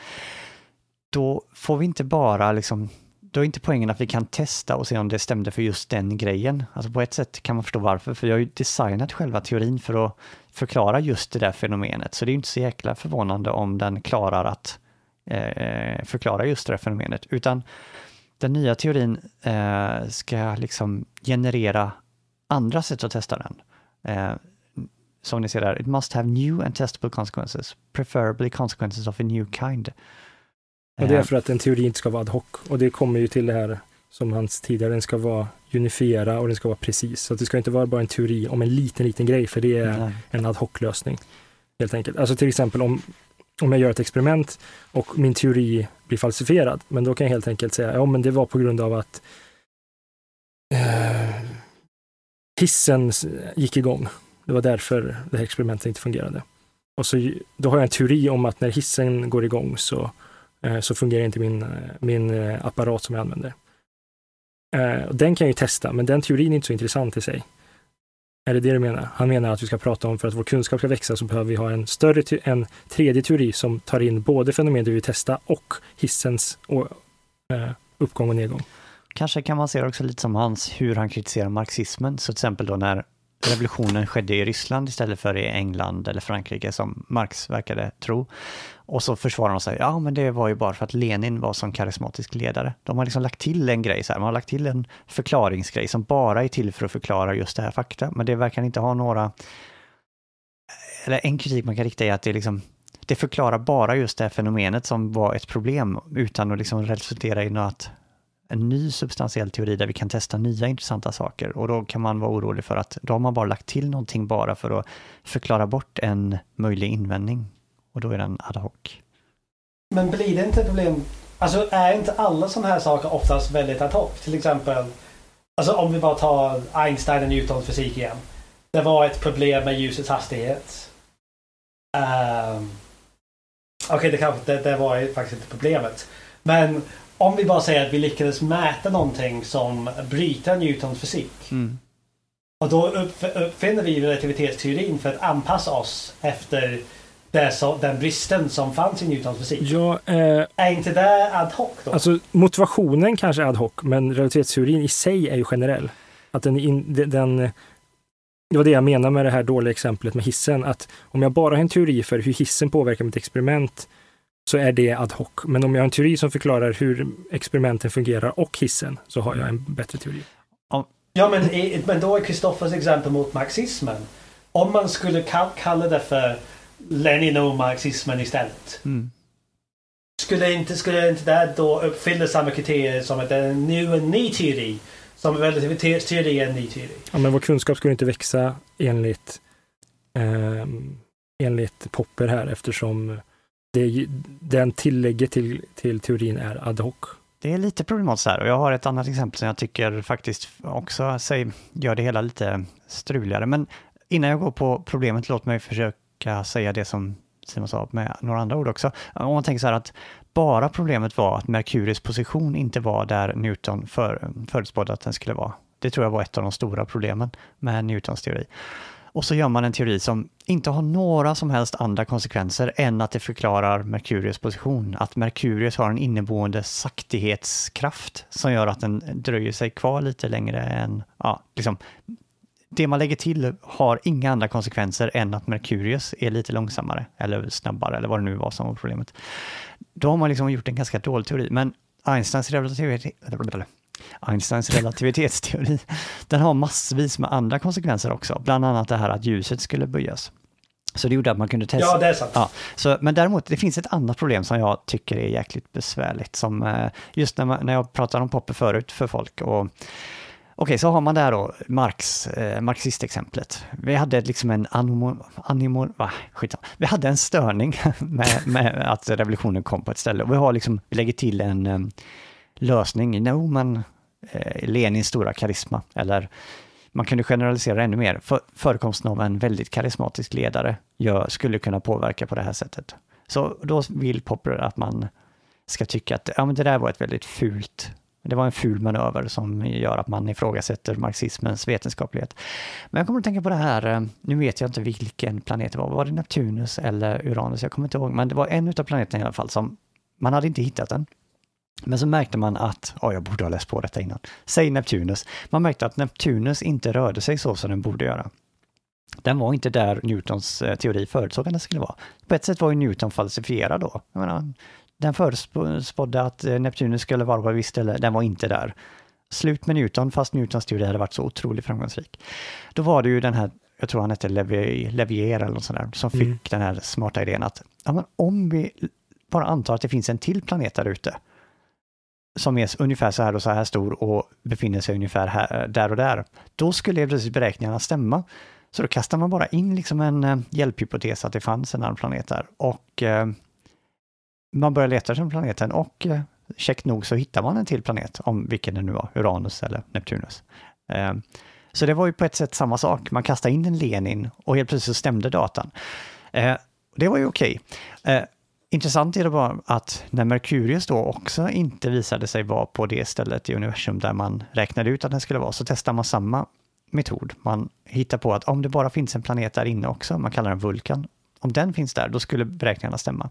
Då får vi inte bara liksom då är inte poängen att vi kan testa och se om det stämde för just den grejen. Alltså på ett sätt kan man förstå varför, för jag har ju designat själva teorin för att förklara just det där fenomenet, så det är inte så jäkla förvånande om den klarar att eh, förklara just det där fenomenet, utan den nya teorin eh, ska liksom generera andra sätt att testa den. Eh, som ni ser där, it must have new and testable consequences, preferably consequences of a new kind. Och det är Eh, för att en teori inte ska vara ad hoc. Och det kommer ju till det här som hans tidigare, den ska vara unifiera och den ska vara precis. Så att det ska inte vara bara en teori om en liten, liten grej, för det är nej. en ad hoc-lösning. Helt enkelt. Alltså till exempel om, om jag gör ett experiment och min teori blir falsifierad, men då kan jag helt enkelt säga, ja men det var på grund av att eh, hissen gick igång. Det var därför det här experimentet inte fungerade. Och så, då har jag en teori om att när hissen går igång så, eh, så fungerar inte min, eh, min eh, apparat som jag använder. Eh, och den kan jag ju testa, men den teorin är inte så intressant i sig. Är det det du menar? Han menar att vi ska prata om för att vår kunskap ska växa så behöver vi ha en större, en tredje teori som tar in både fenomen vi vill testa och hissens och, eh, uppgång och nedgång. Kanske kan man se det också lite som hans, hur han kritiserar marxismen. Så till exempel då när revolutionen skedde i Ryssland istället för i England eller Frankrike som Marx verkade tro. Och så försvarar de sig, ja men det var ju bara för att Lenin var som karismatisk ledare. De har liksom lagt till en grej, så här. man har lagt till en förklaringsgrej som bara är till för att förklara just det här fakta. Men det verkar inte ha några... Eller en kritik man kan rikta är att det liksom det förklarar bara just det här fenomenet som var ett problem utan att liksom resultera i något en ny substantiell teori där vi kan testa nya intressanta saker och då kan man vara orolig för att då har man bara lagt till någonting bara för att förklara bort en möjlig invändning och då är den ad hoc. Men blir det inte problem? Alltså är inte alla sådana här saker oftast väldigt ad hoc? Till exempel, alltså om vi bara tar Einstein och Newtons fysik igen. Det var ett problem med ljusets hastighet. Um, Okej, det, kanske- det, det var ju faktiskt inte problemet. Men om vi bara säger att vi lyckades mäta någonting som bryter Newtons fysik. Och då uppf- uppfinner vi relativitetsteorin för att anpassa oss efter det som, den bristen som fanns i Newtons fysik. Ja, eh, Är inte det ad hoc då? alltså motivationen kanske är ad hoc, men relativitetsteorin i sig är ju generell. Att den, in, den, det var det jag menar med det här dåliga exemplet med hissen, att om jag bara har en teori för hur hissen påverkar mitt experiment så är det ad hoc. Men om jag har en teori som förklarar hur experimenten fungerar och hissen så har jag en bättre teori. Ja, men, men då är Kristoffers exempel mot marxismen. Om man skulle ka- kalla det för Lenino-marxismen istället. Mm. Skulle inte, skulle inte det då uppfylla samma kriterier som att det är nu en ny teori? Som relativitetsteori är en ny teori. Ja, men vår kunskap skulle inte växa enligt, ehm, enligt Popper här eftersom det, den tillägget till, till teorin är ad hoc. Det är lite problematiskt här och jag har ett annat exempel som jag tycker faktiskt också säg, gör det hela lite struligare. Men innan jag går på problemet, låt mig försöka säga det som Simon sa med några andra ord också. Om man tänker så här att bara problemet var att Merkurius position inte var där Newton för, förutspådde att den skulle vara. Det tror jag var ett av de stora problemen med Newtons teori. Och så gör man en teori som inte har några som helst andra konsekvenser än att det förklarar Merkurius position. Att Merkurius har en inneboende saktighetskraft som gör att den dröjer sig kvar lite längre än, ja, liksom, det man lägger till har inga andra konsekvenser än att Merkurius är lite långsammare eller snabbare eller vad det nu var som var problemet. Då har man liksom gjort en ganska dålig teori, men Einsteins relativitet, Einsteins relativitetsteori, den har massvis med andra konsekvenser också, bland annat det här att ljuset skulle böjas. Så det gjorde att man kunde testa. Ja, det är sant. Ja, så, men däremot, det finns ett annat problem som jag tycker är jäkligt besvärligt. Som, eh, just när, man, när jag pratade om Popper förut för folk. Och, Okej, så har man där då Marx, eh, marxistexemplet. Vi hade liksom en animo, animo, va, skitsamma. Vi hade en störning med, med att revolutionen kom på ett ställe. Och vi, har liksom, vi lägger till en um, lösning. No, men eh, Lenins stora karisma, eller man kunde generalisera ännu mer. För, förekomsten av en väldigt karismatisk ledare gör, skulle kunna påverka på det här sättet. Så då vill Popper att man ska tycka att ja, men det där var ett väldigt fult det var en ful manöver som gör att man ifrågasätter marxismens vetenskaplighet. Men jag kommer att tänka på det här, eh, nu vet jag inte vilken planet det var, var det Neptunus eller Uranus? Jag kommer inte ihåg, men det var en av planeterna i alla fall som man hade inte hittat den. Men så märkte man att, ja, jag borde ha läst på detta innan, säg Neptunus. Man märkte att Neptunus inte rörde sig så som den borde göra. Den var inte där Newtons eh, teori förutsåg att den skulle vara. På ett sätt var ju Newton falsifierad då. Jag menar, den förutspådde att eh, Neptunus skulle vara på ett visst ställe, den var inte där. Slut med Newton, fast Newtons teori hade varit så otroligt framgångsrik. Då var det ju den här, jag tror han hette Levier eller något sånt där, som fick mm. den här smarta idén att ja, om vi bara antar att det finns en till planet där ute, som är ungefär så här och så här stor och befinner sig ungefär här, där och där, då skulle plötsligt beräkningarna stämma. Så då kastar man bara in liksom en eh, hjälphypotes att det fanns en annan planet där och eh, man börjar leta efter planeten och eh, käckt nog så hittar man en till planet, om vilken det nu var, Uranus eller Neptunus. Ehm, så det var ju på ett sätt samma sak, man kastade in en Lenin och helt plötsligt så stämde datan. Ehm, det var ju okej. Okay. Intressant är det bara att när Merkurius då också inte visade sig vara på det stället i universum där man räknade ut att den skulle vara, så testar man samma metod. Man hittar på att om det bara finns en planet där inne också, man kallar den Vulkan, om den finns där, då skulle beräkningarna stämma.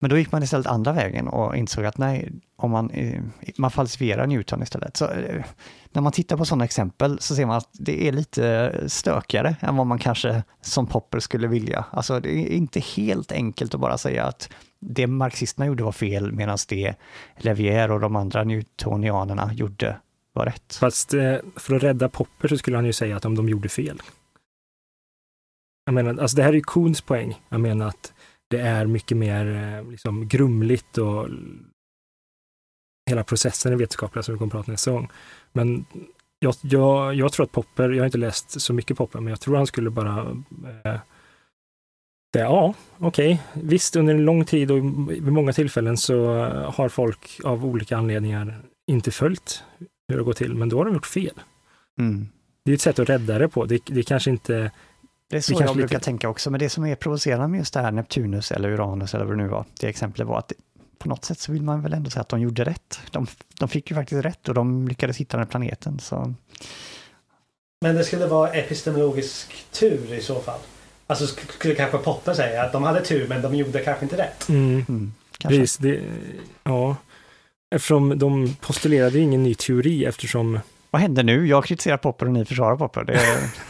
Men då gick man istället andra vägen och insåg att nej, om man, eh, man falsifierar Newton istället. Så eh, när man tittar på sådana exempel så ser man att det är lite stökigare än vad man kanske som Popper skulle vilja. Alltså det är inte helt enkelt att bara säga att det marxisterna gjorde var fel medan det Levier och de andra newtonianerna gjorde var rätt. Fast eh, för att rädda Popper så skulle han ju säga att om de gjorde fel. Jag menar, alltså det här är ju Kuhns poäng. Jag menar att det är mycket mer eh, liksom, grumligt och hela processen är vetenskapliga som vi kommer att prata nästa gång. Men jag, jag, jag, tror att Popper, jag har inte läst så mycket Popper, men jag tror han skulle bara eh, säga ja, okej, okay. visst under en lång tid och vid många tillfällen så har folk av olika anledningar inte följt hur det går till, men då har de gjort fel. Mm. Det är ett sätt att rädda det på. Det, det kanske inte det är så jag brukar lite... tänka också, men det som är provocerande med just det här Neptunus eller Uranus eller vad det nu var, det exemplet var att det, på något sätt så vill man väl ändå säga att de gjorde rätt. De, de fick ju faktiskt rätt och de lyckades hitta den här planeten. Så. Men det skulle vara epistemologisk tur i så fall? Alltså skulle kanske Popper säga att de hade tur men de gjorde kanske inte rätt? Mm. Mm, Precis, det, ja. Eftersom de postulerade ingen ny teori eftersom vad händer nu? Jag kritiserar Popper och ni försvarar Popper. Det,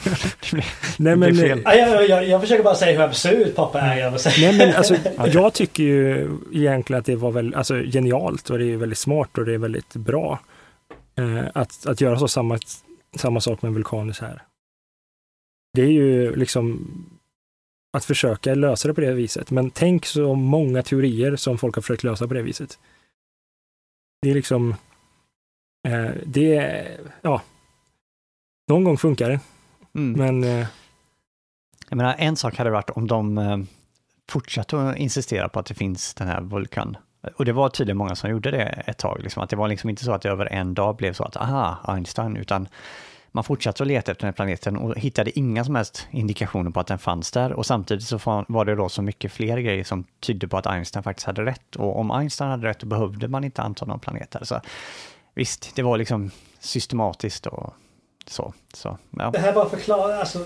det blir, Nej, men, blir fel. Ja, jag, jag, jag, försöker bara säga hur absurd Popper är. Jag, Nej, men alltså, jag tycker ju egentligen att det var väl, alltså, genialt och det är väldigt smart och det är väldigt bra eh, att, att göra så samma, samma sak med Vulkanus här. Det är ju liksom att försöka lösa det på det viset. Men tänk så många teorier som folk har försökt lösa på det viset. Det är liksom Eh, det, ja, någon gång funkar det. Mm. Men... Eh, jag menar, en sak hade varit om de eh, fortsatte att insistera på att det finns den här vulkan. Och det var tydligen många som gjorde det ett tag, liksom, att det var liksom inte så att det över en dag blev så att aha, Einstein, utan man fortsatte att leta efter den här planeten och hittade inga som helst indikationer på att den fanns där. Och samtidigt så var det då så mycket fler grejer som tydde på att Einstein faktiskt hade rätt. Och om Einstein hade rätt, då behövde man inte anta någon planet där. Så visst, det var liksom systematiskt och så. så ja. Det här bara förklarar, alltså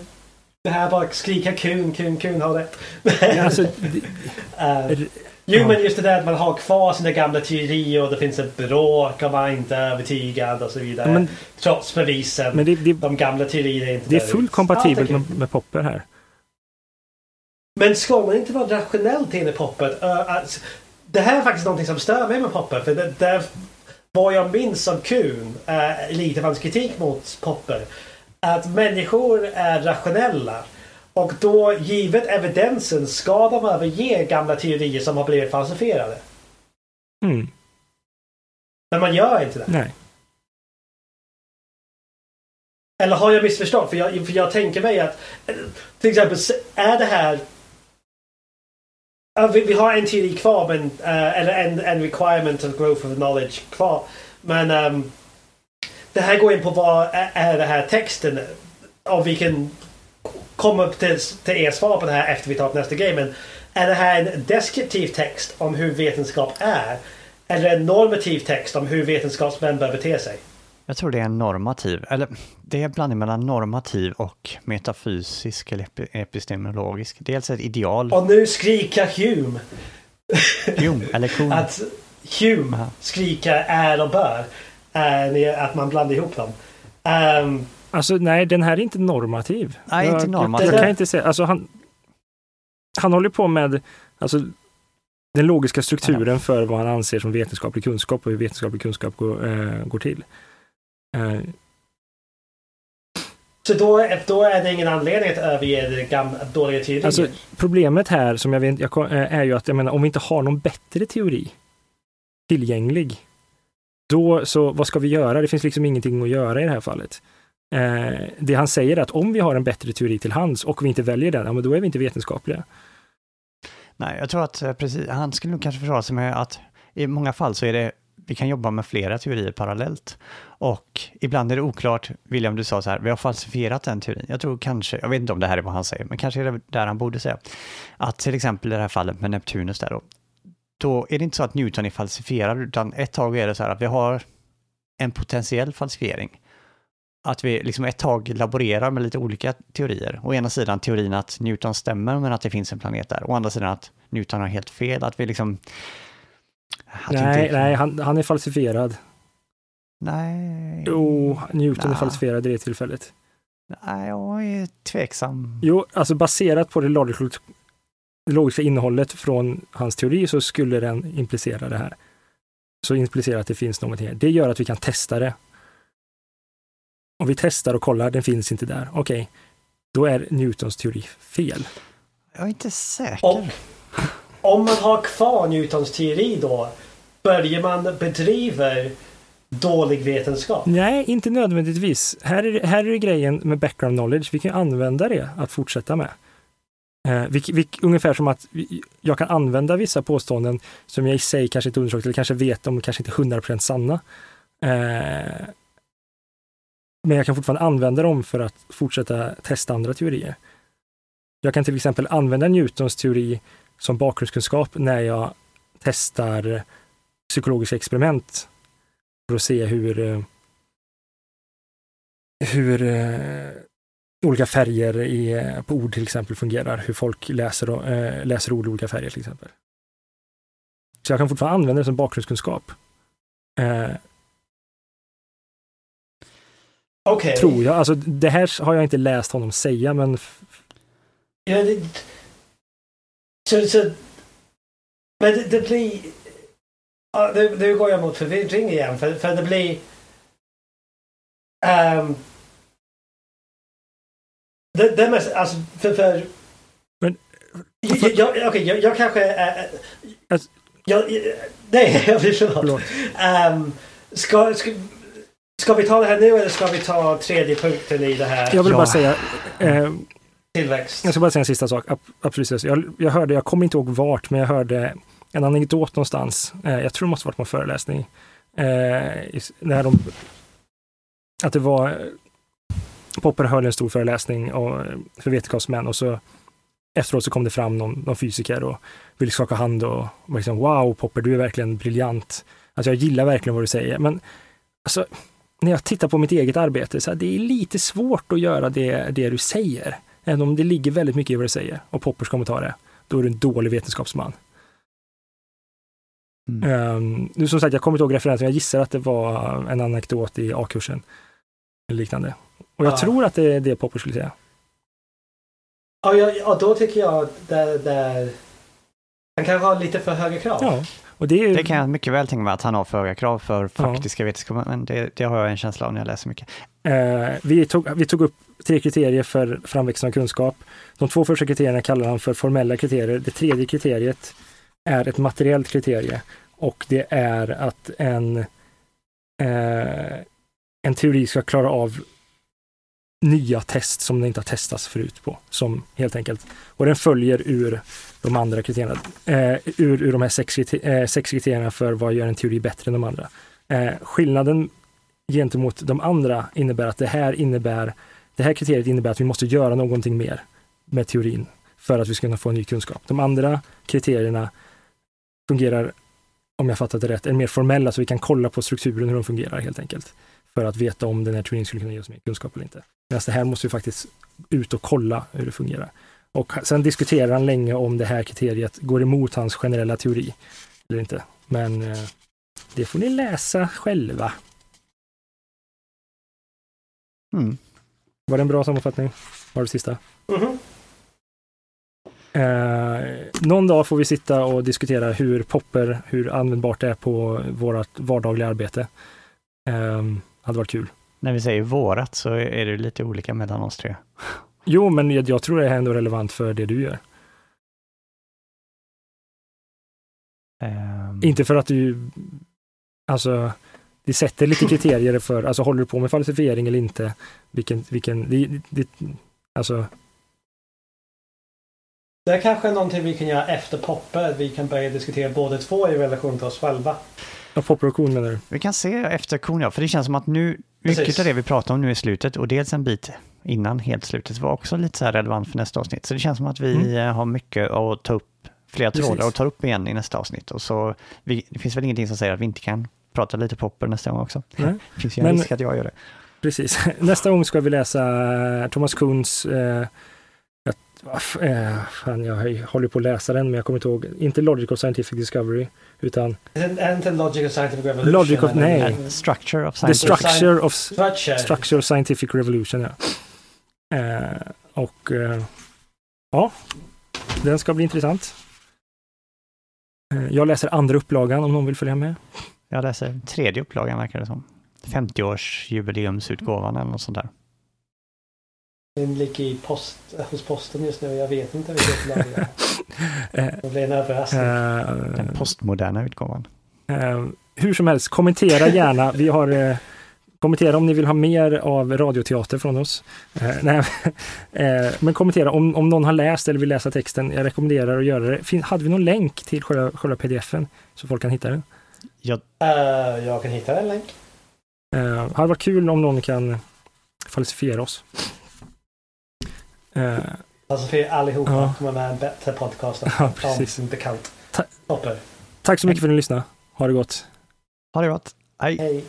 det här bara skrika kun, kun, kun har rätt. alltså, det, uh. Jo Ja. men just det där att man har kvar sina gamla teorier och det finns ett bråk och man är inte övertygad och så vidare. Men, Trots bevisen. men det, det, de gamla teorierna är inte det är fullt kompatibelt Ja, tack. med, med Popper här. Men ska man inte vara rationell till det Popper? Uh, alltså, det här är faktiskt någonting som stör mig med Popper. För det, det, vad jag minns av Kuhn, uh, lite av hans kritik mot Popper, att människor är rationella. Och då, givet evidensen, ska de överge gamla teorier som har blivit falsifierade. Mm, Men man gör inte det. nej. Eller har jag missförstått? För jag, för jag tänker mig att eh, till exempel är det här Ja, vi, vi har en teori kvar, men, uh, eller en, en requirement of growth of knowledge kvar. Men um, det här går in på vad är, är det här texten? Om vi kan komma till, till er svar på det här efter vi tar upp nästa grej. Men är det här en deskriptiv text om hur vetenskap är? Eller en normativ text om hur vetenskapsmän bör bete sig? Jag tror det är en normativ, eller det är en blandning mellan normativ och metafysisk eller epi- epistemologisk. Dels ett ideal, Och nu skriker Hume Hume eller Kuhn. att Hume Aha. skriker är och bör. Att man blandar ihop dem. Ehm, Alltså nej, den här är inte normativ. Nej, jag, inte normativ. Jag, jag kan inte säga, alltså han, han håller på med alltså, den logiska strukturen för vad han anser som vetenskaplig kunskap och hur vetenskaplig kunskap går, eh, går till. Eh, så då, då är det ingen anledning att överge det gamla dåliga teorier. Alltså, problemet här som jag vet, jag, eh, är ju att jag menar, om vi inte har någon bättre teori tillgänglig, då så vad ska vi göra? Det finns liksom ingenting att göra i det här fallet. Eh, det han säger är att om vi har en bättre teori till hands och vi inte väljer den, ja, men då är vi inte vetenskapliga. Nej, jag tror att eh, precis, han skulle nog kanske försvara sig med att i många fall så är det, vi kan jobba med flera teorier parallellt. Och ibland är det oklart, William du sa så här, vi har falsifierat den teorin. Jag tror kanske, jag vet inte om det här är vad han säger, men kanske är det där han borde säga. Att till exempel i det här fallet med Neptunus där då, då är det inte så att Newton är falsifierad, utan ett tag är det så här att vi har en potentiell falsifiering. Att vi liksom ett tag laborerar med lite olika teorier. Å ena sidan teorin att Newton stämmer, men att det finns en planet där. Å andra sidan att Newton har helt fel, att vi liksom... Nej, inte- nej han, han är falsifierad. Nej. Jo, Newton är Nja. falsifierad i det tillfället. Nej, jag är tveksam. Jo, alltså baserat på det logiska, det logiska innehållet från hans teori så skulle den implicera det här. Så implicera att det finns någonting här. Det gör att vi kan testa det. Om vi testar och kollar, den finns inte där. Okej, då är Newtons teori fel. Jag är inte säker. Och om man har kvar Newtons teori då, börjar man bedriva dålig vetenskap? Nej, inte nödvändigtvis. Här är, det- här är grejen med background knowledge. Vi kan använda det att fortsätta med. Eh, vi, vi, ungefär som att vi, jag kan använda vissa påståenden som jag i sig kanske inte undersökt eller kanske vet om kanske inte är 100% sanna. Eh, men jag kan fortfarande använda dem för att fortsätta testa andra teorier. Jag kan till exempel använda Newtons teori som bakgrundskunskap när jag testar psykologiska experiment för att se hur, eh, hur eh, olika färger i, eh, på ord till exempel fungerar, hur folk läser, läser ord i olika färger till exempel. Så jag kan fortfarande använda det som bakgrundskunskap. Okej. Tror jag. Alltså, det här har jag inte läst honom säga, men Ja, det, så, så, men det, det blir... Ja, nu, nu går jag mot förvirring igen. För, för det blir... ehm, det, det mest, alltså, för... för Men- jag, jag, okej, jag, jag kanske... är Alltså- jag, nej, jag blir förlåt. Um, ska, ska, ska vi ta det här nu eller ska vi ta tredje punkten i det här? Jag vill Ja. bara säga, eh, Tillväxt. jag ska bara säga en sista sak. Absolut. Jag, jag hörde, jag kommer inte ihåg vart, men jag hörde en anekdot någonstans. Eh, jag tror det måste varit på en föreläsning. Eh, när de, att det var eh, Popper höll en stor föreläsning för vetenskapsmän och så efteråt så kom det fram någon, någon fysiker och ville skaka hand och var liksom wow Popper, du är verkligen briljant. Alltså jag gillar verkligen vad du säger, men alltså, när jag tittar på mitt eget arbete, så här, det är lite svårt att göra det, det du säger. Även om det ligger väldigt mycket i vad du säger. Och Poppers kommentar är, då är du en dålig vetenskapsman. Mm. Um, nu som sagt, jag kommer inte ihåg referensen, jag gissar att det var en anekdot i A-kursen. Eller liknande. Och jag Ja. tror att det är det Popper skulle säga. Ja, ja, ja, då tycker jag där, där... Han kanske har lite för höga krav. Ja, och det är ju... Det kan jag mycket väl tänka mig att han har för höga krav för faktiska vetenskaper, men det, det har jag en känsla av när jag läser mycket. Eh, vi, tog, vi tog upp tre kriterier för framväxten av kunskap. De två första kriterierna kallar han för formella kriterier. Det tredje kriteriet är ett materiellt kriterie och det är att en, eh, en teori ska klara av nya test som den inte har testats förut på. Som helt enkelt. Och den följer ur de andra kriterierna. Eh, ur, ur de här sex, kriter- eh, sex kriterierna för vad gör en teori bättre än de andra. Eh, skillnaden gentemot de andra innebär att det här innebär det här kriteriet innebär att vi måste göra någonting mer med teorin för att vi ska kunna få ny kunskap. De andra kriterierna fungerar, om jag fattat det rätt, är mer formella så vi kan kolla på strukturen hur de fungerar helt enkelt. För att veta om den här teorin skulle kunna ge oss mer kunskap eller inte. Medan det här måste vi faktiskt ut och kolla hur det fungerar. Och sen diskuterar han länge om det här kriteriet går emot hans generella teori eller inte. Men eh, det får ni läsa själva. Mm. Var det en bra sammanfattning? Var det sista? Mhm. Eh, någon dag får vi sitta och diskutera hur popper, hur användbart det är på vårt vardagliga arbete. Eh, hade varit kul. När vi säger vårat så är det lite olika mellan oss tre. Jo, men jag, jag tror det är ändå relevant för det du gör. Ehm, Inte för att du, alltså, vi sätter lite kriterier för, alltså håller du på med falsifiering eller inte? Vilken, vilken, det, det, alltså, Det är kanske någonting vi kan göra efter Popper. Vi kan börja diskutera båda två i relation till oss själva. ja, popper och kon menar du? Vi kan se efter kon, ja, för det känns som att nu, mycket Precis. av det vi pratar om nu i slutet och dels en bit innan helt slutet var också lite så här relevant för nästa avsnitt. Så det känns som att vi Mm. eh, har mycket att ta upp, flera Precis. trådar att ta upp igen i nästa avsnitt. Och så, vi, det finns väl ingenting som säger att vi inte kan prata lite popper nästa gång också. Nej. Det finns ju en Men- risk att jag gör det. Precis. Nästa gång ska vi läsa eh, Thomas Kuhns eh, eh, fan, jag håller på att läsa den, men jag kommer inte ihåg. Inte Logic of Scientific Discovery, utan inte Logic of Scientific Revolution? Logic of- eller? nej. And structure of The science. Structure of, Structure. structure of Scientific Revolution. Ja. Eh, och eh, ja, den ska bli intressant. Eh, jag läser andra upplagan om någon vill följa med. Jag läser tredje upplagan verkar det som. 50-årsjubileumsutgåvan eller något sånt där. Den ligger i post, hos posten just nu. Jag vet inte vilket lag det är. Det blir en överraskning. Den eh, postmoderna utgåvan. Eh, hur som helst, kommentera gärna. Vi har eh, kommentera om ni vill ha mer av radioteater från oss. Eh, nej, eh, men kommentera om, om någon har läst eller vill läsa texten. Jag rekommenderar att göra det. Fin, hade vi någon länk till själva, själva pdfen så folk kan hitta den? Jag, Eh, jag kan hitta en länk. Eh, hade varit kul om någon kan falsifiera oss. Alltså för allihopa Ja. kommer med en bättre podcast Ja, precis. om bekant. Ta- Popper. tack så mycket för att ni lyssnade. Ha det gott. ha det gott. Hej. Hej.